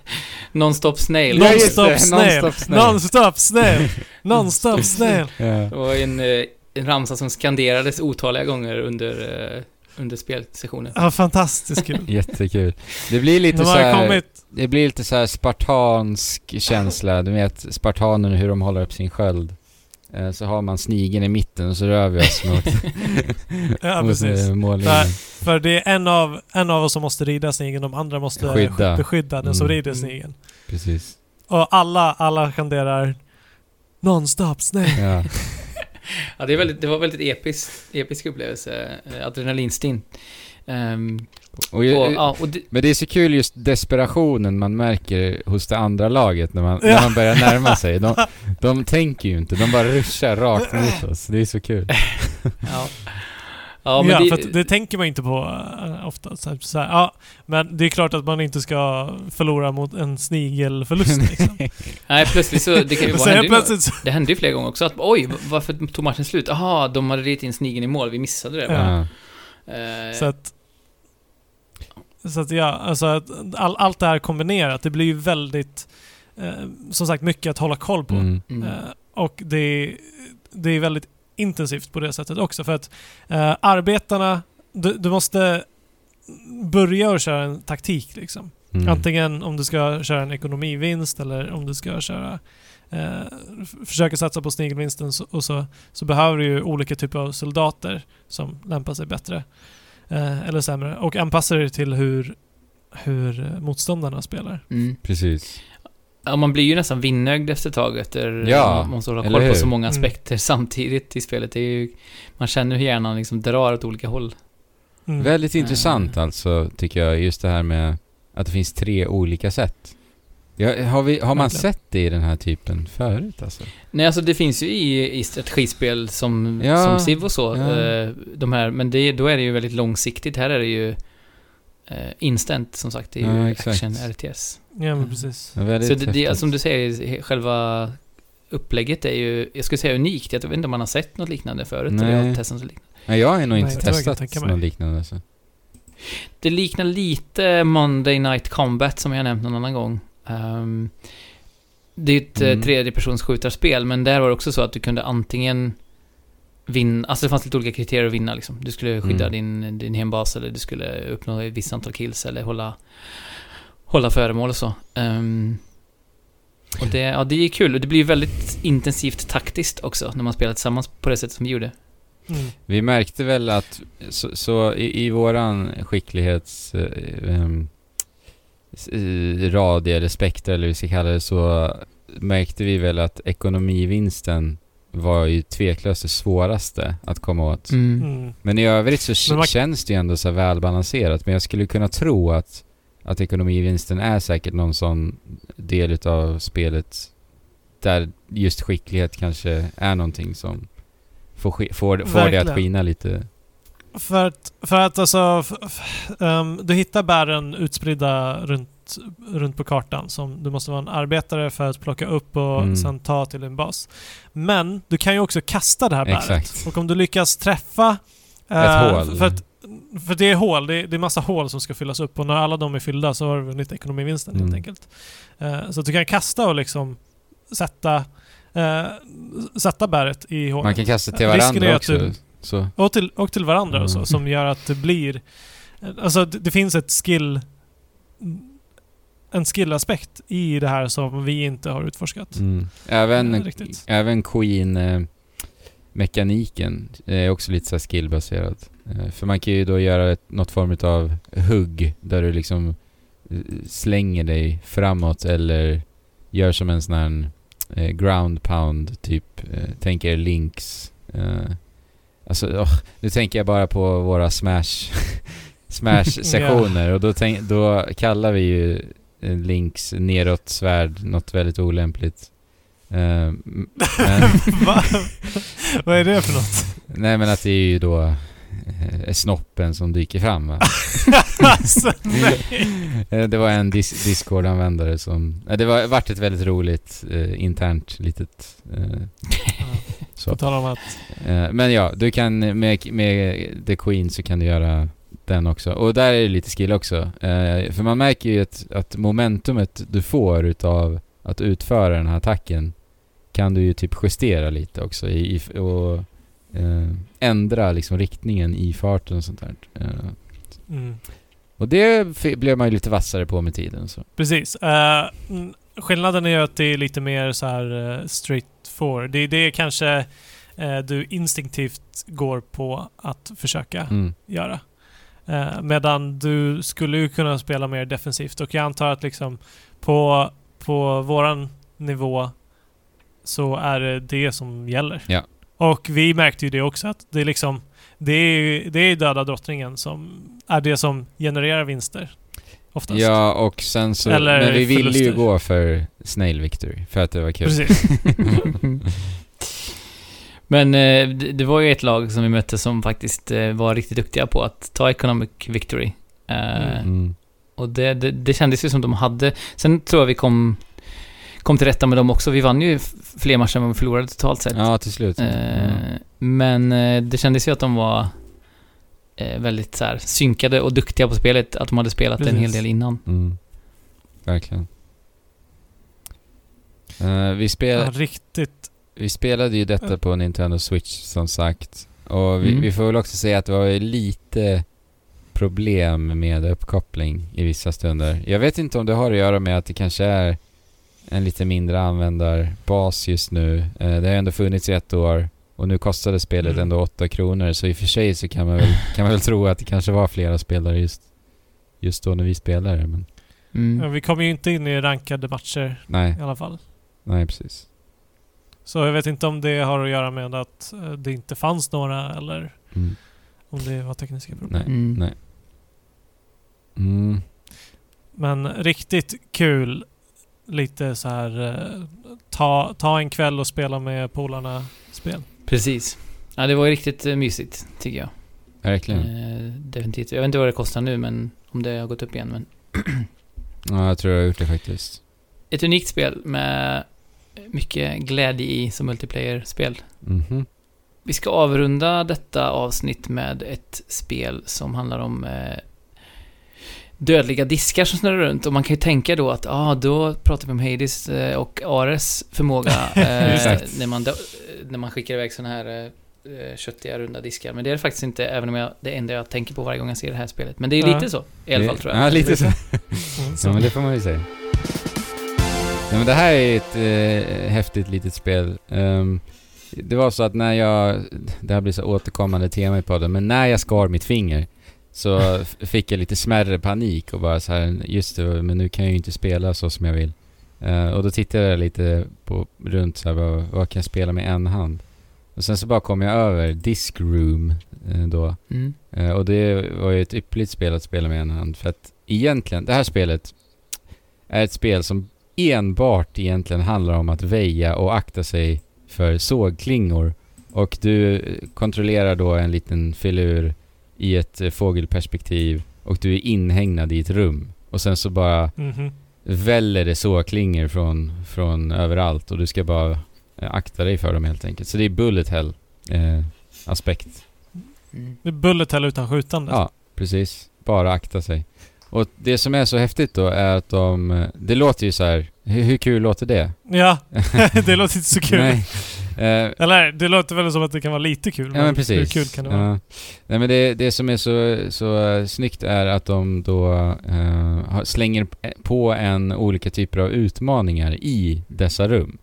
Non-stop snail. Non-stop snail. non-stop snail. Non-stop snail. Det var en, eh, en ramsa som skanderades otaliga gånger under, eh, under spelsessionen. Ja, fantastiskt kul. Jättekul. Det blir lite De så här, kommit... det blir lite så här spartansk känsla. Du vet spartanerna hur de håller upp sin sköld. Eh, Så har man snigeln i mitten och så rör vi oss mot, Ja, mot precis. eh, mållinjen. För det är en av, en av oss som måste rida snigeln, de andra måste Skydda. beskydda den som Mm. rider snigeln. Precis. Och alla, alla skanderar Non-stop snail. Ja. Ja, det, är väldigt, det var väldigt episk, episk upplevelse. eh, Adrenalinstinn. Och, och, ju- ja, och det, men det är så kul just desperationen man märker hos det andra laget när man, när man börjar närma sig. De, de tänker ju inte, de bara ruschar rakt mot oss. Det är så kul. ja. Ja, Ja, men för det, att det tänker man inte på äh, ofta. Så här, så här, ja, men det är klart att man inte ska förlora mot en snigelförlust liksom. nej, plötsligt så, det kan ju Och vara, hände ju plötsligt så, Det hände ju flera gånger också att oj, varför tog matchen slut? Jaha, de hade ridit in snigeln i mål, vi missade det. Ja. Ja. Eh, så att... Så att ja, alltså att all, allt det här kombinerat, det blir ju väldigt... Eh, som sagt, mycket att hålla koll på. Mm. mm. Eh, och det, det är väldigt intensivt på det sättet också. För att eh, arbetarna, du, du måste börja och köra en taktik liksom. Mm. Antingen om du ska köra en ekonomivinst eller om du ska köra eh, försöka satsa på snigelvinsten så, och så, så behöver du ju olika typer av soldater som lämpar sig bättre eh, eller sämre och anpassa dig till hur, hur motståndarna spelar. Mm. Precis. Ja, man blir ju nästan vinnögd efter ett tag efter Ja, man måste hålla koll på så många Mm. aspekter samtidigt i spelet. Det är ju, man känner hur hjärnan liksom drar åt olika håll. Mm. Väldigt intressant alltså, tycker jag, just det här med att det finns tre olika sätt. Ja, har, vi, har man Verkligen. sett det i den här typen förut alltså? Nej, alltså det finns ju i, i strategispel som, Ja, som Civ och så, ja. eh, de här, men det, då är det ju väldigt långsiktigt. Här är det ju eh, instant, som sagt. Det är ju Ja, exakt. action RTS. Ja, men precis. Ja, Så det, det, som du säger, själva upplägget är ju, jag skulle säga unikt. Jag vet inte om man har sett något liknande förut. Nej. Eller har testat något liknande. Nej, jag har nog Nej, inte kan testat något liknande alltså. Det liknar lite Monday Night Combat som jag nämnt någon annan gång. Ehm, det är ett Mm. mm. tredjepersonsskjutarspel, men där var det också så att du kunde antingen vinna, alltså det fanns lite olika kriterier att vinna liksom. Du skulle skydda Mm. din, din hembas eller du skulle uppnå ett visst antal kills eller hålla, hålla föremål och så. Ehm, och det, ja, det är kul och det blir väldigt intensivt taktiskt också när man spelar tillsammans på det sättet som vi gjorde. Mm. Vi märkte väl att, så, så i, i våran skicklighets... Eh, ehm, radie eller spektra eller vad vi ska kalla det så märkte vi väl att ekonomivinsten var ju tveklöst det svåraste att komma åt. Mm. Men i övrigt så man- känns det ju ändå så här välbalanserat. Men jag skulle kunna tro att, att ekonomivinsten är säkert någon sån del utav spelet där just skicklighet kanske är någonting som får, får, får det att skina lite. För att, för att alltså, f- f- ehm, du hittar bären utspridda runt, runt på kartan som du måste vara en arbetare för att plocka upp och Mm. sen ta till din bas. Men du kan ju också kasta det här bäret. Exakt. Och om du lyckas träffa... Ett eh, hål. För, att, för det är hål, det är, det är massa hål som ska fyllas upp och när alla de är fyllda så har du vunnit ekonomivinsten helt Mm. enkelt. Eh, så att du kan kasta och liksom sätta, eh, sätta bäret i hålet. Man kan kasta till varandra också. du- Så. Och till, och till varandra och så, Mm. som gör att det blir... Alltså det, det finns ett skill... En skillaspekt i det här som vi inte har utforskat. Mm. Även, riktigt. även Queen eh, mekaniken är också lite så skillbaserad. Eh, för man kan ju då göra ett, något form av hugg där du liksom eh, slänger dig framåt eller gör som en sån här eh, ground pound typ. Eh, tänk er links. Alltså, åh, nu tänker jag bara på våra smash smash-sessioner och då, tänk, då kallar vi ju eh, links neråt svärd något väldigt olämpligt. M- men, Va? Vad är det för något? nej men att det är ju då eh, snoppen som dyker fram va? alltså. Eh, det var en dis Discord-användare som... eh, det var vart ett väldigt roligt eh, internt litet... Eh, så. På tal om att... Eh, men ja, du kan med, med The Queen så kan du göra den också. Och där är det lite skill också. Eh, för man märker ju att, att momentumet du får utav att utföra den här attacken kan du ju typ justera lite också i, i, och eh, ändra liksom riktningen i farten och sånt där. Eh, Mm. och det blev man ju lite vassare på med tiden så. Precis. Eh, mm, skillnaden är ju att det är lite mer så här uh, straight forward. Det, det är kanske eh, du instinktivt går på att försöka Mm. göra. Eh, medan du skulle ju kunna spela mer defensivt och jag antar att liksom på, på våran nivå så är det det som gäller. Ja. Och vi märkte ju det också att det är liksom det är, ju- det är döda drottningen som är det som genererar vinster. Oftast. Ja, och sen så... Eller men vi ville ju gå för Snail Victory, för att det var kul. Precis. Men eh, det, det var ju ett lag som vi mötte som faktiskt eh, var riktigt duktiga på att ta Economic Victory. Eh, Mm. Och det, det, det kändes ju som de hade... Sen tror jag vi kom, kom till rätta med dem också. Vi vann ju fler matcher än vad vi förlorade totalt sett. Ja, till slut. Eh, Mm. Men eh, det kändes ju att de var eh, väldigt så här, synkade och duktiga på spelet. Att de hade spelat en Precis. hel del innan. Mm. Verkligen. Eh, vi, spel, Ja, riktigt. vi spelade ju detta på Nintendo Switch som sagt. Och vi, Mm. vi får väl också säga att det var ju lite problem med uppkoppling i vissa stunder. Jag vet inte om det har att göra med att det kanske är en lite mindre användarbas just nu. Eh, det har ändå funnits i ett år och nu kostade spelet Mm. ändå 8 kronor så i och för sig så kan man väl, kan man väl tro att det kanske var flera spelare just, just då när vi spelade men Mm. Ja, vi kom ju inte in i rankade matcher nej, i alla fall. nej precis. Så jag vet inte om det har att göra med att eh, det inte fanns några eller Mm. om det var tekniska problem. Nej, Mm. nej. Mm. Men riktigt kul. Lite så här eh, ta, ta en kväll och spela med polarna spel. Precis. Ja, det var ju riktigt eh, mysigt, tycker jag. Verkligen. Eh, definitivt. Jag vet inte vad det kostar nu, men om det har gått upp igen. Men Ja, jag tror jag har gjort det faktiskt. ett unikt spel med mycket glädje i som multiplayer-spel. Mhm. Vi ska avrunda detta avsnitt med ett spel som handlar om eh, dödliga diskar som snurrar runt. Och man kan ju tänka då att, ja, ah, då pratar vi om Hades eh, och Ares förmåga eh, när, man, dö- när man skickar iväg sådana här eh, eh, köttiga runda diskar. Men det är det faktiskt inte, även om jag, det enda jag tänker på varje gång jag ser det här spelet. Men det är Ja. lite så, i alla fall tror jag. Ja, lite så. Mm, så. Ja, men det får man ju säga. Ja, men det här är ett eh, häftigt litet spel. Ehm, det var så att när jag, det här blir så återkommande tema i podden, men när jag skar mitt finger så fick jag lite smärre panik och bara så här, just det, men nu kan jag ju inte spela så som jag vill. Eh, och då tittade jag lite på, runt så här, vad, vad kan jag spela med en hand? Och sen så bara kom jag över Disc Room eh, då. Mm. Eh, och det var ju ett ypperligt spel att spela med en hand. För att egentligen, det här spelet är ett spel som enbart egentligen handlar om att väja och akta sig för sågklingor. Och du kontrollerar då en liten filur i ett eh, fågelperspektiv och du är inhägnad i ett rum. Och sen så bara Mhm. väller det sågklingor från, från överallt och du ska bara eh, akta dig för dem helt enkelt. Så det är bullet hell eh, aspekt. Mm. Det är bullet hell utan skjutande. Ja, precis. Bara akta sig. Och det som är så häftigt då är att de... eh, Det låter ju så här. Hur, hur kul låter det? Ja, det låter inte så kul. Nej. Eh, Eller det låter väl som att det kan vara lite kul. ja men precis. Hur kul kan det vara? Ja. Nej men det, det som är så, så eh, snyggt är att de då har- slänger på en olika typer av utmaningar i dessa rum.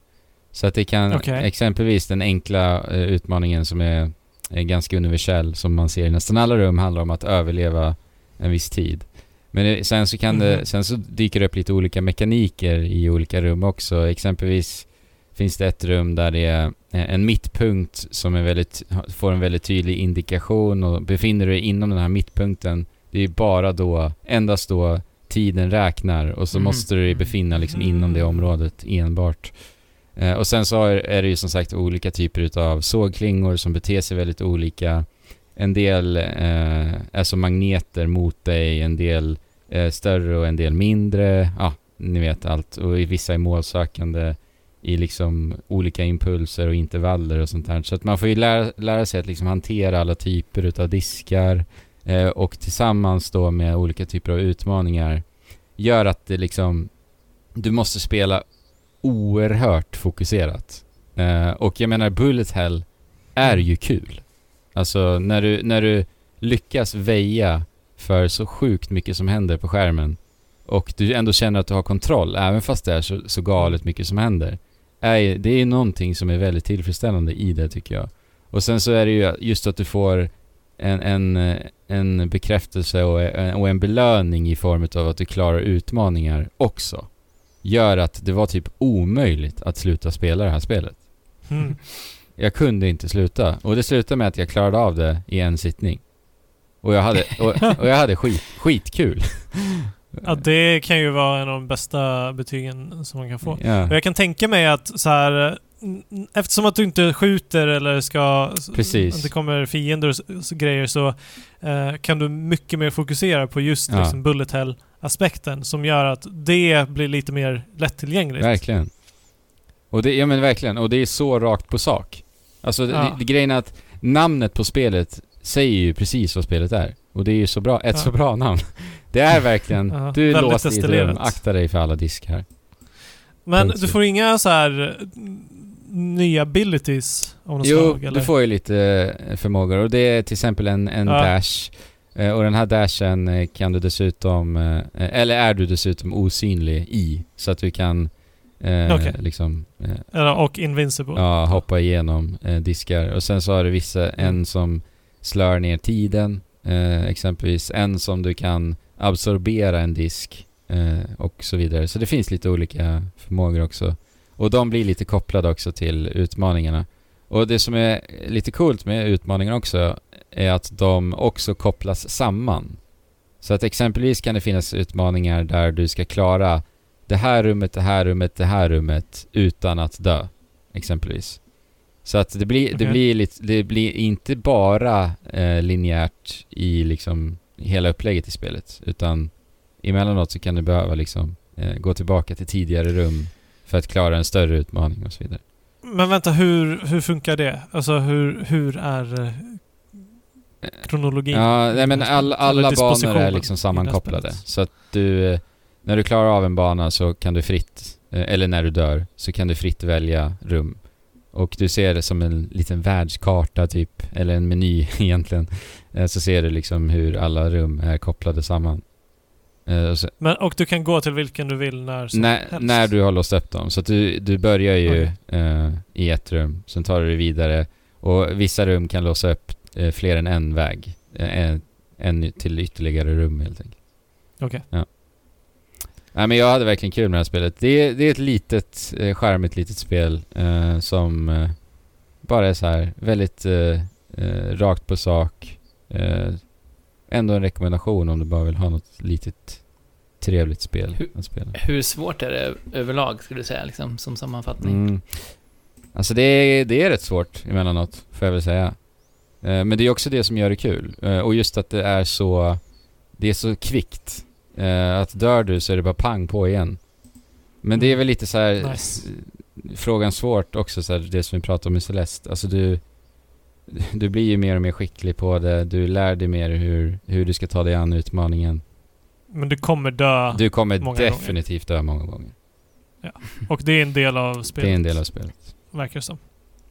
Så att det kan Okej. exempelvis den enkla eh, utmaningen som är, är ganska universell som man ser i nästan alla rum handlar om att överleva en viss tid. Men det, sen så kan Mhm. det, sen så dyker det upp lite olika mekaniker i olika rum också. Exempelvis finns det ett rum där det är eh, en mittpunkt som är väldigt, får en väldigt tydlig indikation och befinner du dig inom den här mittpunkten, det är bara då, endast då tiden räknar och så Mhm. måste du dig befinna liksom inom det området enbart. Eh, och sen så är, det ju som sagt olika typer utav sågklingor som beter sig väldigt olika. en del eh, är som magneter mot dig, en del är större och en del mindre. Ja, ni vet allt. Och vissa är målsökande i liksom olika impulser och intervaller och sånt här. Så att man får ju lära, lära sig att liksom hantera alla typer utav diskar eh, och tillsammans då med olika typer av utmaningar gör att det liksom du måste spela oerhört fokuserat. Eh, och jag menar Bullet Hell är ju kul. Alltså när du, när du lyckas väja för så sjukt mycket som händer på skärmen och du ändå känner att du har kontroll, även fast det är så, så galet mycket som händer. Är, det är någonting som är väldigt tillfredsställande i det tycker jag. Och sen så är det ju just att du får en, en, en bekräftelse och en, och en belöning i form av att du klarar utmaningar också. Gör att det var typ omöjligt att sluta spela det här spelet. Mm. Jag kunde inte sluta. Och det slutade med att jag klarade av det i en sittning. Och jag hade, och, och jag hade skit, skitkul. Ja, det kan ju vara en av de bästa betygen som man kan få. Och Ja, jag kan tänka mig att så här, eftersom att du inte skjuter eller ska... Precis. Att det kommer fiender och s- s- grejer så eh, kan du mycket mer fokusera på just Ja. liksom bullet hell-aspekten som gör att det blir lite mer lättillgängligt. verkligen. Och det, ja men verkligen. Och det är så rakt på sak. Alltså det, Ja. det, grejen är att namnet på spelet säger ju precis vad spelet är. Och det är ju så bra, ett Ja. så bra namn. Det är verkligen, Ja, du är låst i ett rum, akta dig för alla diskar. Men Punkt du får inga så här mm, nya abilities av något Jo, slag? Eller? du får ju lite eh, förmågor och det är till exempel en, en Ja. dash. Eh, Och den här dashen eh, kan du dessutom, eller är du dessutom osynlig i. Så att du kan eh, Okej. liksom eh, och invincible? ja, hoppa igenom eh, diskar. Och sen så har du vissa, Mm. en som slör ner tiden. Eh, exempelvis en som du kan absorbera en disk. Eh, och så vidare. Så det finns lite olika förmågor också. Och de blir lite kopplade också till utmaningarna. Och det som är lite coolt med utmaningarna också är att de också kopplas samman. Så att exempelvis kan det finnas utmaningar där du ska klara det här rummet, det här rummet, det här rummet utan att dö. Exempelvis. Så att det blir, det Okej. blir, lite, det blir inte bara eh, linjärt i liksom hela upplägget i spelet. Utan emellanåt så kan du behöva liksom eh, gå tillbaka till tidigare rum för att klara en större utmaning och så vidare. Men vänta, hur, hur funkar det? Alltså hur, hur är eh, kronologin? Ja, nej men alla, Eller alla banor är liksom sammankopplade. Så att du, eh, när du klarar av en bana så kan du fritt, eh, eller när du dör, så kan du fritt välja rum. Och du ser det som en liten världskarta typ, eller en meny egentligen. Eh, Så ser du liksom hur alla rum är kopplade samman. Eh, Och så, Men, och du kan gå till vilken du vill när som när, helst? när du har låst upp dem. Så du, du börjar ju Okej. eh, i ett rum, sen tar du dig vidare. Och vissa rum kan låsa upp eh, fler än en väg. Eh, en, till ytterligare rum helt enkelt. Okej. Nej men jag hade verkligen kul med det här spelet. Det är, det är ett litet, eh, charmigt litet spel eh, som eh, bara är så här väldigt eh, eh, rakt på sak. Eh, ändå en rekommendation om du bara vill ha något litet trevligt spel Hur- att spela. Hur svårt är det överlag, skulle du säga, liksom, som sammanfattning? Mm. Alltså det är, det är rätt svårt emellanåt, får jag väl säga. Men det är också det som gör det kul. Och just att det är så... Det är så kvickt. Eh, att dör du så är det bara pang på igen. Men det är väl lite så här Nice. Frågan svårt också, så här, det som vi pratade om i Celeste. Alltså du... Du blir ju mer och mer skicklig på det. Du lär dig mer hur, hur du ska ta dig an utmaningen. Men du kommer dö Du kommer många gånger. definitivt dö många gånger. och det är en del av spelet. Det är en del av spelet. Verkar det som.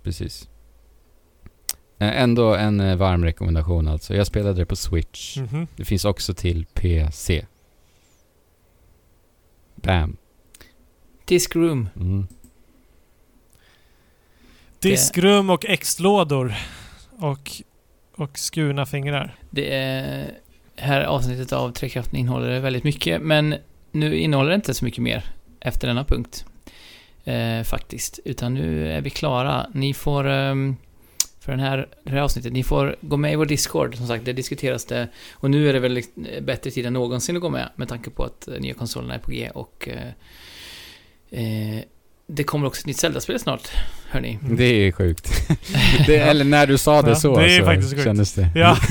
Precis. Eh, Ändå en eh, varm rekommendation alltså. Jag spelade det på Switch. Mhm. Det finns också till PC. Bam. Disc Room. Mm. Diskrum och exlådor. Och, och skurna fingrar. Det är, här avsnittet av Trekraften innehåller väldigt mycket, men nu innehåller det inte så mycket mer efter denna punkt. Eh, faktiskt. Utan nu är vi klara. Ni får, ehm, för den här, det här avsnittet, ni får gå med i vår Discord. Som sagt, det diskuteras det. Och nu är det väl liksom bättre tid än någonsin att gå med, med tanke på att eh, nya konsolerna är på G och eh, eh, det kommer också ett nytt Zelda-spel snart, hörni. Det är sjukt. det, eller när du sa det Ja, så, det är så faktiskt sjukt. kändes det. Ja.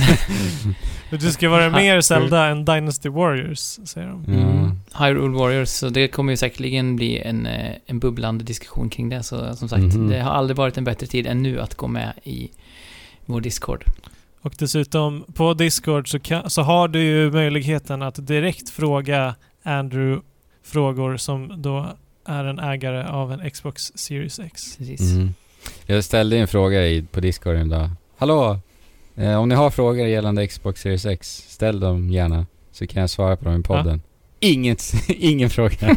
Du ska vara mer Zelda än Dynasty Warriors, säger de. Mm. Hyrule Warriors, så det kommer ju säkerligen bli en, eh, en bubblande diskussion kring det. Så som sagt, Mhm. det har aldrig varit en bättre tid än nu att gå med i vår Discord. Och dessutom, på Discord så, kan, så har du ju möjligheten att direkt fråga Andrew frågor som då är en ägare av en Xbox Series X. Precis. Mm. Jag ställde en fråga i, på Discord en dag. Hallå! Eh, om ni har frågor gällande Xbox Series X, ställ dem gärna. Så kan jag svara på dem i podden. Inget, ingen fråga.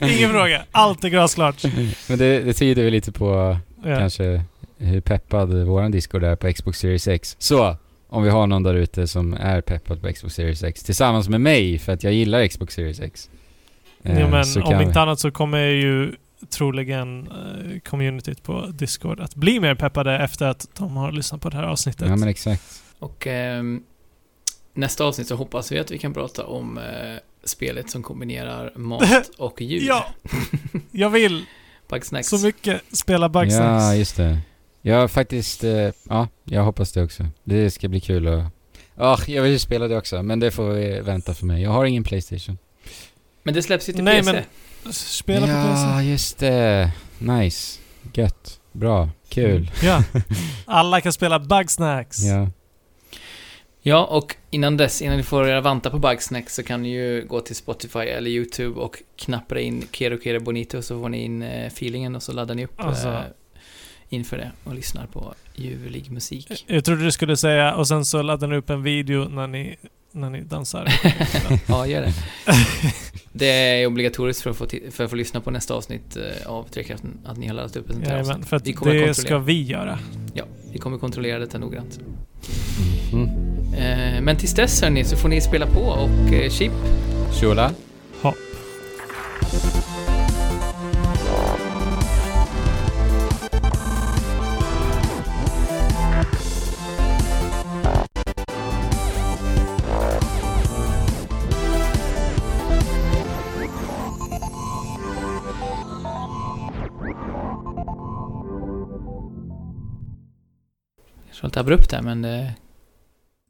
Ingen fråga, allt är glasklart. Men det, det tyder väl lite på Ja. kanske hur peppad våran Discord är på Xbox Series X. Så, om vi har någon där ute som är peppad på Xbox Series X tillsammans med mig för att jag gillar Xbox Series X. eh, Jo, men så om inte vi- annat så kommer ju troligen eh, communityt på Discord att bli mer peppade efter att de har lyssnat på det här avsnittet. Ja men exakt. Och ehm, nästa avsnitt så hoppas vi att vi kan prata om eh, spelet som kombinerar mat och djur. Ja! Jag vill Bugsnacks. så mycket spela Ja, Bugsnax. just det. Jag faktiskt, eh, ja, jag hoppas det också. Det ska bli kul att... Ja, jag vill ju spela det också, men det får vi vänta för mig. Jag har ingen Playstation. Men det släpps ju till Nej, PC. men- Spela på ja, PC. just det. Nice. Gött. Bra. Kul. Ja. Alla kan spela Bugsnacks. Ja. Ja, och innan dess, innan ni får era vantar på Bugsnack så kan ni ju gå till Spotify eller YouTube och knappa in Kero Kero Bonito så får ni in eh, feelingen och så laddar ni upp Alltså. eh, inför det och lyssnar på ljuvlig musik. Jag trodde du skulle säga och sen så laddar ni upp en video när ni, när ni dansar. ja, gör det. Det är obligatoriskt för att få, för att få lyssna på nästa avsnitt eh, av Trekraften, att ni har laddat upp ett sånt här Jajamän, avsnitt. för att Vi kommer det ska vi göra. Ja, vi kommer kontrollera detta noggrant. Mm. Eh, men tills dess hörni, så får ni spela på och eh, chip. Shula. Hopp. Det var lite abrupt där, men det